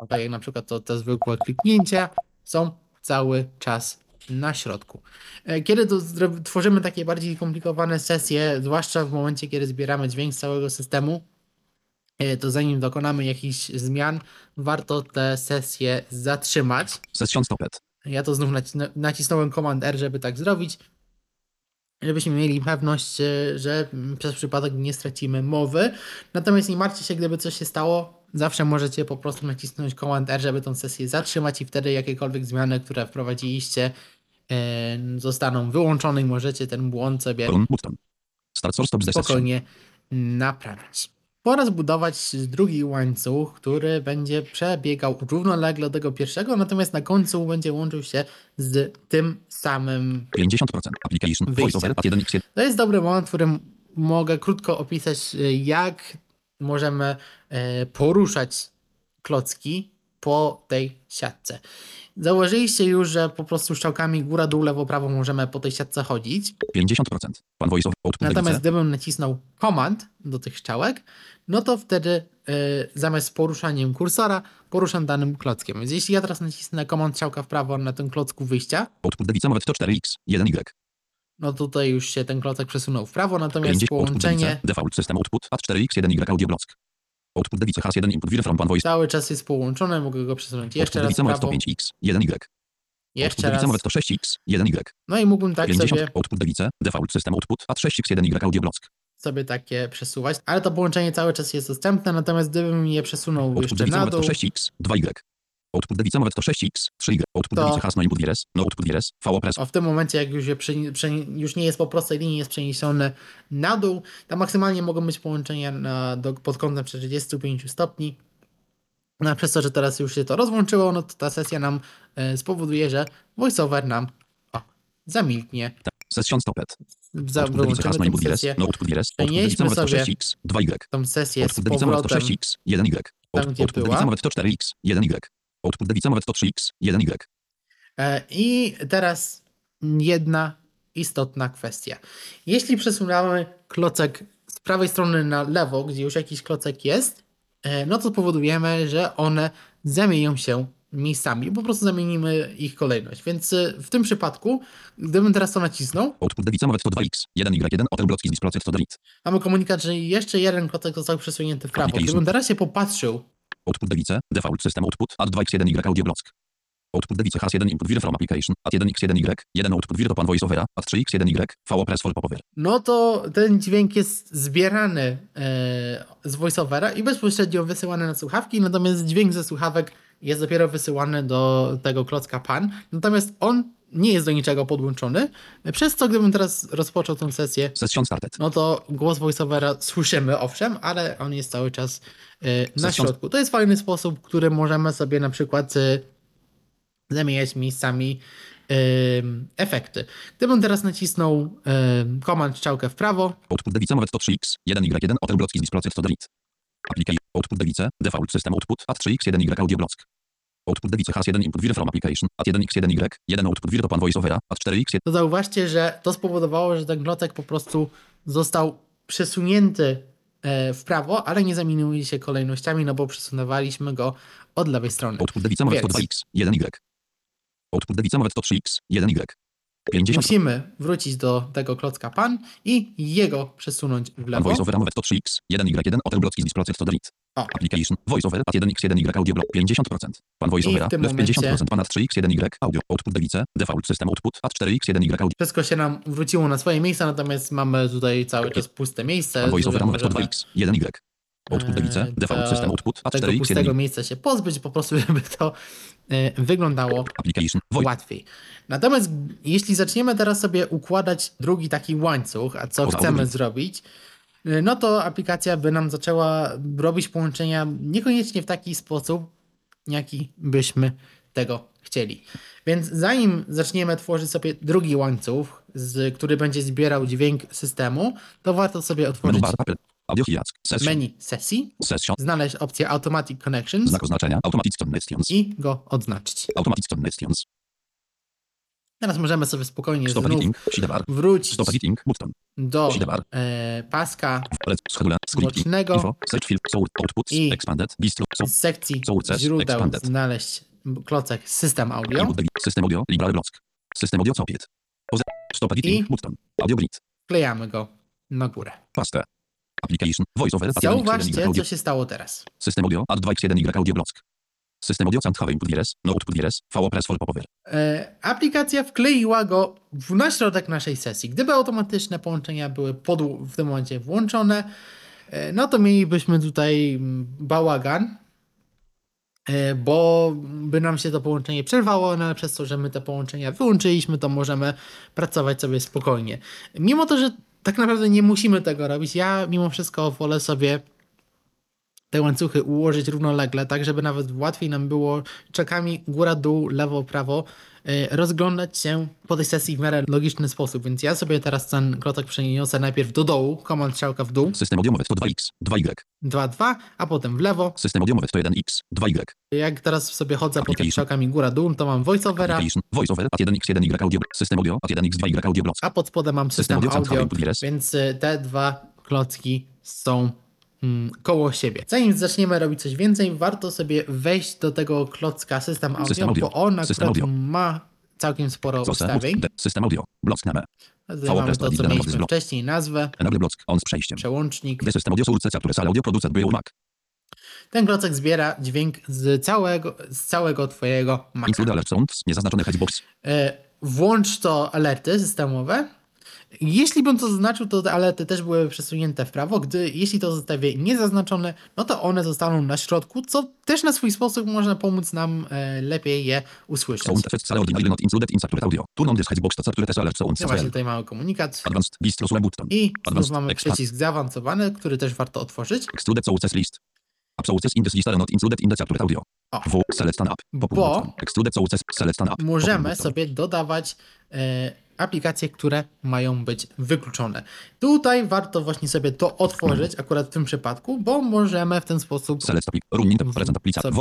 tak jak na przykład to te zwykłe kliknięcia, są cały czas na środku. E, Kiedy to tworzymy takie bardziej komplikowane sesje, zwłaszcza w momencie, kiedy zbieramy dźwięk z całego systemu, e, to zanim dokonamy jakichś zmian, warto te sesje zatrzymać. session stopped, Ja to znów naci- nacisnąłem Command R, żeby tak zrobić, żebyśmy mieli pewność, e, że mm, przez przypadek nie stracimy mowy. Natomiast nie martwcie się, gdyby coś się stało, zawsze możecie po prostu nacisnąć Command R, żeby tą sesję zatrzymać i wtedy jakiekolwiek zmiany, które wprowadziliście, e, zostaną wyłączone i możecie ten błąd sobie spokojnie naprawić. Pora zbudować drugi łańcuch, który będzie przebiegał równolegle do tego pierwszego, natomiast na końcu będzie łączył się z tym samym. 50%, application, voiceover, at 1x1, To jest dobry moment, w którym mogę krótko opisać, y, jak możemy e, poruszać klocki po tej siatce. Zauważyliście już, że po prostu strzałkami góra, dół, lewo, prawo możemy po tej siatce chodzić. 50%, pan output Natomiast gdybym nacisnął command do tych strzałek, no to wtedy y, zamiast poruszaniem kursora, poruszam danym klockiem. Więc jeśli ja teraz nacisnę command strzałka w prawo na tym klocku wyjścia, output device, nawet to 4x, 1y, no tutaj już się ten klocek przesunął w prawo, natomiast 50 output połączenie default system output, at 4x, 1y, audio block, output device, has1 input, vir from pan voice, cały czas jest połączone, mogę go przesunąć. Jeszcze output raz prawo, nawet to 5x, 1y, jeszcze output raz, device, nawet to 6x, 1y, no i mógłbym tak 50, sobie, output device, default system output, at 6x, 1y, audio block, sobie takie przesuwać, ale to połączenie cały czas jest dostępne, natomiast gdybym je przesunął output jeszcze na dół, 6x, 2y, output device, nawet to 6x, 3y, output To- device, has no input vires, no output vires, v press, O, w tym momencie, jak już, je przeni- przeni- już nie jest po prostej linii, jest przeniesione na dół, tam maksymalnie mogą być połączenia na, do, pod kątem 45 stopni. No, a przez to, że teraz już się to rozłączyło, no to ta sesja nam e, spowoduje, że voiceover nam o, zamilknie. session stopped, Za, wyłączymy no input vires, sesję, Przenieśmy sobie 6x, 2y, tą sesję z powrotem 6x, 1y, tam, gdzie była. device, nawet to 4x, 1y, output device, nawet to 3x, 1y, E, I teraz jedna istotna kwestia. Jeśli przesuwamy klocek z prawej strony na lewo, gdzie już jakiś klocek jest, e, no to powodujemy, że one zamienią się miejscami. Po prostu zamienimy ich kolejność. Więc e, w tym przypadku, gdybym teraz to nacisnął, output device, nawet to 2x, 1y1, hotel blocki z to delete, mamy komunikat, że jeszcze jeden klocek został przesunięty w prawo. Gdybym teraz się popatrzył, output device, default system output, at 2x1y, audio block, output device, has 1 input from application, at 1x1y, 1 output to pan voiceovera, at 3x1y, v press for popover, no to ten dźwięk jest zbierany e, z voiceovera i bezpośrednio wysyłany na słuchawki, natomiast dźwięk ze słuchawek jest dopiero wysyłany do tego klocka pan, natomiast on nie jest do niczego podłączony, przez co gdybym teraz rozpoczął tę sesję, session started, no to głos voiceovera słyszymy owszem, ale on jest cały czas e, na Session- środku. To jest fajny sposób, który możemy sobie na przykład e, zamieniać miejscami efekty. Gdybym teraz nacisnął ym, Command strzałkę w prawo, Output device movet to 3x, 1y1, hotel blocki z display to delete. Application, output device, default system output, at 3x1y audio block. Output device has 1 input vir from application, at 1x1y, 1 output vir to pan voiceovera, at 4x, to zauważcie, że to spowodowało, że ten klocek po prostu został przesunięty e, w prawo, ale nie zamienił się kolejnościami, no bo przesunęliśmy go od lewej strony. output device movet to Więc 2x, 1y. Output device movet to 3x, 1y. 50 musimy wrócić do tego klocka pan i jego przesunąć w lewo. voiceover movet to 3x, 1y1, hotel blocki z display to delete. O. Application, voiceover, at 1x1y audio block 50%. Pan voiceovera, tym left momencie- 50%, pan at 3x1y audio, output device, default system output, at 4x1y audio. Wszystko się nam wróciło na swoje miejsca, natomiast mamy tutaj cały czas puste miejsce. Pan voiceover które movet to możemy, 2x, 1y. Output device, e, default system output, tego 4x1y. pustego miejsca się pozbyć, po prostu żeby to e, wyglądało Application, łatwiej. Natomiast jeśli zaczniemy teraz sobie układać drugi taki łańcuch, a co chcemy zrobić, y, no to aplikacja by nam zaczęła robić połączenia niekoniecznie w taki sposób, jaki byśmy tego chcieli. Więc zanim zaczniemy tworzyć sobie drugi łańcuch, z, który będzie zbierał dźwięk systemu, to warto sobie otworzyć audio hijack, session, menu sesji, session, znaleźć opcję Automatic Connections znak oznaczenia, automatic connections, i go odznaczyć. automatic connections, Teraz możemy sobie spokojnie stop znów editing, wrócić stop editing, button, do e, paska Bocznego. I- z sekcji źródeł znaleźć klocek System Audio. System audio, library block, system audio Oze- stop editing, button, audio grid, wklejamy go na górę. paste, application, voiceover, at 1x1y Zauważcie, co się stało teraz. system audio, at 2x1y audio block, system audio sound have input vires, no output vires, VO press for popover, E, aplikacja wkleiła go w, na środek naszej sesji. Gdyby automatyczne połączenia były pod, w tym momencie włączone, e, no to mielibyśmy tutaj mm, bałagan, e, bo by nam się to połączenie przerwało, no ale przez to, że my te połączenia wyłączyliśmy, to możemy pracować sobie spokojnie. Mimo to, że tak naprawdę nie musimy tego robić, ja mimo wszystko wolę sobie te łańcuchy ułożyć równolegle, tak żeby nawet łatwiej nam było czekami góra, dół, lewo, prawo y, rozglądać się po tej sesji w miarę logiczny sposób. Więc ja sobie teraz ten klocek przeniosę najpierw do dołu, komand strzałka w dół, system audio movet to 2x, 2y, 2, 2, a potem w lewo. system audio movet to 1x, 2y, Jak teraz sobie chodzę po tych Application. strzałkami góra, dół, to mam voiceovera, voiceover, at 1x1y audio, system audio, at 1x2y audio. Block, a pod spodem mam system audio sound audio, vires, więc y, te dwa klocki są koło siebie. Zanim zaczniemy robić coś więcej, warto sobie wejść do tego klocka system audio, System audio. bo on akurat ma całkiem sporo Zoce, ustawień. system audio, block name, mamy to, co mieliśmy wcześniej, nazwę, enable block, on z przejściem, przełącznik. system audio które sale audio producent by Mac, Ten klocek zbiera dźwięk z całego, z całego twojego Maca. include alert sounds, niezaznaczony hitbox, E, Włącz to alerty systemowe. Jeśli bym to zaznaczył, to te alerty też były przesunięte w prawo. Gdy, jeśli to zostawię niezaznaczone, no to one zostaną na środku, co też na swój sposób może pomóc nam e, lepiej je usłyszeć. sound effects sale ordinary not included in saturate audio, turn on this hitbox to alert No właśnie tutaj mamy komunikat. advanced, button, I Advanced mamy expand. przycisk zaawansowany, który też warto otworzyć. list, sources in this list are not included in the saturate audio, O. w, select stand up, Bo- możemy sobie dodawać e, aplikacje, które mają być wykluczone. Tutaj warto właśnie sobie to otworzyć, akurat w tym przypadku, bo możemy w ten sposób application,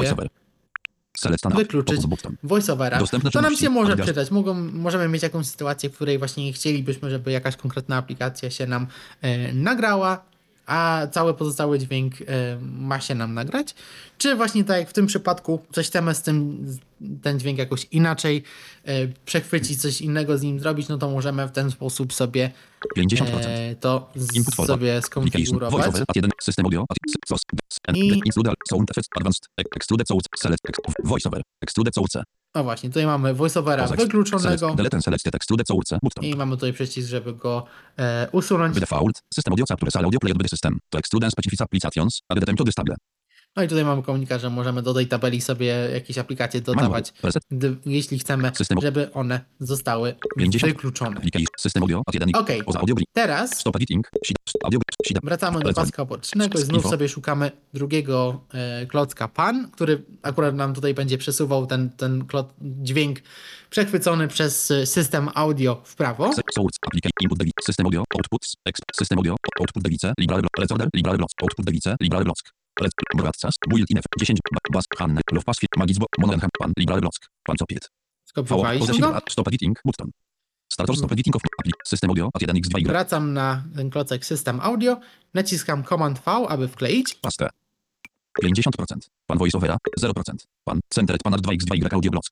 sobie wykluczyć voiceovera. To nam się może przydać. Mogą, możemy mieć jakąś sytuację, w której właśnie chcielibyśmy, żeby jakaś konkretna aplikacja się nam e, nagrała, a cały pozostały dźwięk e, ma się nam nagrać. Czy właśnie tak jak w tym przypadku coś chcemy z tym, ten dźwięk jakoś inaczej e, przechwycić, coś innego z nim zrobić, no to możemy w ten sposób sobie 50%. e, to z, Input sobie skonfigurować. voiceover, at 1, system audio, at sos, I- include sound effects, advanced, ex- excluded source, select, ex- voiceover, excluded source, O właśnie, tutaj mamy voiceovera Select, wykluczonego i mamy tutaj przycisk, żeby go e, usunąć. By default, system audio capture sale audio played by the system. To exclude and specific applications, add to this table. No i tutaj mamy komunikat, że możemy do tej tabeli sobie jakieś aplikacje dodawać, gdy, jeśli chcemy, żeby one zostały 50. wykluczone. System audio. At 1 Okej. Poza audio. Teraz wracamy do paska bocznego i znów sobie szukamy drugiego e, klocka pan, który akurat nam tutaj będzie przesuwał ten, ten klot, dźwięk przechwycony przez e, system audio w prawo. System audio. Outputs. System audio. Output device. Liberal. Recorder. Liberal. Output device. Liberal block. Red. Broadcast. Built in F. 10. Ba- Bas. Hanne. Love pass. Magizbo. Monenham. Pan. Liberal block. Pan copiet. Skopiowaliśmy Possession. go. Stop editing. Button. Startor. Stop editing of appli. System audio. At 1x2y. Wracam na ten klocek system audio, naciskam Command V, aby wkleić. Pastę. 50%. Pan voiceovera 0%. Pan centered pan 2x2y audio block.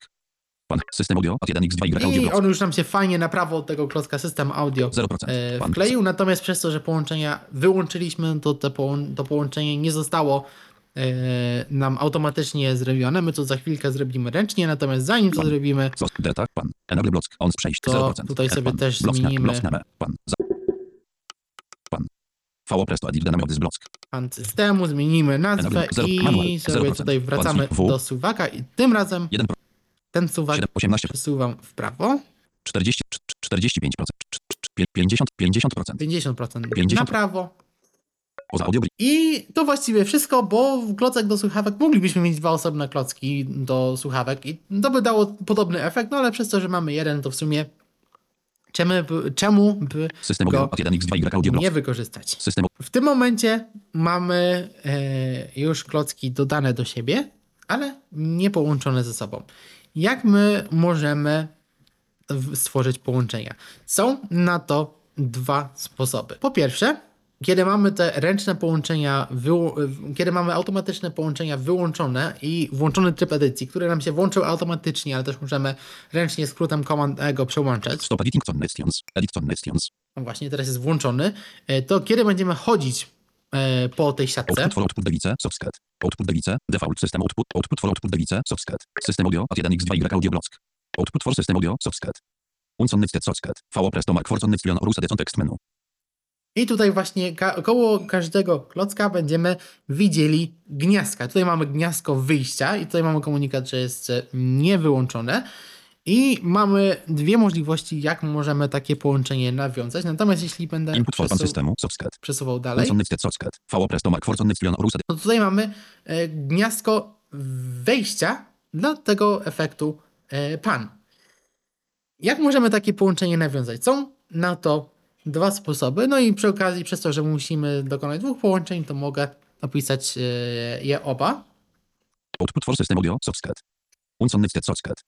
Pan system audio at 1x2y audio I on już nam się fajnie na prawo od tego klocka system audio 0%. e, Pan wkleił, natomiast przez to, że połączenia wyłączyliśmy, to połą- to połączenie nie zostało e, nam automatycznie zrobione. My to za chwilkę zrobimy ręcznie, natomiast zanim to Pan. zrobimy, Zos, delta, pan. Enable block. On przejść. To 0%. tutaj sobie pan. też Block zmienimy- block. Pan. Za. Pan. Presto dynamic block. pan systemu, zmienimy nazwę i sobie 0%. tutaj wracamy Pan do suwaka i tym razem 1%. Ten suwak 7, 18. przesuwam w prawo, 40, 45%. 50, 50%. 50% na 50. prawo, Poza audio I to właściwie wszystko, bo w klocek do słuchawek moglibyśmy mieć dwa osobne klocki do słuchawek i to by dało podobny efekt, no ale przez to, że mamy jeden, to w sumie czemu by, czemu by System go audio at 1x2y audio block. nie wykorzystać? System W tym momencie mamy e, już klocki dodane do siebie, ale nie połączone ze sobą. Jak my możemy stworzyć połączenia? Są na to dwa sposoby. Po pierwsze, kiedy mamy te ręczne połączenia, kiedy mamy automatyczne połączenia wyłączone i włączony tryb edycji, który nam się włączył automatycznie, ale też możemy ręcznie skrótem Command E go przełączać. Stop editing connections. Edit connections. No właśnie teraz jest włączony, e, to kiedy będziemy chodzić po tej siatce, Output for output device. Softcat. Output device. Default system output. Output for output device. Softcat. System audio at 1x2y audio block. Output for system audio. Softcat. Unsonnettet Softcat. VO presto mark for sonnetlion orus edit text menu. i tutaj właśnie ka- koło każdego klocka będziemy widzieli gniazdka. Tutaj mamy gniazdko wyjścia i tutaj mamy komunikat, że jest e, niewyłączone. I mamy dwie możliwości, jak możemy takie połączenie nawiązać. Natomiast jeśli będę Input for pan przesu- systemu. Softcat. przesuwał dalej, to tutaj mamy e, gniazdko wejścia dla tego efektu e, pan. Jak możemy takie połączenie nawiązać? Są na to dwa sposoby. No i przy okazji, przez to, że musimy dokonać dwóch połączeń, to mogę opisać e, je oba. Output for system audio.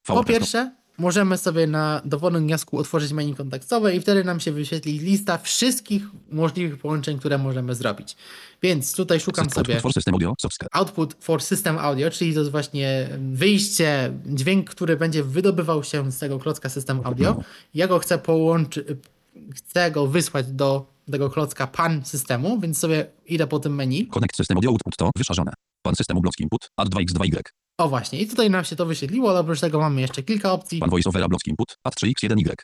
VO Po pierwsze, możemy sobie na dowolnym gniazdku otworzyć menu kontaktowe i wtedy nam się wyświetli lista wszystkich możliwych połączeń, które możemy zrobić. Więc tutaj szukam Output sobie for system audio. Output for system audio, czyli to jest właśnie wyjście, dźwięk, który będzie wydobywał się z tego klocka system audio. Ja go chcę połączyć, chcę go wysłać do tego klocka pan systemu, więc sobie idę po tym menu. Connect system audio output to wyszarzone. Pan systemu block input. Add 2x2y. O właśnie, i tutaj nam się to wyświetliło, ale oprócz tego mamy jeszcze kilka opcji. Pan voiceovera block input. Add 3x1y.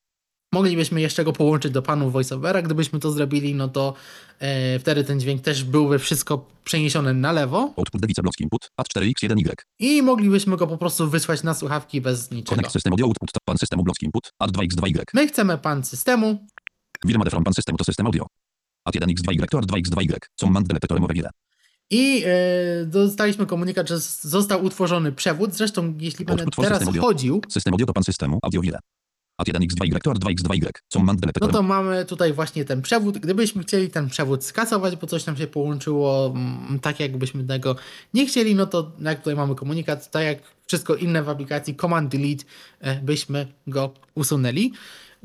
Moglibyśmy jeszcze go połączyć do panów voiceovera. Gdybyśmy to zrobili, no to e, wtedy ten dźwięk też byłby wszystko przeniesione na lewo Output device block input. Add 4x1y. i moglibyśmy go po prostu wysłać na słuchawki bez niczego. Connect system audio output to pan systemu block input. Add 2x2y. My chcemy pan systemu, Wirma from pan systemu to system audio. Add 1x2y to add 2x2y. Co man deletetorem o wiele. I e, dostaliśmy komunikat, że został utworzony przewód. Zresztą, jeśli będę teraz system wchodził, System audio to pan systemu. Audio wiele. Add 1x2y to add 2x2y. Co no to mamy tutaj właśnie ten przewód. Gdybyśmy chcieli ten przewód skasować, bo coś nam się połączyło mm, tak, jakbyśmy tego nie chcieli, no to jak tutaj mamy komunikat, tak jak wszystko inne w aplikacji Command Delete, e, byśmy go usunęli.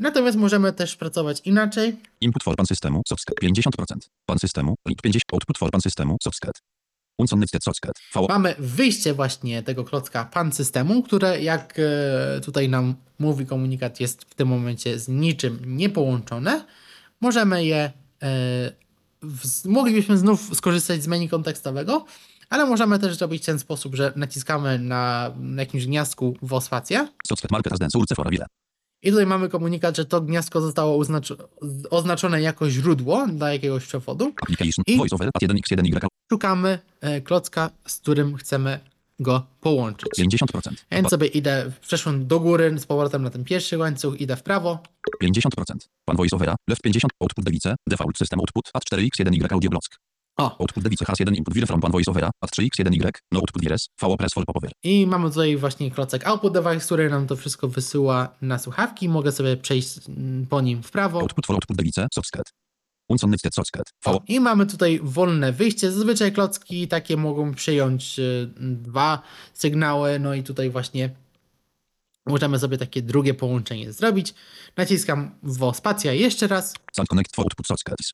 Natomiast możemy też pracować inaczej. Input for pan systemu. Softcat. 50%. Pan systemu. Link 50. Output for pan systemu. VO Mamy wyjście właśnie tego klocka pan systemu, które jak e, tutaj nam mówi komunikat jest w tym momencie z niczym niepołączone. Możemy je, e, moglibyśmy znów skorzystać z menu kontekstowego, ale możemy też zrobić w ten sposób, że naciskamy na, na jakimś gniazdku w ospacja I tutaj mamy komunikat, że to gniazdko zostało oznaczone jako źródło dla jakiegoś przewodu. I- 1x1y. Szukamy e, klocka, z którym chcemy go połączyć. 50%. Więc sobie idę, przeszłem do góry, z powrotem na ten pierwszy łańcuch, idę w prawo. 50%. Pan voice overa. Left 50. Output device. Default system output. At 4x1y audio block. O, Output device has 1 input vir from pan voice overa. At 3x1y. No output vires. VO press for popover. i mamy tutaj właśnie klocek output device, który nam to wszystko wysyła na słuchawki. Mogę sobie przejść mm, po nim w prawo. Output for output device. VO. O, I mamy tutaj wolne wyjście. Zazwyczaj klocki takie mogą przyjąć y, dwa sygnały, no i tutaj właśnie możemy sobie takie drugie połączenie zrobić. Naciskam w spacja jeszcze raz. Connect for output sockets.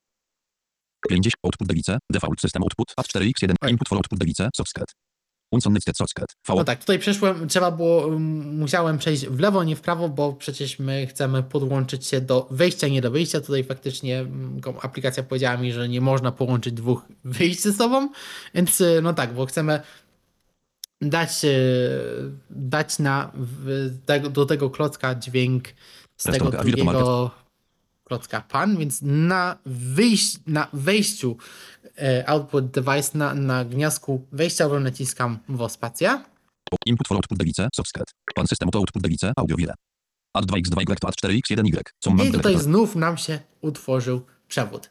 50. Output device. Default system output. At 4x1. Oj. Input for output socket. VO. No tak, tutaj przeszłem, trzeba było, musiałem przejść w lewo, nie w prawo, bo przecież my chcemy podłączyć się do wejścia, nie do wyjścia. Tutaj faktycznie aplikacja powiedziała mi, że nie można połączyć dwóch wyjść ze sobą, więc y, no tak, bo chcemy dać, y, dać na, do tego klocka dźwięk z tego drugiego klocka pan, więc na, wyjść, na wejściu e, output device, na, na gniazdku wejściowym naciskam w spacja. Input for output device. Socket. Pan system to output device. Audio vire. At 2x2y to at 4x1y. Co I tutaj znów nam się utworzył przewód.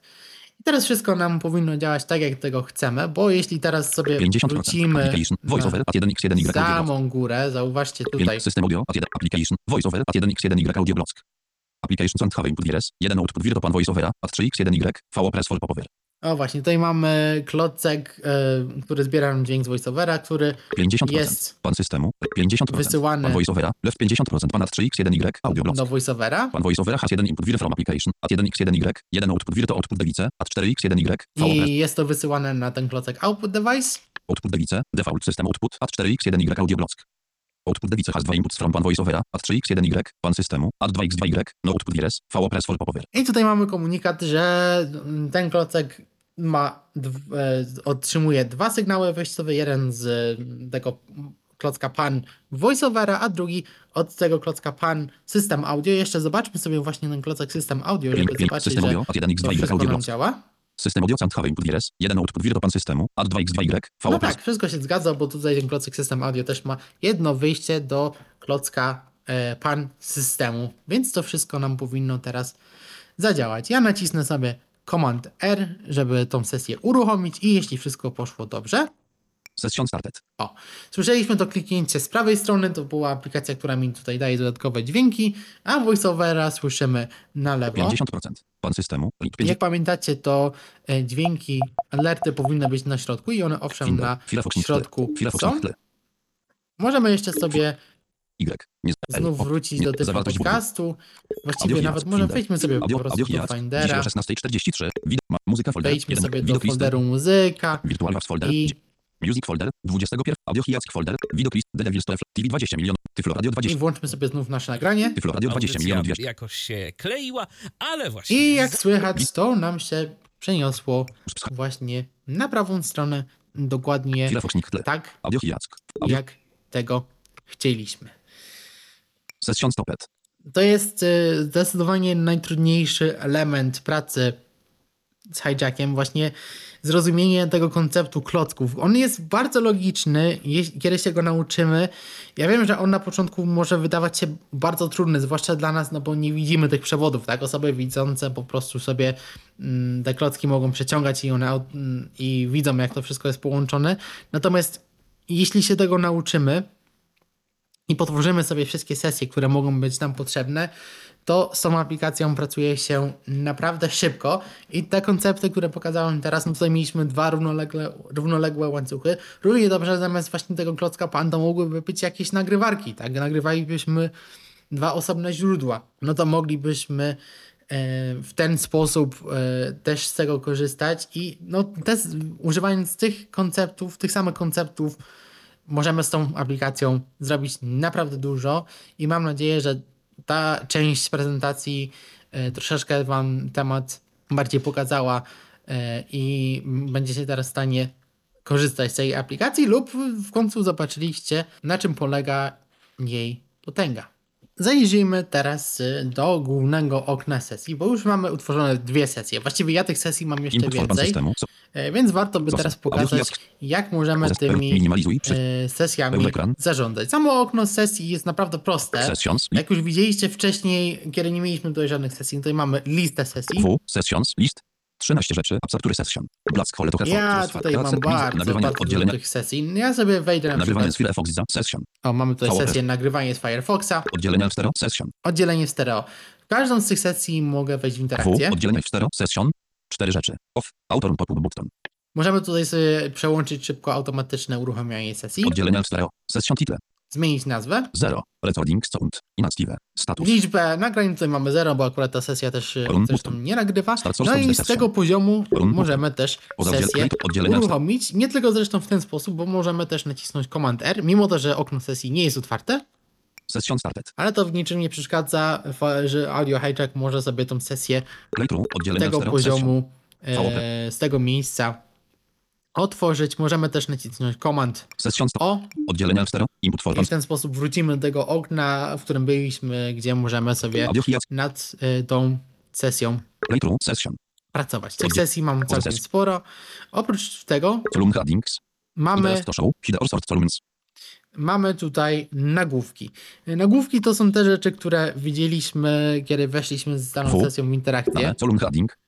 I teraz wszystko nam powinno działać tak, jak tego chcemy, bo jeśli teraz sobie 50%. wrócimy Application. Voice over. na At 1x1y audio block. samą górę, zauważcie tutaj, System audio. At 1. Application. Voice over. At 1x1y audio block. Application sound have input vires. 1 output vir pan voice overa. At 3x1y. VO press for popover. o właśnie, tutaj mamy klocek, e, który zbiera nam dźwięk z voiceovera, który 50%. jest Pan systemu. 50%. wysyłany Pan voice overa. Left 50%. Pan at 3x1y audio block. do voiceovera. Pan voice overa has 1 input vir from application. At 1x1y. 1 output vir to output device. At 4x1y. VO press. I jest to wysyłane na ten klocek output device. Output device. Default system output. At 4x1y audio block. Output device has 2 inputs from pan voice overa. At 3x1y. Pan systemu. At 2x2y. No output vires. VO press for popover. I tutaj mamy komunikat, że ten klocek ma, e, otrzymuje dwa sygnały wejściowe, jeden z tego klocka pan voiceovera, a drugi od tego klocka pan system audio. Jeszcze zobaczmy sobie właśnie ten klocek system audio, żeby zobaczyć, że audio. At to 1x2y wszystko audio nam działa. System audio sound have input vires. 1 output vir to pan systemu. At 2x2y. VO No tak, wszystko się zgadza, bo tutaj ten klocek system audio też ma jedno wyjście do klocka e, pan systemu, więc to wszystko nam powinno teraz zadziałać. Ja nacisnę sobie Command R, żeby tą sesję uruchomić i jeśli wszystko poszło dobrze, Session started. o, słyszeliśmy to kliknięcie z prawej strony, to była aplikacja, która mi tutaj daje dodatkowe dźwięki, a voiceovera słyszymy na lewo. 50%. Pan systemu. Link 50. Jak pamiętacie, to e, dźwięki, alerty powinny być na środku i one owszem na Firefox środku Firefox są. Możemy jeszcze sobie Y. Znów wrócić do tego podcastu. Właściwie nawet może wejdźmy sobie po prostu do Finder. Findera, Dzisiaj o 16.43. Widok. ma- Muzyka folder. wejdźmy sobie do folderu muzyka Virtual Labs folder. i Music folder. 21. Audio Hiack folder. Widok list. The Devil's Toef. TV 20 milionów. Tyflo Radio i 20. włączmy sobie znów nasze nagranie. Tyflo Radio 20 Audycja milionów 200. jakoś się kleiła, ale właśnie... I jak słychać, to nam się przeniosło właśnie na prawą stronę, dokładnie tak, Audio Hiack. Audio. jak tego chcieliśmy. Session stopped. To jest y, zdecydowanie najtrudniejszy element pracy z hijackiem, właśnie zrozumienie tego konceptu klocków. On jest bardzo logiczny, kiedy się go nauczymy. Ja wiem, że on na początku może wydawać się bardzo trudny, zwłaszcza dla nas, no bo nie widzimy tych przewodów, tak? Osoby widzące po prostu sobie mm, te klocki mogą przeciągać i one mm, i widzą, jak to wszystko jest połączone. Natomiast jeśli się tego nauczymy, i potworzymy sobie wszystkie sesje, które mogą być nam potrzebne, to z tą aplikacją pracuje się naprawdę szybko i te koncepty, które pokazałem teraz, no tutaj mieliśmy dwa równolegle, równoległe łańcuchy. Równie dobrze zamiast właśnie tego klocka pan to mogłyby być jakieś nagrywarki, tak? Nagrywalibyśmy dwa osobne źródła. No to moglibyśmy e, w ten sposób e, też z tego korzystać i no też używając tych konceptów, tych samych konceptów możemy z tą aplikacją zrobić naprawdę dużo i mam nadzieję, że ta część prezentacji e, troszeczkę Wam temat bardziej pokazała e, i będziecie teraz w stanie korzystać z tej aplikacji lub w końcu zobaczyliście, na czym polega jej potęga. Zajrzyjmy teraz y, do głównego okna sesji, bo już mamy utworzone dwie sesje. Właściwie ja tych sesji mam jeszcze więcej, e, więc warto by teraz pokazać, jak możemy tymi e, sesjami zarządzać. Samo okno sesji jest naprawdę proste. Jak już widzieliście wcześniej, kiedy nie mieliśmy tutaj żadnych sesji, tutaj mamy listę sesji. List. 13 rzeczy. Absaptury session. Black hole to Ja tutaj mam bardzo Nagrywanie bardzo oddzielenia. tych sesji. Ja sobie wejdę na Nagrywanie z Firefox za session. O, mamy tutaj VLS. sesję nagrywanie z Firefoxa, Oddzielenia w stereo session. oddzielenie w stereo. W każdą z tych sesji mogę wejść w W. interakcję. Oddzielenie w stereo session. Cztery rzeczy. Off. Autor pop button. Możemy tutaj sobie przełączyć szybko automatyczne uruchamianie sesji, Oddzielenia w stereo. Session title. Zmienić nazwę. 0. Recording sound. Inactive. Status. Liczbę nagrań tutaj mamy 0, bo akurat ta sesja też e, zresztą button. nie nagrywa. No i z tego poziomu możemy też sesję uruchomić. Nie tylko zresztą w ten sposób, bo możemy też nacisnąć Command R, mimo to, że okno sesji nie jest otwarte, Session started. ale to w niczym nie przeszkadza, że Audio Hijack może sobie tą sesję z tego poziomu, e, z tego miejsca otworzyć. Możemy też nacisnąć stop. O Oddzielenia w stereo. Input i w ten sposób wrócimy do tego okna, w którym byliśmy, gdzie możemy sobie nad e, tą sesją pracować. Tych sesji mam całkiem sporo. Oprócz tego mamy, mamy tutaj nagłówki. Nagłówki to są te rzeczy, które widzieliśmy, kiedy weszliśmy z daną sesją w interakcję. Column heading.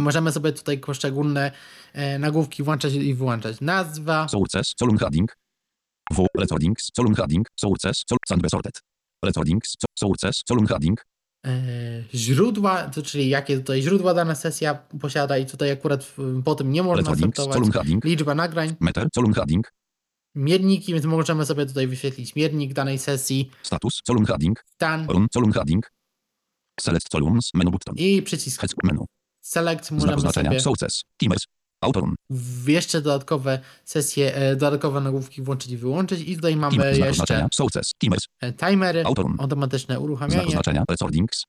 Możemy sobie tutaj poszczególne e, nagłówki włączać i wyłączać. Nazwa, Sources. Column heading. W. Recordings. Column heading. Sources. Sandwich sorted. Recordings. so- Sources. Column heading. e, źródła, to czyli jakie tutaj źródła dana sesja posiada i tutaj akurat po tym nie można sortować. Column. Liczba nagrań, Meter. Column heading. mierniki, więc możemy sobie tutaj wyświetlić miernik danej sesji, Status. Column heading. stan Run. Column heading. Select columns. Menu button. i przycisk menu. Select. Znak Możemy oznaczenia. sobie. Timers. Autorum. w jeszcze dodatkowe sesje, e, dodatkowe nagłówki włączyć i wyłączyć i tutaj mamy. Znak jeszcze. Sources. Timers. e, timery, Autorum. automatyczne Znak uruchamianie, oznaczenia. Recordings.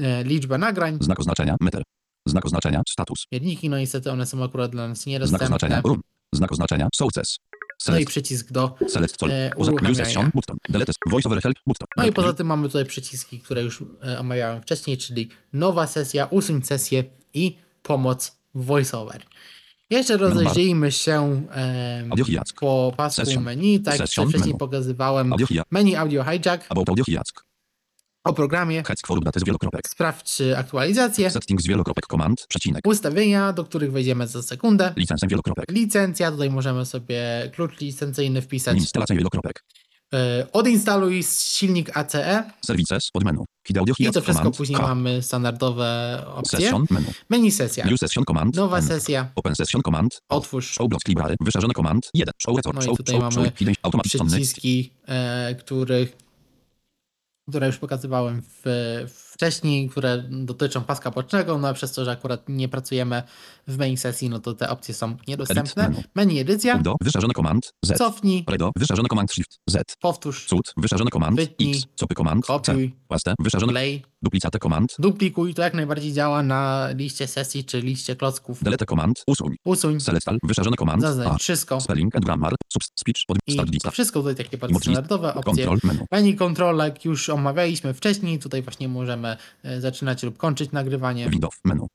e, liczba nagrań, Znak oznaczenia. Meter. Znak oznaczenia. Status. mierniki, no niestety one są akurat dla nas Znak niedostępne. oznaczenia. Run. Znak oznaczenia. Sources. No i przycisk do. Select col. e, uruchamiania. Delete. Voice over help. Button. No i poza tym mamy tutaj przyciski, które już e, omawiałem wcześniej, czyli nowa sesja, usuń sesję i pomoc voiceover. Jeszcze rozejrzyjmy się e, po pasku Session. menu, tak jak wcześniej menu. pokazywałem. Menu Audio Hijack About audio hijack. o programie, sprawdź aktualizację, Settings wielokropek command. Przecinek. ustawienia, do których wejdziemy za sekundę, Licencję wielokropek. licencja, tutaj możemy sobie klucz licencyjny wpisać, Instalacja wielokropek. odinstaluj silnik ACE Services. Pod menu. I to wszystko później mamy standardowe opcje. Session. Menu. Menu sesja. New session command. Nowa sesja. Open session command. Otwórz Show block library. Wyszarzony command. 1. Show record. No i tutaj show, mamy show, przyciski, e, których, które już pokazywałem w, wcześniej, które dotyczą paska bocznego, no przez to, że akurat nie pracujemy w main sesji, no to te opcje są niedostępne. Menu. Edycja, Do. Wyszarzony command. Z. cofnij, Redo. Wyszarzony command shift. Z. powtórz, Cud. Wyszarzony command. Wytnij. X. Copy command. C. kopiuj, Płasty. Wyszarzony. play, Duplicate command. duplikuj, to jak najbardziej działa na liście sesji czy liście klocków. Delete command. Usuń. Usuń, Select all. A. zaznacz wszystko Spelling and grammar. Subst speech. Pod i start lista. wszystko tutaj takie bardzo standardowe opcje. Control menu. Menu Control, jak już omawialiśmy wcześniej, tutaj właśnie możemy e, zaczynać lub kończyć nagrywanie. Window. Menu.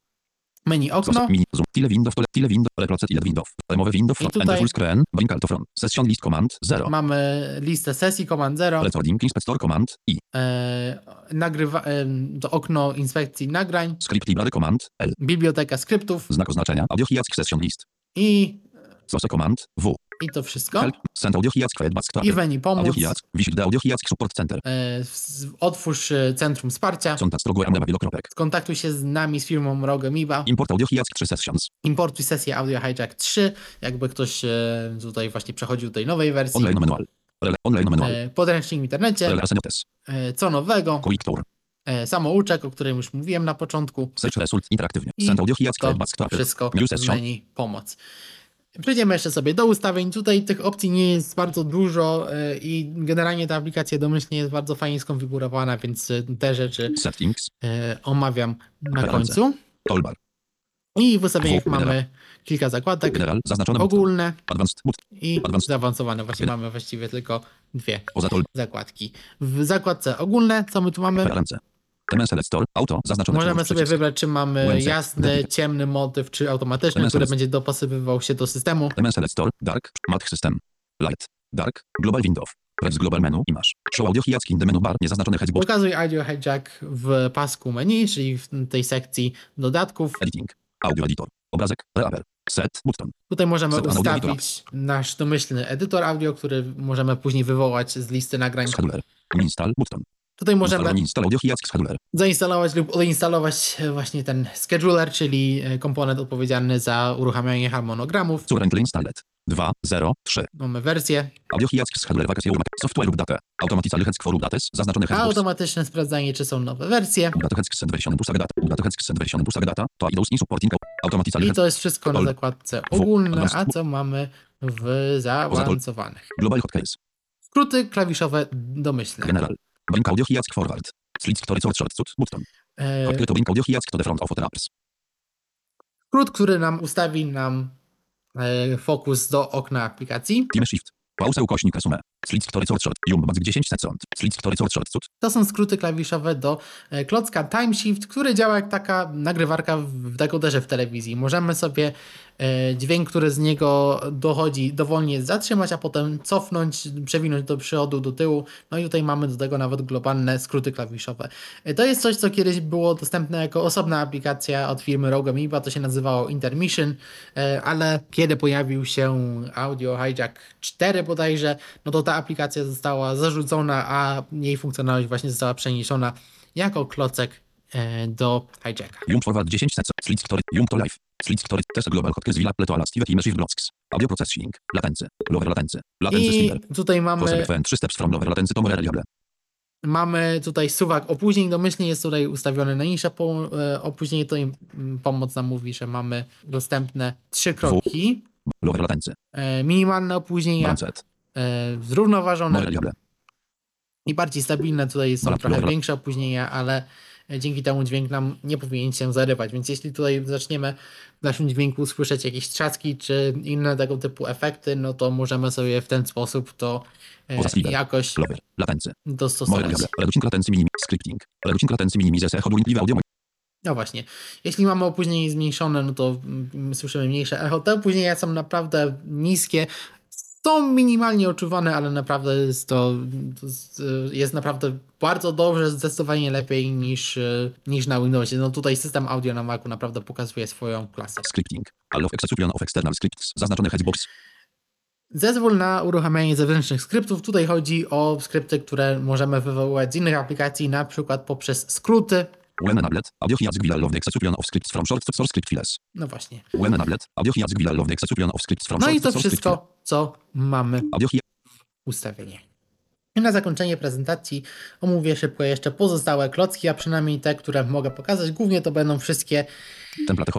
Menu okno, mini. Zoom. Tile window. Tile window. Reprocet. Ile window. Remowy window. Front. tutaj- full screen. Bring alt front. Session list command. 0. mamy listę sesji, Command 0, Recording. Inspector command. I. e, nagrywa, e, to okno inspekcji nagrań, Script library command. L. biblioteka skryptów Znak oznaczenia. Audio hijack session list. i, Source command. W. i to wszystko. I w menu Audio pomóc, support center. e, otwórz e, centrum wsparcia, skontaktuj się z nami, z firmą Rogemiba, Import audio hijack 3 sessions. importuj sesję Audio Hijack 3, jakby ktoś e, tutaj właśnie przechodził do tej nowej wersji. Online manual. Online manual. Podręcznik w internecie, co nowego, Quick tour. samouczek, o którym już mówiłem na początku. Search result interaktywnie. I To wszystko menu pomoc. Przejdziemy jeszcze sobie do ustawień. Tutaj tych opcji nie jest bardzo dużo e, i generalnie ta aplikacja domyślnie jest bardzo fajnie skonfigurowana, więc e, te rzeczy Settings. e, omawiam na końcu. Toolbar. I w ustawieniach mamy kilka zakładek. General, zaznaczone. Ogólne Advanced, i zaawansowane. Właśnie mamy właściwie tylko dwie zakładki. W zakładce ogólne, co my tu mamy? preferencje. Select store, auto, zaznaczone Możemy przycisk. sobie wybrać, czy mamy UNC. jasny, ciemny motyw, czy automatyczny, który będzie dopasowywał się do systemu. Select store, dark, math system. Light, dark, global window. Press global menu i masz. Show audio hijack in the menu bar, niezaznaczony headbox, Pokazuj Audio Hijack w pasku menu, czyli w tej sekcji dodatków. editing, audio editor, obrazek, reaper, set, button. Tutaj możemy Set ustawić nasz domyślny edytor audio, który możemy później wywołać z listy nagrań. Scheduler, install, button. Tutaj Możemy zainstalować lub odinstalować właśnie ten scheduler, czyli e, komponent odpowiedzialny za uruchamianie harmonogramów. Installed. 2, 0, 3. Mamy wersję, software lub. Automatically heads for dates, zaznaczony a automatyczne sprawdzanie, czy są nowe wersje. I to jest wszystko na zakładce ogólne, a co mamy w zaawansowanych. global hotkeys. Skróty klawiszowe domyślne. General. Bring audio hijack forward. Slits story sort short cut button. E, Shortcut to bring audio hijack to the front of the apps. skrót, który nam ustawi nam e, fokus do okna aplikacji. Time shift. Pausa ukośnik resume. Slits sort short. Jump back 10 sekund. Slits sort short cut. To są skróty klawiszowe do e, klocka Time Shift, który działa jak taka nagrywarka w dekoderze w telewizji. Możemy sobie e, dźwięk, który z niego dochodzi, dowolnie zatrzymać, a potem cofnąć, przewinąć do przodu, do tyłu. No i tutaj mamy do tego nawet globalne skróty klawiszowe. E, To jest coś, co kiedyś było dostępne jako osobna aplikacja od firmy Rogue Amoeba, to się nazywało Intermission, ale kiedy pojawił się Audio Hijack 4 bodajże, no to ta aplikacja została zarzucona, a jej funkcjonalność właśnie została przeniesiona jako klocek e, do hijacka. Jump forward 10 sekund. Slits story. Jump to live. Slits story. Test global hotkeys villa pleto elastive time shift blocks. Audio processing. Latency. Lower latency. Latency I tutaj mamy, FM 3 steps from lower latency to more reliable. mamy tutaj suwak opóźnień, domyślnie jest tutaj ustawiony na niższe po, e, opóźnienie, to im mm, pomoc nam mówi, że mamy dostępne trzy kroki, Lower latency. e, minimalne opóźnienia, Mindset. E, zrównoważone i bardziej stabilne. Tutaj są trochę większe opóźnienia, ale e, dzięki temu dźwięk nam nie powinien się zarywać. Więc jeśli tutaj zaczniemy w naszym dźwięku słyszeć jakieś trzaski czy inne tego typu efekty, no to możemy sobie w ten sposób to e, jakoś dostosować. No właśnie. Jeśli mamy opóźnienie zmniejszone, no to mm, słyszymy mniejsze echo. Te opóźnienia są naprawdę niskie. Są minimalnie odczuwane, ale naprawdę jest to, to jest, jest naprawdę bardzo dobrze, zdecydowanie lepiej niż, e, niż na Windowsie. No tutaj system audio na Macu naprawdę pokazuje swoją klasę. Scripting. Allow execution of external scripts. Zaznaczony headbox. Zezwól na uruchamianie zewnętrznych skryptów. Tutaj chodzi o skrypty, które możemy wywoływać z innych aplikacji, na przykład poprzez skróty. When enabled. Audio hijack will allow the execution of scripts from short source script files. No właśnie. When enabled. Audio hijack will allow the execution of scripts from No short i to source script files. wszystko, co mamy hijack. ustawienie. I na zakończenie prezentacji omówię szybko jeszcze pozostałe klocki, a przynajmniej te, które mogę pokazać. Głównie to będą wszystkie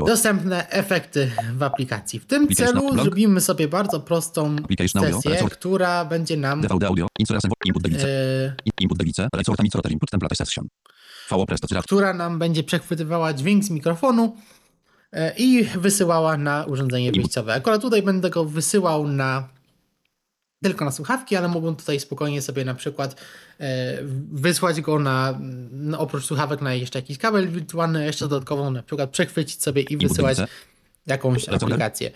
dostępne efekty w aplikacji. W tym celu zrobimy sobie bardzo prostą sesję, która będzie nam DVD audio. Insert input device. e, cyrat. która nam będzie przechwytywała dźwięk z mikrofonu e, i wysyłała na urządzenie wyjściowe. Akurat tutaj będę go wysyłał na tylko na słuchawki, ale mogą tutaj spokojnie sobie na przykład e, wysłać go na, no, oprócz słuchawek na jeszcze jakiś kabel wirtualny, jeszcze dodatkowo na przykład przechwycić sobie i wysyłać jakąś aplikację.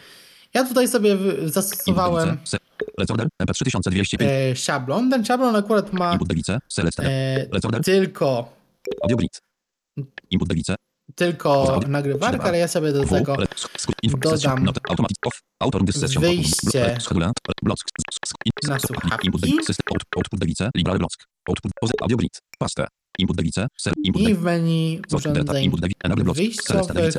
Ja tutaj sobie zastosowałem device. Se- Recorder. MP3205. e, szablon. Ten szablon akurat ma e, tylko. Input. Tylko nagrywarkę, ale ja sobie do tego dodam wyjście na słuchawki. Input device. Ser. Input i w menu urządzeń wyjściowych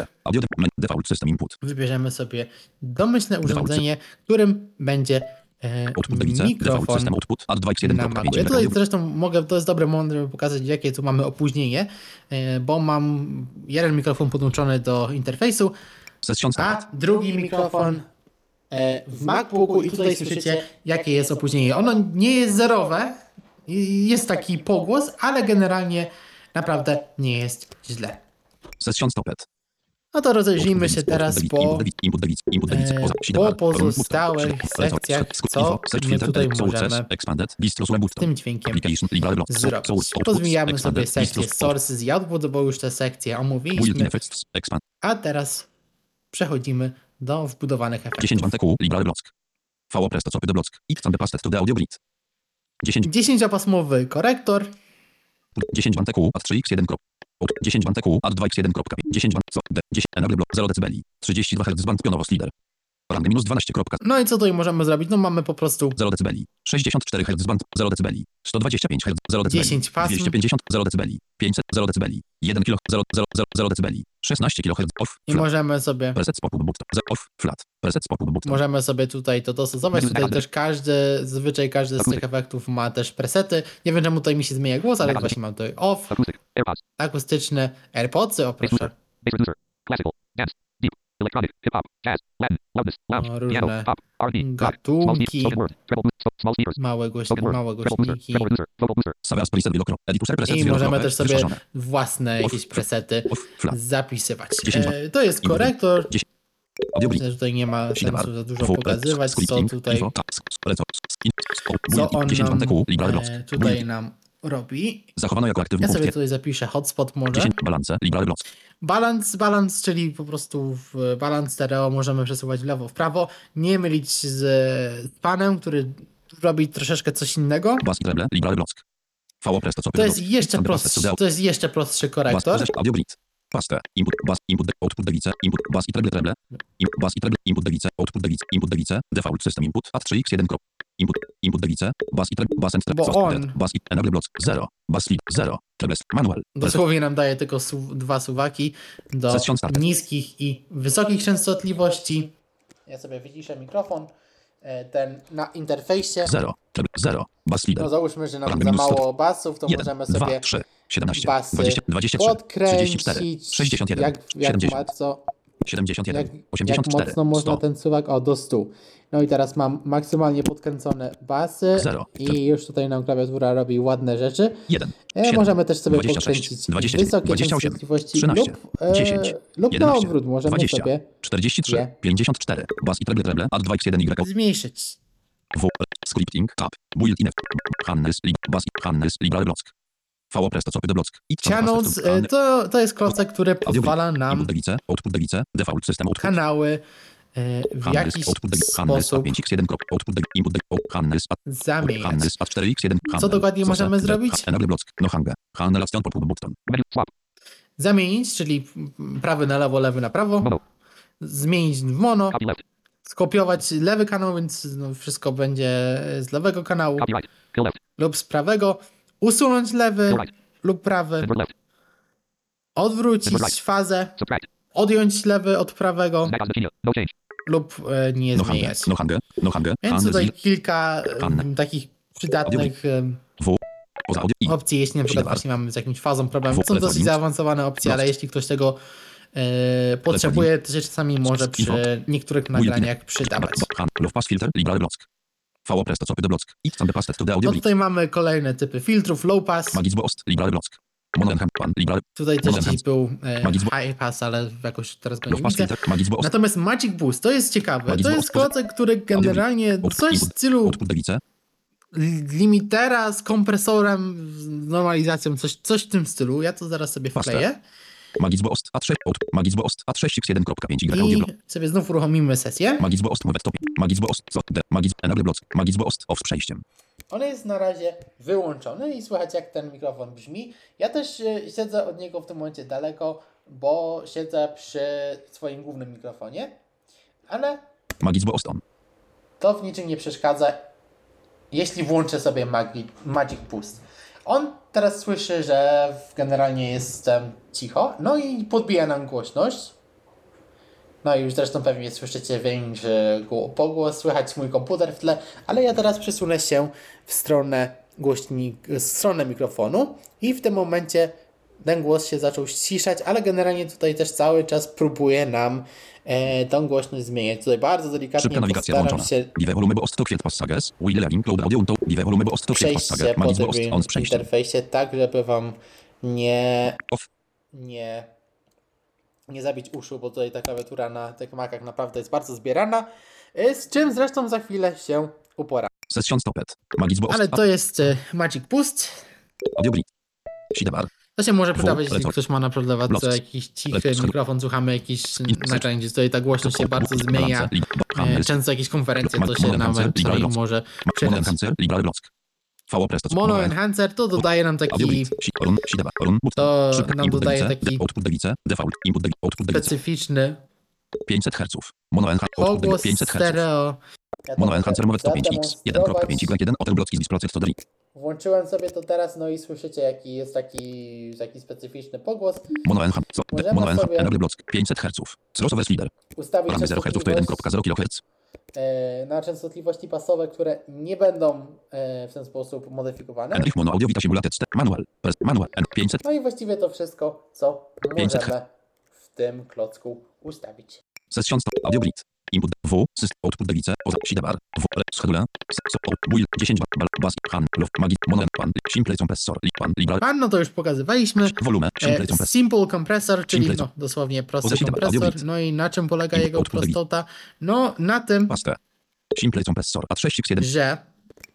default system input. wybierzemy sobie domyślne urządzenie, którym będzie e, mikrofon system output. Add 2x1. na Macu. Ja tutaj zresztą mogę, to jest dobry moment, żeby pokazać, jakie tu mamy opóźnienie, e, bo mam jeden mikrofon podłączony do interfejsu, a drugi mikrofon e, w MacBooku i tutaj słyszycie, jakie jest opóźnienie. Ono nie jest zerowe, jest taki pogłos, ale generalnie naprawdę nie jest źle. Session stopped. No to rozejrzyjmy się teraz po, e, po pozostałych sekcjach, co my tutaj możemy tym dźwiękiem zrobić. Pozwijamy sobie sekcję sources i output, bo już te sekcje omówiliśmy, a teraz przechodzimy do wbudowanych 10 efektów. one TQ, library block. VO presto, copy the block. X and the pasted to the audio grid. 10, 10-pasmowy korektor, 10 one TQ, at 3x1 krop. Od 10 one TQ, at 2x1 kropka. 10 one, co, d, 10, enable block, 0 dB. 32 Hz band pionowo slider. Range minus 12 kropka. no i co tutaj możemy zrobić? No mamy po prostu 0 dB. 64 Hz band, 0 dB. 125 Hz, 0 dB. 10 pasm. 250, 0 dB. 500, 0 dB. 1 kilo, 0, 0, 0, 0 dB. 16 kHz, off, i flat. możemy sobie Preset pop-up button, off, flat. Preset pop-up button. Możemy sobie tutaj to dostosować. Tutaj też każdy, zazwyczaj każdy z tych efektów ma też presety. Nie wiem, czemu tutaj mi się zmienia głos, ale właśnie mam tutaj off, akustyczne, AirPodsy, o proszę. classical, dance, electronic, hip-hop, jazz, Latin, loudness, lounge, O, piano, różne pop, R&B, gatunki. Małe, głoś, spoken word, małe treble booster, głośniki. preset I możemy też sobie własne jakieś presety zapisywać. 10 E, to jest korektor. 10 Audio grid. Myślę, że tutaj nie ma sensu za dużo pokazywać, co tutaj, co? On 10 nam e, tutaj nam robi. Zachowano jako aktywny Ja sobie tutaj zapiszę hotspot może. 10 balance, library blocks. Balans, balans, czyli po prostu w balans stereo możemy przesuwać w lewo, w prawo. Nie mylić z, panem, który robi troszeczkę coś innego. Bass i treble, library blocks. Presto, co To jest jeszcze prostszy, to jest jeszcze prostszy korektor. Bass, audio grid. Paste, input, bass, input, output device, input, bass i treble, treble, in, bass i treble, input device, output device, input device, default system input, at 3x1 krop, input, input device, bass i treble, bass and treble, Bo source, on- dead, bass i enable blocks, 0, bass lead, 0, treble, manual, Dosłownie nam daje tylko su- dwa suwaki do niskich i wysokich częstotliwości. Ja sobie wyciszę mikrofon. E, Ten na interfejsie. 0, treble, 0, bass No leader, załóżmy, że nam za mało basów, to 1, możemy 2, sobie 3, 17, basy 20, 23, podkręcić. 34, 61, jak, jak 70, bardzo, 71, jak, jak 84, mocno można 100, ten suwak, o do 100. No i teraz mam maksymalnie podkręcone basy Zero. i już tutaj nam klawiatura robi ładne rzeczy. 1, E, 7, możemy też sobie 26, podkręcić 29, wysokie 28, częstotliwości 13, lub, e, 10, lub na 11, odwrót możemy 20, sobie 43, je 54, bass i treble, treble, at 2x1 y, zmniejszyć. W, scripting, tab, built-in, Hannes, lib, bas, Hannes, library block. VO presto, copy the block. I Channels to, to jest klocek, który pozwala nam kanały w jakiś output device, Hannes, sposób 5x1, krop, output device, input device, Hannes, at, zamieniać. Hannes, at 4x1, Co dokładnie możemy zrobić? No Zamienić, czyli prawy na lewo, lewy na prawo. Zmienić w mono. Skopiować lewy kanał, więc no, wszystko będzie z lewego kanału lub z prawego. Usunąć lewy lub prawy. Odwrócić fazę. Odjąć lewy od prawego lub e, nie No hanga, zmieniać. no no Więc tutaj kilka e, takich przydatnych e, opcji, jeśli na przykład właśnie mamy z jakimś fazą problem. Są dosyć zaawansowane opcje, ale jeśli ktoś tego potrzebuje, to się czasami może przy niektórych nagraniach przydawać. No tutaj mamy kolejne typy filtrów, low pass. Tutaj też był e, Magic high pass, ale jakoś teraz go nie widzę. Ost. Natomiast Magic Boost, to jest ciekawe. Magic To jest klocek, który generalnie coś w stylu limitera z kompresorem, z normalizacją, coś, coś w tym stylu. Ja to zaraz sobie wkleję. Magicz Ost, A3, out, Magicz Ost, A6x1.5 y I sobie znów uruchomimy sesję. Magicz Ost, move stopie. Magicz Ost, co, de, Magicz, enable block. Magicz Ost, off z przejściem. On jest na razie wyłączony i słychać jak ten mikrofon brzmi. Ja też e, siedzę od niego w tym momencie daleko, bo siedzę przy swoim głównym mikrofonie, ale Magicz Ost on. to w niczym nie przeszkadza, jeśli włączę sobie Magic, Magic Boost. On teraz słyszy, że generalnie jestem cicho, no i podbija nam głośność. No i już zresztą pewnie słyszycie większy gło- pogłos, słychać mój komputer w tle, ale ja teraz przesunę się w stronę głośnik, w stronę mikrofonu i w tym momencie ten głos się zaczął ściszać, ale generalnie tutaj też cały czas próbuje nam e, tą głośność zmieniać. Tutaj bardzo delikatnie Szybka nawigacja włączona. się Vive volume Ost passages. Cloud audio to. Ost passages. Ost on przejściem. interfejsie tak, żeby Wam nie, Off. nie nie zabić uszu, bo tutaj ta klawiatura na tych Macach naprawdę jest bardzo zbierana, y, z czym zresztą za chwilę się upora. Session stopped. Magic box. Ale to jest y, Magic. Sidebar. To się może przydawać, jeśli ktoś ma na przykład Blocks. jakiś cichy mikrofon, słuchamy jakiś naczęć, tutaj ta głośność się bardzo zmienia. E, Często. Jakieś konferencje, to się nawet może przydać. Enhancer. Liberal block. VO presto. Mono Enhancer to dodaje nam taki. To nam dodaje taki-. Default. Input specyficzny 500 Hz. Mono enhancer. Output pogłos device. 500 Hz. Mono enhancer mowy 105x. 1.5 Y1 Otel Blocki z procent to. Włączyłem sobie to teraz, no i słyszycie jaki jest taki, taki specyficzny pogłos. Mono enhancer. Mono enhancer. sobie- Enable Block. 500 Hz. Crossover slider. Ustawić Ramy 0 Hz to częstotliwość 1.0 kHz. E, na częstotliwości pasowe, które nie będą e, w ten sposób modyfikowane. Enrich mono audio vita simulated. Manual. Manual. N 500. No i właściwie to wszystko, co 500 możemy w tym klocku ustawić. Session. Audio. Input W. System. Output device. Oza. Sidebar. W. Re. Schedule. Se- so- out- Build. 10 bal. Bas. Han. Love. Magit. Mono. Pan. Simple compressor. Pan. Liberal. Pan, no to już pokazywaliśmy. Volume. Simple E, compressor. simple compressor, czyli no, dosłownie prosty kompresor. No i na czym polega jego prostota? No na tym, Paste. Simple compressor. A6x1. że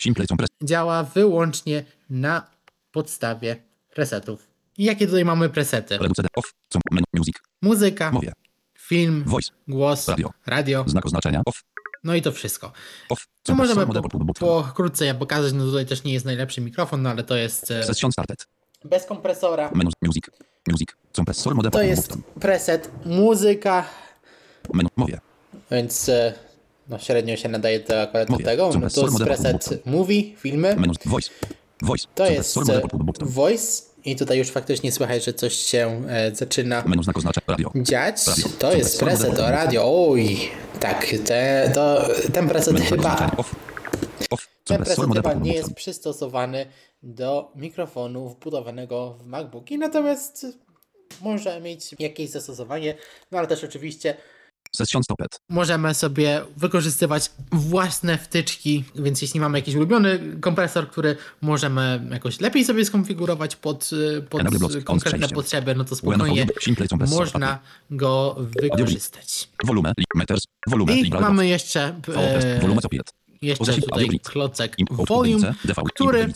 Simple compressor. działa wyłącznie na podstawie presetów. I jakie tutaj mamy presety? Reduce. Off. Music. Muzyka, Mowie. Film, Voice. głos, Radio. radio, Znak oznaczenia. Off. no i to wszystko. Off. Co możemy po, pokrótce ja pokazać, no tutaj też nie jest najlepszy mikrofon, no ale to jest e, Session started. bez kompresora. Menu. Music. Music. Compressor. Model. To jest preset muzyka, Menu. Mowie. więc e, no średnio się nadaje to akurat do Mówię, tego. No, to kompresor jest preset movie, filmy. Menu. Voice. Voice. To jest e, voice i tutaj już faktycznie słychać, że coś się e, zaczyna Menu. Znak oznaczenia. Radio. dziać. Radio. To jest preset modelu. o radio. Oj, tak, te, to, ten preset Menu. Chyba oznaczenia. Off. Off. Ten preset chyba nie jest przystosowany do mikrofonu wbudowanego w MacBooki, natomiast może mieć jakieś zastosowanie, no ale też oczywiście Session stopped. możemy sobie wykorzystywać własne wtyczki, więc jeśli mamy jakiś ulubiony kompresor, który możemy jakoś lepiej sobie skonfigurować pod, y, pod konkretne potrzeby, no to spokojnie można go wykorzystać. Volume. Meters. Volume. I mamy jeszcze, e. jeszcze tutaj klocek volume, który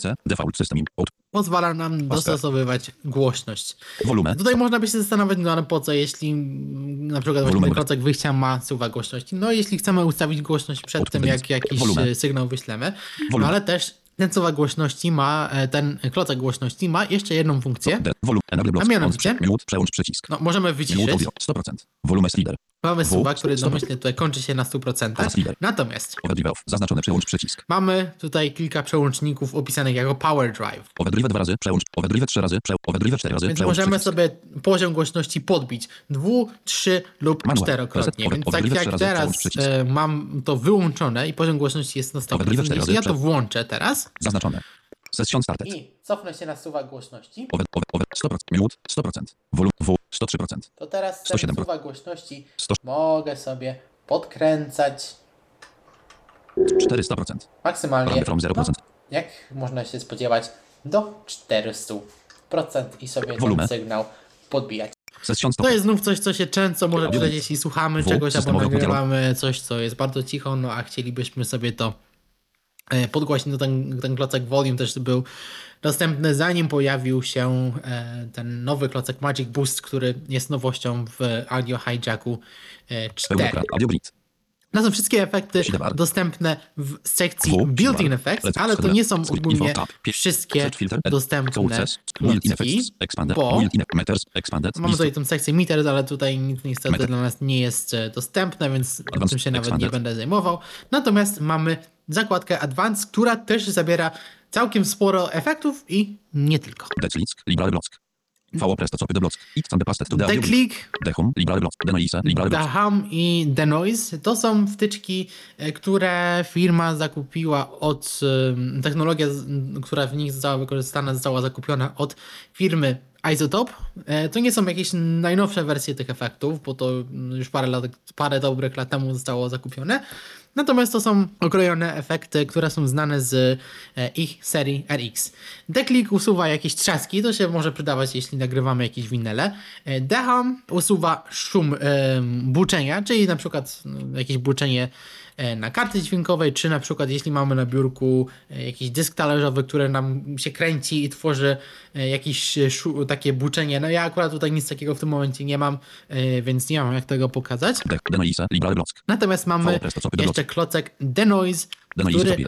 pozwala nam dostosowywać głośność. Volume. Tutaj można by się zastanawiać, no ale po co, jeśli na przykład właśnie ten klocek wyjścia ma suwa głośności. No jeśli chcemy ustawić głośność przed tym, jak jakiś e, sygnał wyślemy, no ale też ten suwa głośności ma, e, ten klocek głośności ma jeszcze jedną funkcję. A mianowicie? No możemy wyciszyć. audio. 100%. Volume slider. Mamy W, suwa, który 100%. domyślnie tutaj kończy się na 100%. Oraz lider. Natomiast. Zaznaczony przełącz przycisk. mamy tutaj kilka przełączników opisanych jako Power Drive. Overdrive dwa razy. Przełącz. Overdrive trzy razy. Przełącz. Overdrive cztery razy. Więc możemy sobie poziom głośności podbić dwu, trzy lub Manual. czterokrotnie. Więc tak jak teraz e, mam to wyłączone i poziom głośności jest na 100%, Obydwie cztery jeśli razy ja to włączę teraz Zaznaczone. Session started. i cofnę się na suwak głośności, Over, over, over, 100%. Mute. 100%. Volume. W. 103%. to teraz ten 107%. suwak głośności 100, mogę sobie podkręcać 400%. maksymalnie, from 0%. no, jak można się spodziewać, do 400% i sobie Wolumen. ten sygnał podbijać. To jest znów coś, co się często może przydać, jeśli słuchamy W, czegoś albo nagrywamy coś, co jest bardzo cicho, no a chcielibyśmy sobie to e, podgłośnić, no ten, ten klocek volume też był dostępny zanim pojawił się e, ten nowy klocek Magic Boost, który jest nowością w Audio Hijacku e, 4. Pełna audio grid. No są wszystkie efekty dostępne w sekcji sidebar. Effects, ale to nie są ogólnie wszystkie dostępne klocki, bo. Mamy tutaj tą sekcję meters, ale tutaj nic niestety dla nas nie jest e, dostępne, więc tym się nawet nie będę zajmował. Natomiast mamy zakładkę Advanced, która też zabiera całkiem sporo efektów i nie tylko. Declick. Liberal block. Presto copy block. X and pasted to the. Declick, Dehum. Liberal block. Denoise. Liberal block. Hum i Denoise to są wtyczki, e, które firma zakupiła od, em, technologia, która w nich została wykorzystana, została zakupiona od firmy Isotope E, To nie są jakieś najnowsze wersje tych efektów, bo to już parę, lat, parę dobrych lat temu zostało zakupione. Natomiast to są okrojone efekty, które są znane z e, ich serii RX. Deklik usuwa jakieś trzaski, to się może przydawać, jeśli nagrywamy jakieś winele. E, Deham usuwa szum e, buczenia, czyli na przykład no, jakieś buczenie na karty dźwiękowej, czy na przykład jeśli mamy na biurku e, jakiś dysk talerzowy, który nam się kręci i tworzy e, jakieś e, takie buczenie. No ja akurat tutaj nic takiego w tym momencie nie mam, e, więc nie mam jak tego pokazać. Natomiast mamy jeszcze klocek Denoise, który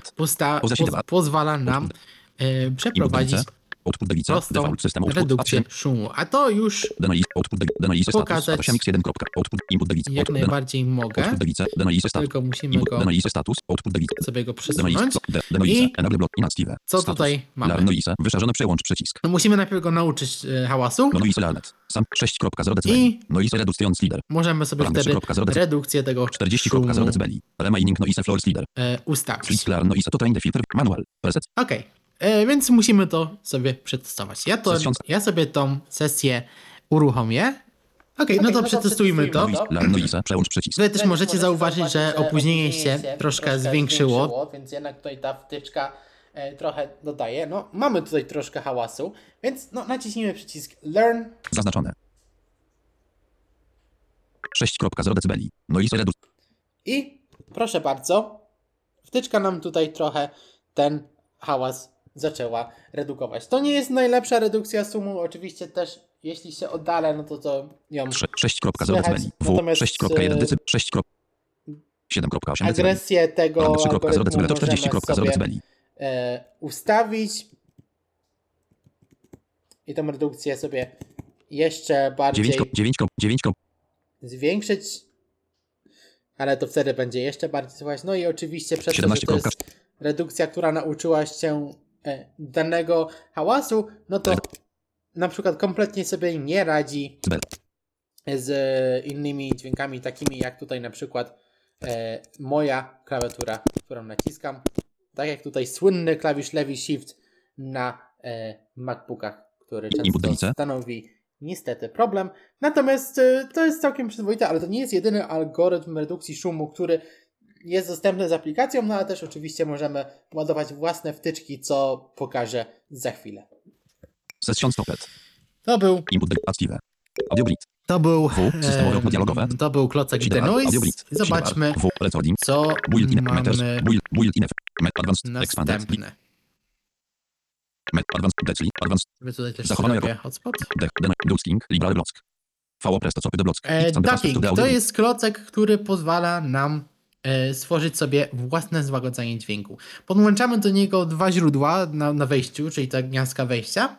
pozwala nam e, przeprowadzić Output Device, prostą Default System Output, redukcję A3. szumu. A to już Output, Status, Pokazać. A8x1. Output, Input jak najbardziej mogę, Output Status. tylko musimy Input, go Denoise Status, Output sobie go przesunąć. I Enable Block, Inactive. co tutaj mamy? Wyszerzone przełącz przycisk. No musimy najpierw go nauczyć e, hałasu. Noise Larnet, sam 6.0 dB. I- Noise Reductions Leader, Możemy sobie wtedy 3.0 dB. redukcję tego 40.0 szumu dB. Remaining Noise Floor Leader. e, ustawić. Larnoise to train the filter, manual. Preset, Okej, e, więc musimy to sobie przetestować. Ja, to, ja sobie tą sesję uruchomię. Okej, no to przetestujmy to. Przełącz przycisk. Tutaj też możecie zauważyć, że opóźnienie się troszkę zwiększyło, więc jednak tutaj ta wtyczka e, trochę dodaje. No, mamy tutaj troszkę hałasu, więc no, naciśnijmy przycisk Learn Zaznaczone. 6.0 dB. Noise Reduce. i proszę bardzo, wtyczka nam tutaj trochę ten hałas zaczęła redukować. To nie jest najlepsza redukcja sumu, oczywiście też jeśli się oddalę, no to to ją 6.0 Słychać, dB. W natomiast, 6.1 e, dB. 6. 7.8 dB. agresję tego Range 3.0 algorytmu możemy 40.0 sobie e, ustawić i tą redukcję sobie jeszcze bardziej 9. 9. 9. zwiększyć, ale to wtedy będzie jeszcze bardziej słychać. No i oczywiście przez to, że 17. to jest redukcja, która nauczyła się danego hałasu, no to na przykład kompletnie sobie nie radzi dB. z e, innymi dźwiękami, takimi jak tutaj na przykład e, moja klawiatura, którą naciskam. Tak jak tutaj słynny klawisz lewy shift na e, MacBookach, który często stanowi niestety problem. Natomiast e, to jest całkiem przyzwoite, ale to nie jest jedyny algorytm redukcji szumu, który jest dostępny z aplikacją, no ale też oczywiście możemy ładować własne wtyczki, co pokażę za chwilę. Session stopped. To był Input dev- active. Audio grid. to był, W. Systemowe okno dialogowe. to był klocek The Noise. Zobaczmy, W. Recording. co Build in mamy Build, in advanced. Expanded. Decli. Advanced. Zachowane jako- hotspot. Block. VO presto block. And the ducking to jest klocek, który pozwala nam stworzyć sobie własne złagodzenie dźwięku. Podłączamy do niego dwa źródła na, na wejściu, czyli ta gniazdka wejścia.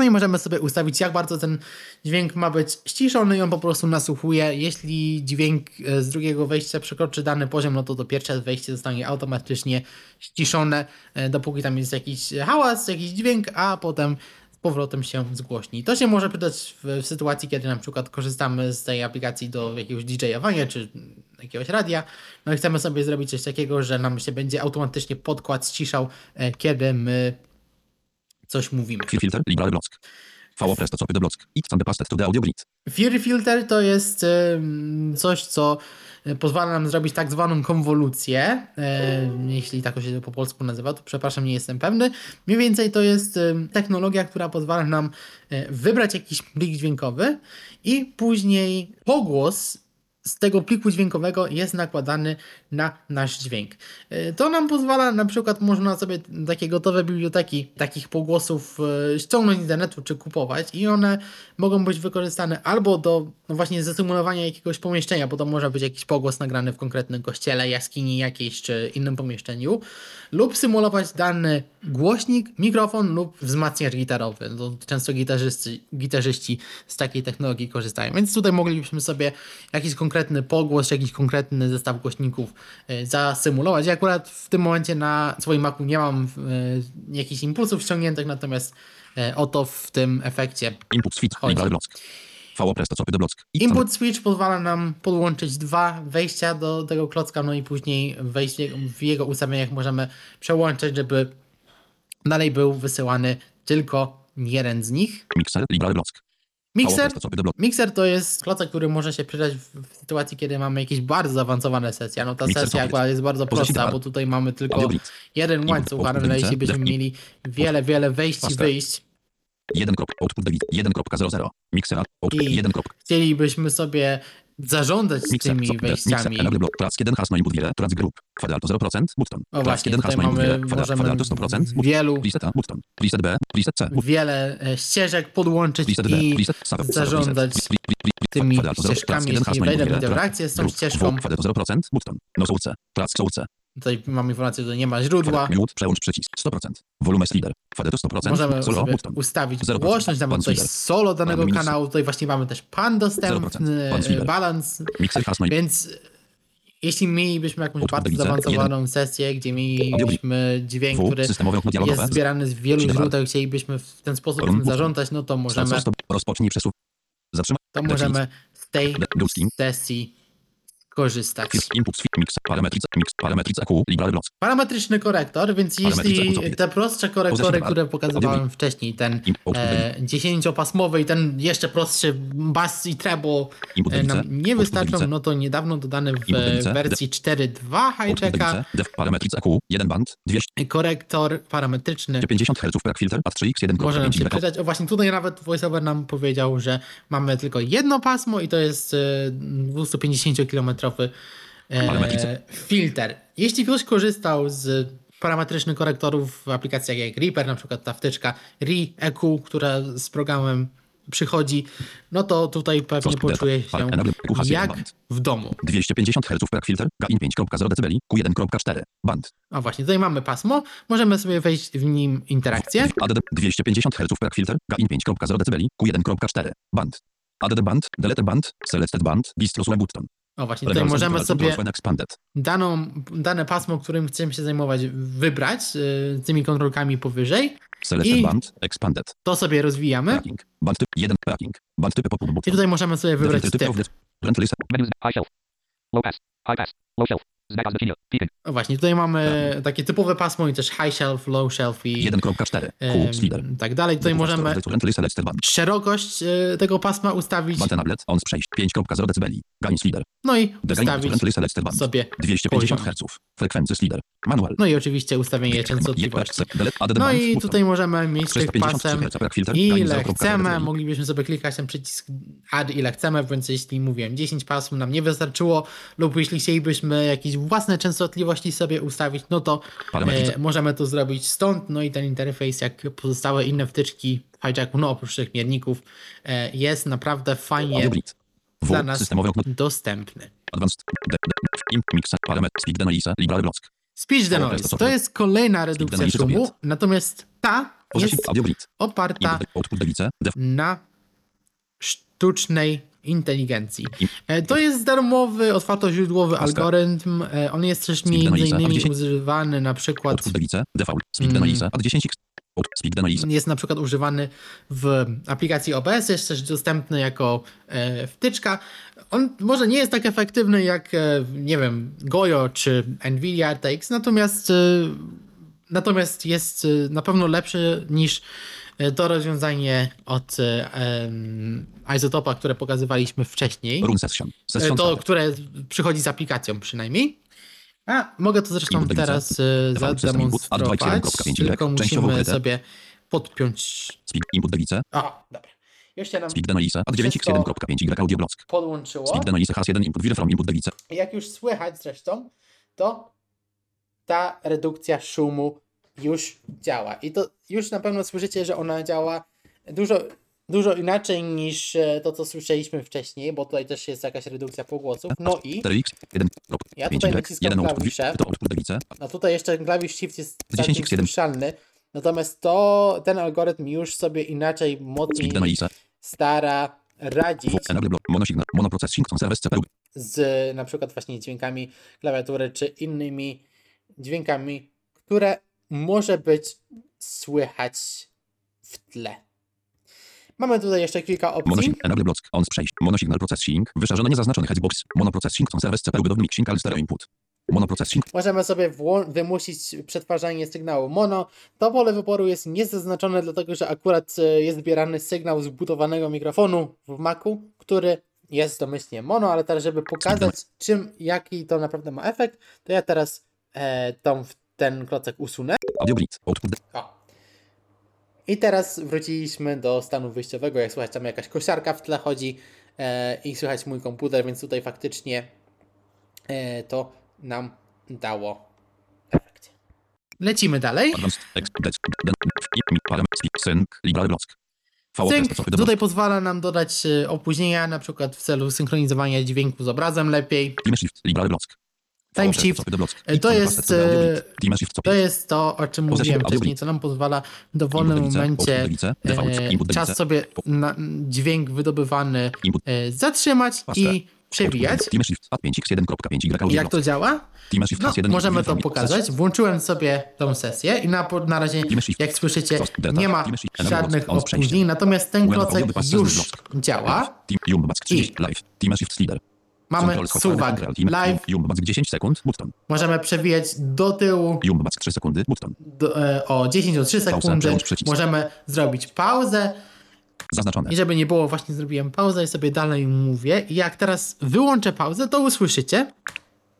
No i możemy sobie ustawić, jak bardzo ten dźwięk ma być ściszony i on po prostu nasłuchuje. Jeśli dźwięk e, z drugiego wejścia przekroczy dany poziom, no to to pierwsze wejście zostanie automatycznie ściszone, e, dopóki tam jest jakiś hałas, jakiś dźwięk, a potem z powrotem się zgłośni. To się może przydać w, w sytuacji, kiedy na przykład korzystamy z tej aplikacji do jakiegoś DJ-owania czy jakiegoś radia, no i chcemy sobie zrobić coś takiego, że nam się będzie automatycznie podkład ściszał, e, kiedy my coś mówimy. Filter. Library block. VO presto copy the block. And the pasted to the audio grid. Fury Filter to jest coś, co e, pozwala nam zrobić tak zwaną konwolucję. e, Jeśli tak to się po polsku nazywa, to przepraszam, nie jestem pewny. Mniej więcej to jest technologia, która pozwala nam wybrać jakiś plik dźwiękowy i później pogłos z tego pliku dźwiękowego jest nakładany na nasz dźwięk. E, To nam pozwala, na przykład można sobie takie gotowe biblioteki takich pogłosów e, ściągnąć z internetu czy kupować i one mogą być wykorzystane albo do no właśnie zasymulowania jakiegoś pomieszczenia, bo to może być jakiś pogłos nagrany w konkretnym kościele, jaskini jakiejś czy innym pomieszczeniu, lub symulować dany głośnik, mikrofon lub wzmacniacz gitarowy. To często gitarzyści, gitarzyści z takiej technologii korzystają. Więc tutaj moglibyśmy sobie jakiś konkretny pogłos, czy jakiś konkretny zestaw głośników e, zasymulować. Ja akurat w tym momencie na swoim Macu nie mam e, jakichś impulsów ściągniętych, natomiast e, oto w tym efekcie Input switch. Input switch pozwala nam podłączyć dwa wejścia do tego klocka, no i później wejść w jego ustawieniach możemy przełączyć, żeby dalej był wysyłany tylko jeden z nich. Mixer. Library block. Bloku. mikser to jest klocek, który może się przydać w, sytuacji, kiedy mamy jakieś bardzo zaawansowane sesje. No ta Mikser sesja akurat jest bardzo prosta, bo tutaj mamy tylko jeden łańcuch, ale jeśli byśmy mieli wiele, wiele wejść i wyjść, 1. Output device 1.00. Mixer. Output I- 1. chcielibyśmy sobie zarządzać Mixer. tymi Mixer. wejściami. Enable block. Klask 1 has no input wiele. Track group. Kwadalto 0%. Button. O właśnie, 1 tutaj has no input mamy, wiele. Możemy 100%. Button. wielu, A. Button. B. Preset C. Wiele ścieżek podłączyć D. i zarządzać tymi ścieżkami, Klask 1 has jeśli wejdę w interakcję z tą ścieżką. W. Kwadalto 0%. Button. No source. Klask source. Tutaj mamy informację, że nie ma źródła. Mute. Przełącz przycisk. 100%. Volume slider. Kwadalto 100%. Możemy Solo. ustawić 0%. głośność, nawet coś solo danego Pan kanału. Tutaj właśnie mamy też pan dostępny, 0%. Pan e, balans, Mixer has no input. więc jeśli mielibyśmy jakąś Output bardzo zaawansowaną sesję, gdzie mielibyśmy dźwięk, W. który jest zbierany z wielu źródeł, chcielibyśmy w ten sposób tym zarządzać, no to możemy. Rozpocznij przesuw. Zatrzymaj. to możemy z tej sesji korzystać. Parametryczny korektor, więc jeśli te prostsze korektory, które pokazywałem wcześniej, ten e, 10-pasmowy i ten jeszcze prostszy bass i treble e, nam nie wystarczą, no to niedawno dodany w e, wersji 4.2 Output hijacka device. Def parametric EQ 1 band 250 korektor parametryczny. Hz pack filter at 3x 1 może nam się przydać. O właśnie tutaj nawet voiceover nam powiedział, że mamy tylko jedno pasmo i to jest e, 250-kilometrowy Parametryczny. e, filtr. Jeśli ktoś korzystał z parametrycznych korektorów w aplikacjach jak Reaper, na przykład ta wtyczka ReEQ, która z programem przychodzi, no to tutaj pewnie poczuje się jak w domu. 250 Hz filter gain 5.0 dB Q1.4 band. O właśnie, tutaj mamy pasmo, możemy sobie wejść w nim interakcję. ADD 250 Hz filter gain 5.0 dB Q1.4 band. ADD band, delete band, selected band, distro button. O właśnie, tutaj możemy sobie daną, dane pasmo, którym chcemy się zajmować, wybrać y, tymi kontrolkami powyżej. Selected I- band, expanded. To sobie rozwijamy. Tracking. Band typ 1 tracking. Band typy I tutaj możemy sobie wybrać typ. typ of the- Rent list. Menus. High shelf. Low pass. High pass. Low shelf. Snack as the Peaking. O właśnie, tutaj mamy takie typowe pasmo i też high shelf, low shelf i 1.4. em, Q slider. tak dalej. Tutaj możemy szerokość y, tego pasma ustawić, on przejść 5.0 dB. Gain slider. no i ustawić sobie 250 poziom. Hz. Frekwencji slider. Manual. No i oczywiście ustawienie częstotliwości. No i tutaj możemy mieć tych 650 pasem ile 0.0 chcemy. Moglibyśmy sobie klikać ten przycisk add ile chcemy, więc jeśli mówiłem 10 pasm nam nie wystarczyło lub jeśli chcielibyśmy jakieś własne częstotliwości sobie ustawić, no to e, możemy to zrobić stąd. No i ten interfejs, jak pozostałe inne wtyczki w hijacku, no oprócz tych mierników, e, jest naprawdę fajnie dla nas dostępny. Advanced. De, mix. Parametr. Speak denoise. Library blocks. Speech denoise to jest kolejna redukcja szumu, natomiast ta jest oparta na sztucznej inteligencji. E, To jest darmowy, otwartoźródłowy algorytm. E, On jest też między innymi 10. używany na przykład Mm. denoise. Ad 10x. Out. Speak denoise. jest na przykład używany w aplikacji OBS, jest też dostępny jako e, wtyczka. On może nie jest tak efektywny jak, nie wiem, Gojo czy Nvidia RTX, natomiast, natomiast jest na pewno lepszy niż to rozwiązanie od em, Isotopa, które pokazywaliśmy wcześniej. To, które przychodzi z aplikacją przynajmniej. A mogę to zresztą teraz e, zademonstrować, 21.5 tylko musimy sobie podpiąć... Input device. O, dobra. Się nam Speak denoise. Ad Wszystko- 9x1.5 Y audio block. podłączyło. Speak denoise has 1 input. Vire from input device. Jak już słychać zresztą, to ta redukcja szumu już działa. I to już na pewno słyszycie, że ona działa dużo, dużo inaczej niż e, to, co słyszeliśmy wcześniej, bo tutaj też jest jakaś redukcja pogłosów. No i 4x. 1. Ja tutaj naciskam 1 output. klawisze. No tutaj jeszcze klawisz Shift jest 10 całkiem x 1. słyszalny. Natomiast to ten algorytm już sobie inaczej, mocniej stara radzić z na przykład właśnie dźwiękami klawiatury czy innymi dźwiękami, które może być słychać w tle. Mamy tutaj jeszcze kilka opcji. Monosig enable block. On przejść. Monosignal processing. Wyszarzone niezaznaczony headbox. Monoprocessing. Service CPU. Budownik. Sync stereo input. Monoprocessing. możemy sobie wymusić przetwarzanie sygnału mono. To pole wyboru jest niezaznaczone, dlatego że akurat e, jest zbierany sygnał z budowanego mikrofonu w Macu, który jest domyślnie mono, ale teraz, żeby pokazać, czym, jaki to naprawdę ma efekt, to ja teraz e, tą, ten klocek usunę. I teraz wróciliśmy do stanu wyjściowego. Jak słychać, tam jakaś kosiarka w tle chodzi e, i słychać mój komputer, więc tutaj faktycznie e, to nam dało efekt. Lecimy dalej. Sync. Tutaj pozwala nam dodać e, opóźnienia, na przykład w celu synchronizowania dźwięku z obrazem lepiej. Time shift. E, To I. jest, e. To jest to, o czym mówiłem wcześniej, co nam pozwala w dowolnym momencie e, czas sobie na, dźwięk wydobywany zatrzymać i przewijać. Time shift. Ad 5x1.5 Y. Jak to działa? No, Has 1. możemy to Inform- pokazać. Włączyłem sobie tą sesję i na, na razie, jak słyszycie, nie ma żadnych opóźnień, natomiast ten klocek już działa. Team Jumbax 30 live. Time shift slider. Mamy suwak live, Jumbax 10 sekund. Button. możemy przewijać do tyłu Jumbax 3 sekundy. Button. do, e, o 10 o 3 Pauzę, sekundy. Możemy zrobić pauzę Zaznaczone. I żeby nie było, właśnie zrobiłem pauzę i sobie dalej mówię. I jak teraz wyłączę pauzę, to usłyszycie.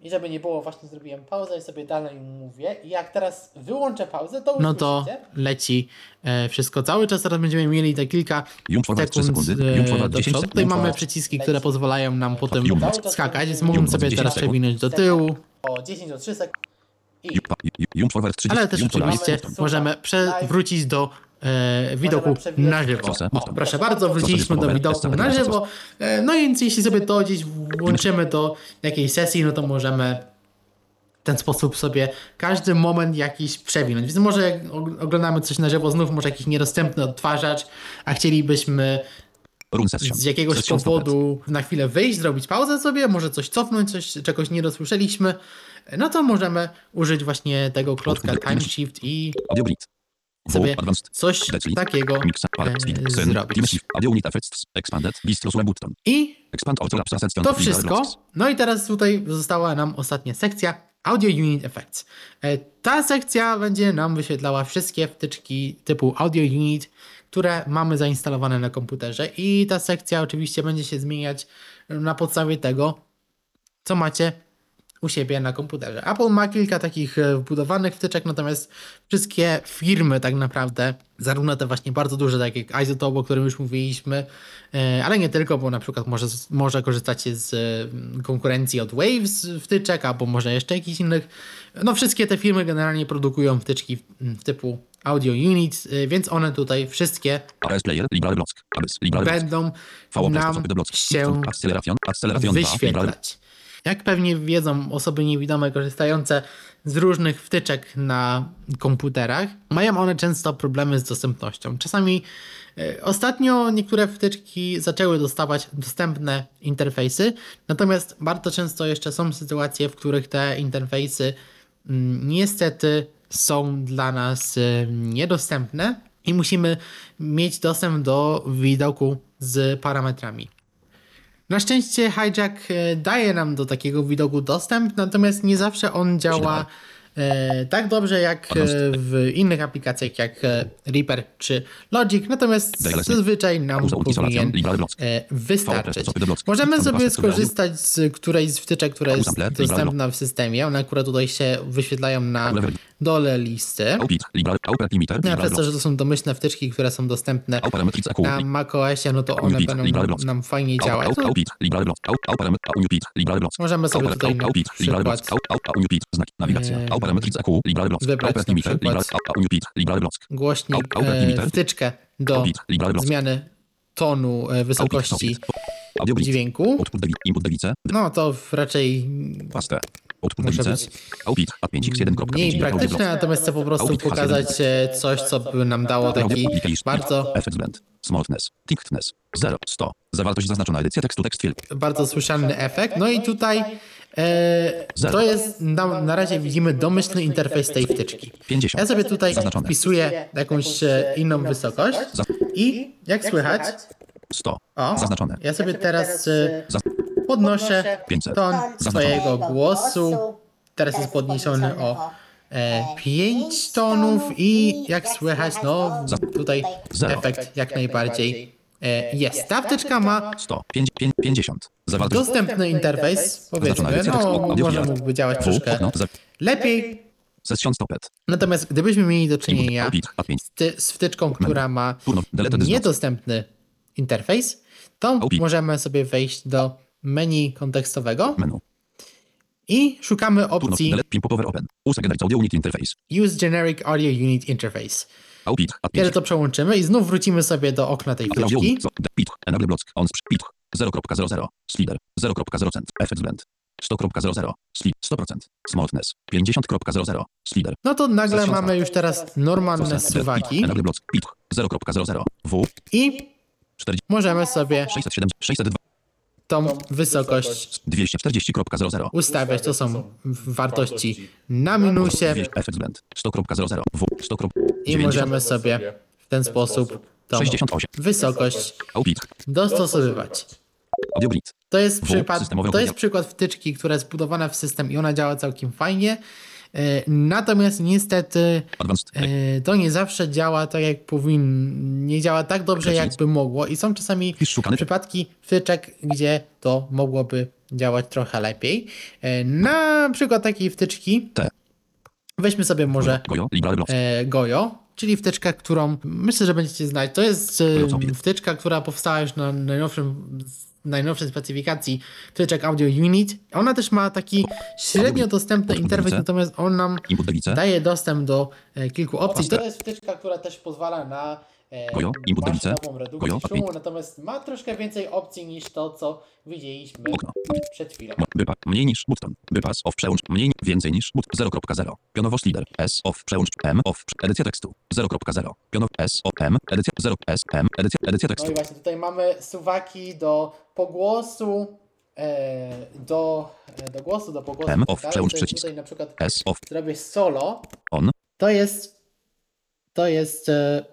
I żeby nie było, właśnie zrobiłem pauzę i sobie dalej mówię. I jak teraz wyłączę pauzę, to usłyszycie. No to leci e, wszystko cały czas. Teraz będziemy mieli te kilka Jump forward 3 sekund sekundy. e, Jump forward do 10 przodu. sekund. Tutaj mamy przyciski, które pozwalają nam potem Jump. skakać, więc możemy Jump sobie 10 teraz sekund. przewinąć do tyłu. O 10 o 3 sekundy. Jump- Jump forward 30. Ale też Jump forward. oczywiście możemy przewrócić do e, widoku na żywo. Proszę, O, proszę bardzo, wróciliśmy do widoku na żywo. E, no i więc jeśli sobie to gdzieś włączymy do jakiejś sesji, no to możemy w ten sposób sobie każdy moment jakiś przewinąć. Więc może jak og- oglądamy coś na żywo, znów może jakiś niedostępny odtwarzacz, a chcielibyśmy z jakiegoś powodu na chwilę wyjść, zrobić pauzę sobie, może coś cofnąć, coś, czegoś nie dosłyszeliśmy, no to możemy użyć właśnie tego klocka time shift i. sobie coś takiego e, zrobić. I to wszystko. No i teraz tutaj została nam ostatnia sekcja Audio Unit Effects. E, Ta sekcja będzie nam wyświetlała wszystkie wtyczki typu Audio Unit, które mamy zainstalowane na komputerze i ta sekcja oczywiście będzie się zmieniać na podstawie tego, co macie u siebie na komputerze. Apple ma kilka takich e, wbudowanych wtyczek, natomiast wszystkie firmy tak naprawdę, zarówno te właśnie bardzo duże, tak jak Isotope, o którym już mówiliśmy, e, ale nie tylko, bo na przykład może, może korzystacie z e, konkurencji od Waves wtyczek, albo może jeszcze jakichś innych. No wszystkie te firmy generalnie produkują wtyczki m, typu Audio Unit, więc one tutaj wszystkie będą nam się Acceleration. Acceleration 2. Library wyświetlać. Jak pewnie wiedzą osoby niewidome korzystające z różnych wtyczek na komputerach, mają one często problemy z dostępnością. Czasami e, ostatnio niektóre wtyczki zaczęły dostawać dostępne interfejsy, natomiast bardzo często jeszcze są sytuacje, w których te interfejsy mm, niestety są dla nas e, niedostępne i musimy mieć dostęp do widoku z parametrami. Na szczęście Hijack e, daje nam do takiego widoku dostęp, natomiast nie zawsze on działa tak dobrze jak e, w innych aplikacjach jak e, Reaper czy Logic, natomiast zazwyczaj nam powinien e, wystarczyć. Możemy sobie skorzystać z którejś z wtyczek, która jest dostępna w systemie. One akurat tutaj się wyświetlają na dole listy. No, Library przez to, że to są domyślne wtyczki, które są dostępne na macOSie, no to one będą nam, fajnie działać. Możemy sobie tutaj na przykład E, Parametric EQ. Library block. wybrać na przykład głośnik, e, wtyczkę do zmiany tonu, e, wysokości dźwięku. No to raczej. Output device. być Output. Ad 5x1.5. mniej praktyczne, natomiast chcę po prostu pokazać e, coś, co by nam dało taki bardzo. Smoothness. Thickness. 0. 100. Zawartość zaznaczona. Edycja tekstu. Tekst film. bardzo słyszalny efekt. No i tutaj e, to jest, na, na razie widzimy domyślny interfejs tej wtyczki. 50. Ja sobie tutaj Zaznaczone. wpisuję jakąś e, inną wysokość i jak słychać, 100. o, Zaznaczone. ja sobie teraz e, Za- podnoszę 500. ton swojego głosu teraz jest podniesiony o e, 5 tonów i jak słychać, no tutaj Zero. efekt jak najbardziej e, jest. Ta wtyczka ma 100, 5, 5, 50. Zawartość dostępny interfejs, powiedzmy, no może mógłby działać troszkę lepiej. Natomiast gdybyśmy mieli do czynienia Input, ad 5. z, z wtyczką, która ma niedostępny interfejs, to możemy sobie wejść do menu kontekstowego i szukamy opcji. Use Generic Audio Unit Interface. Kiedy 5. to przełączymy i znów wrócimy sobie do okna tej Audio wtyczki, unit, de- pit, enable block, on, pit, 0.00, slider, 0.0%, effect blend. 100.00, slid, 100%, smoothness, 50.00, slider, no to nagle mamy już teraz normalne suwaki. Enable block, pit, 0.00, w, i 40, możemy sobie 607, 602, tą wysokość 240.00, ustawiać. To są wartości na minusie effect blend, 100.00, w, 100. i możemy sobie w ten sposób tą 68, wysokość dostosowywać. To jest, systemowe to jest przykład wtyczki, która jest wbudowana w system i ona działa całkiem fajnie. E, Natomiast niestety e, to nie zawsze działa tak jak powinno, nie działa tak dobrze jakby mogło. I są czasami przypadki wtyczek, gdzie to mogłoby działać trochę lepiej. E, Na przykład takiej wtyczki weźmy sobie może Gojo, czyli wtyczkę, którą myślę, że będziecie znać. To jest wtyczka, która powstała już na najnowszym najnowszej specyfikacji wtyczek Audio Unit. Ona też ma taki średnio dostępny interfejs, natomiast on nam daje dostęp do e, kilku opcji. To jest wtyczka, która też pozwala na Gojo, input redukcję Gojo, szumu, natomiast ma troszkę więcej opcji niż to, co widzieliśmy okno, przed chwilą. Bypa, mniej niż button. Bypass, off, przełącz, mniej, więcej niż but, 0.0. Pionowo slider, S, off, przełącz, M, off, edycja tekstu, 0.0. Pionow, S, o, M, edycja, 0, S, M, edycja, edycja No tekstu. i właśnie tutaj mamy suwaki do pogłosu, e, do, e, do głosu, do pogłosu. M, off, przełącz przycisk. Tutaj na przykład S, off, zrobię solo, on, to jest to jest e,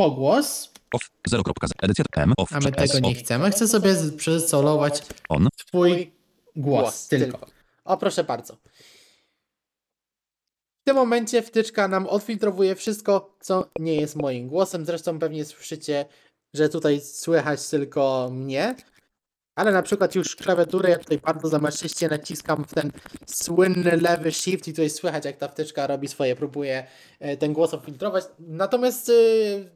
pogłos, off, 0.0. Edycja, M, off, a my tego nie chcemy. Chcę sobie przesolować on, twój głos tylko. O, proszę bardzo. W tym momencie wtyczka nam odfiltrowuje wszystko, co nie jest moim głosem. Zresztą pewnie słyszycie, że tutaj słychać tylko mnie. Ale na przykład już klawiaturę ja tutaj bardzo zamaszyście naciskam w ten słynny lewy shift i tutaj słychać jak ta wtyczka robi swoje, próbuje e, ten głos odfiltrować. Natomiast e,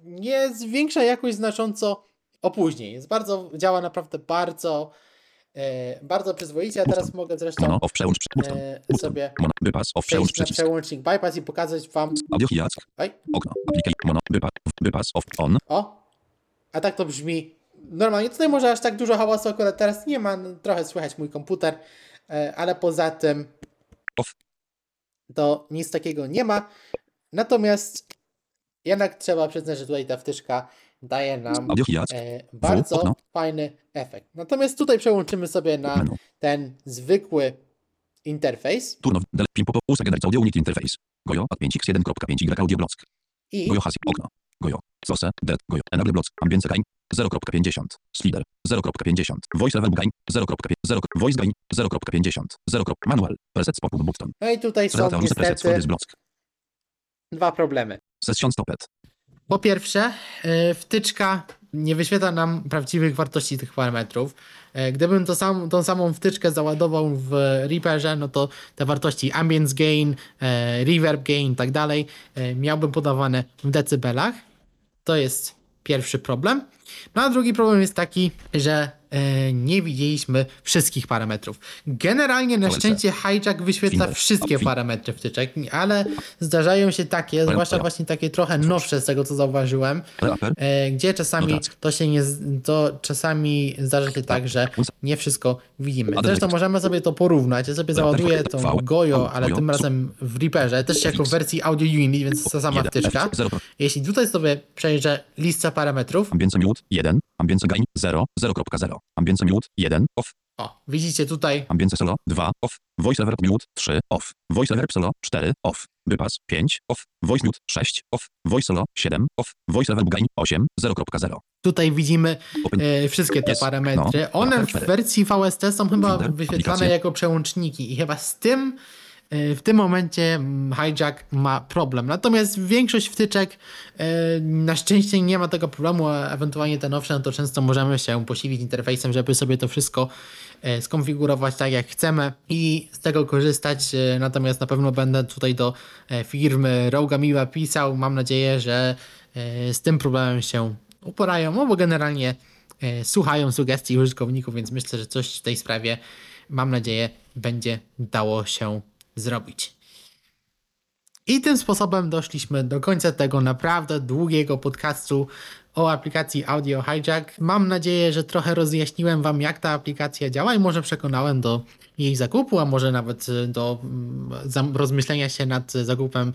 nie zwiększa jakoś znacząco opóźnień. Jest bardzo, działa naprawdę bardzo, e, bardzo przyzwoicie. A teraz mogę zresztą przełącz, e, sobie bypass, off, przełącz przejść na przycisk. przełącznik bypass i pokazać wam. Audio hijack, Oj, okno, bypass, bypass, off, on, o! A tak to brzmi normalnie. Tutaj może aż tak dużo hałasu akurat teraz nie ma. no, Trochę słychać mój komputer, e, ale poza tym to nic takiego nie ma. Natomiast jednak trzeba przyznać, że tutaj ta wtyczka daje nam e, bardzo fajny efekt. Natomiast tutaj przełączymy sobie na ten zwykły interfejs turno, pin audio unit interface. Gojo, ad 5x1.5 y audio block. i Gojo has, okno. Gojo, cose, dead, gojo, enable blocks, ambience gain, 0.50, slider, 0.50, voice level gain, 0.5, 0, voice gain, 0.50, 0, manual, preset pop button, no i tutaj są for niestety dwa problemy. session stopped, Po pierwsze, e, wtyczka nie wyświetla nam prawdziwych wartości tych parametrów. E, Gdybym to sam, tą samą wtyczkę załadował w Reaperze, no to te wartości ambience gain, e, reverb gain i tak dalej miałbym podawane w decybelach. To jest pierwszy problem. No a drugi problem jest taki, że nie widzieliśmy wszystkich parametrów. Generalnie na szczęście hijack wyświetla wszystkie parametry wtyczek, ale zdarzają się takie, zwłaszcza właśnie takie trochę nowsze z tego co zauważyłem, e, gdzie czasami Notatki. to się nie, to czasami zdarza się tak, że nie wszystko widzimy. Zresztą możemy sobie to porównać. Ja sobie załaduję tą Gojo, ale tym razem w Reaperze, też jako w wersji Audio Unit, więc ta sama wtyczka. F, 0, Jeśli tutaj sobie przejrzę listę parametrów, ambience mute, 1, ambience gain, 0, 0.0, ambience mute, 1, off, o, widzicie tutaj ambience solo, 2, off, voice reverb mute, 3, off, voice reverb solo, 4, off, bypass, 5, off, voice mute, 6, off, voice solo, 7, off, voice reverb gain, 8, 0.0, Tutaj widzimy e, wszystkie te Jest. parametry. No. One w Cztery. wersji VST są chyba wyświetlane aplikacje. jako przełączniki i chyba z tym w tym momencie mm, Hijack ma problem. Natomiast większość wtyczek e, na szczęście nie ma tego problemu, a ewentualnie te nowsze, no to często możemy się posilić interfejsem, żeby sobie to wszystko e, skonfigurować tak jak chcemy i z tego korzystać. E, Natomiast na pewno będę tutaj do e, firmy Roga Miła pisał. Mam nadzieję, że e, z tym problemem się uporają, no bo generalnie e, słuchają sugestii użytkowników, więc myślę, że coś w tej sprawie, mam nadzieję, będzie dało się zrobić. I tym sposobem doszliśmy do końca tego naprawdę długiego podcastu o aplikacji Audio Hijack. Mam nadzieję, że trochę rozjaśniłem Wam, jak ta aplikacja działa i może przekonałem do jej zakupu, a może nawet y, do mm, rozmyślenia się nad zakupem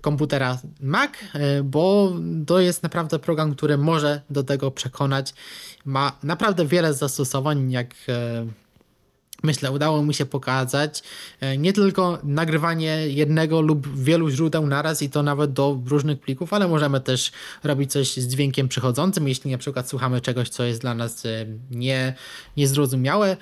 komputera Mac, y, bo to jest naprawdę program, który może do tego przekonać. Ma naprawdę wiele zastosowań, jak y, myślę, udało mi się pokazać e, nie tylko nagrywanie jednego lub wielu źródeł naraz i to nawet do różnych plików, ale możemy też robić coś z dźwiękiem przychodzącym, jeśli na przykład słuchamy czegoś, co jest dla nas e, nie, niezrozumiałe.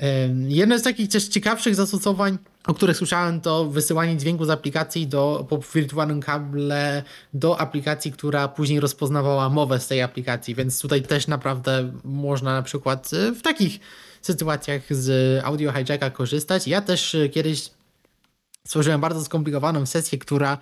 E, Jedno z takich też ciekawszych zastosowań, o których słyszałem, to wysyłanie dźwięku z aplikacji do, po wirtualnym kable do aplikacji, która później rozpoznawała mowę z tej aplikacji, więc tutaj też naprawdę można na przykład w takich sytuacjach z Audio Hijacka korzystać. Ja też e, kiedyś stworzyłem bardzo skomplikowaną sesję, która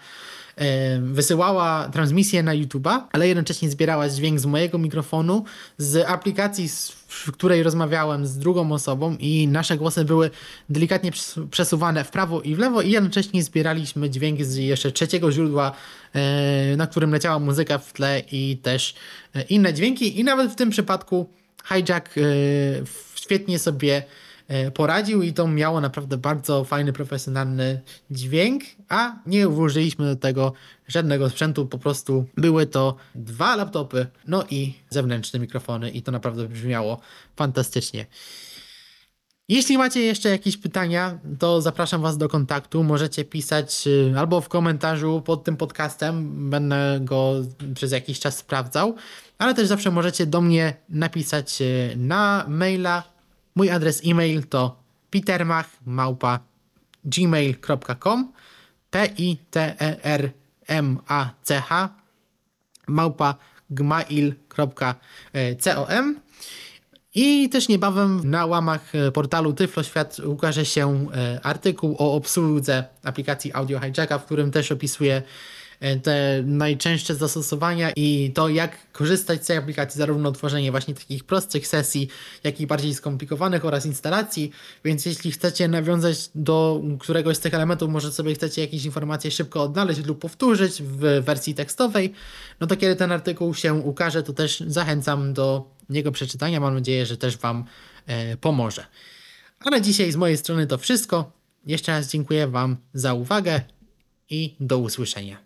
e, wysyłała transmisję na YouTube'a, ale jednocześnie zbierała dźwięk z mojego mikrofonu, z aplikacji, w której rozmawiałem z drugą osobą i nasze głosy były delikatnie przes- przesuwane w prawo i w lewo i jednocześnie zbieraliśmy dźwięk z jeszcze trzeciego źródła, e, na którym leciała muzyka w tle i też inne dźwięki i nawet w tym przypadku Hijack e, świetnie sobie e, poradził i to miało naprawdę bardzo fajny, profesjonalny dźwięk, a nie użyliśmy do tego żadnego sprzętu, po prostu były to dwa laptopy, no i zewnętrzne mikrofony i to naprawdę brzmiało fantastycznie. Jeśli macie jeszcze jakieś pytania, to zapraszam Was do kontaktu. Możecie pisać y, albo w komentarzu pod tym podcastem, będę go przez jakiś czas sprawdzał, ale też zawsze możecie do mnie napisać y, na maila. Mój adres e-mail to petermach.gmail.com p i t e gmail.com i też niebawem na łamach e, portalu Tyfloświat ukaże się e, artykuł o obsłudze aplikacji Audio Hijacka, w którym też opisuję te najczęstsze zastosowania i to, jak korzystać z tej aplikacji, zarówno tworzenie właśnie takich prostych sesji, jak i bardziej skomplikowanych oraz instalacji. Więc jeśli chcecie nawiązać do któregoś z tych elementów, może sobie chcecie jakieś informacje szybko odnaleźć lub powtórzyć w wersji tekstowej, no to kiedy ten artykuł się ukaże, to też zachęcam do niego przeczytania. Mam nadzieję, że też Wam e, pomoże. A na dzisiaj z mojej strony to wszystko. Jeszcze raz dziękuję Wam za uwagę i do usłyszenia.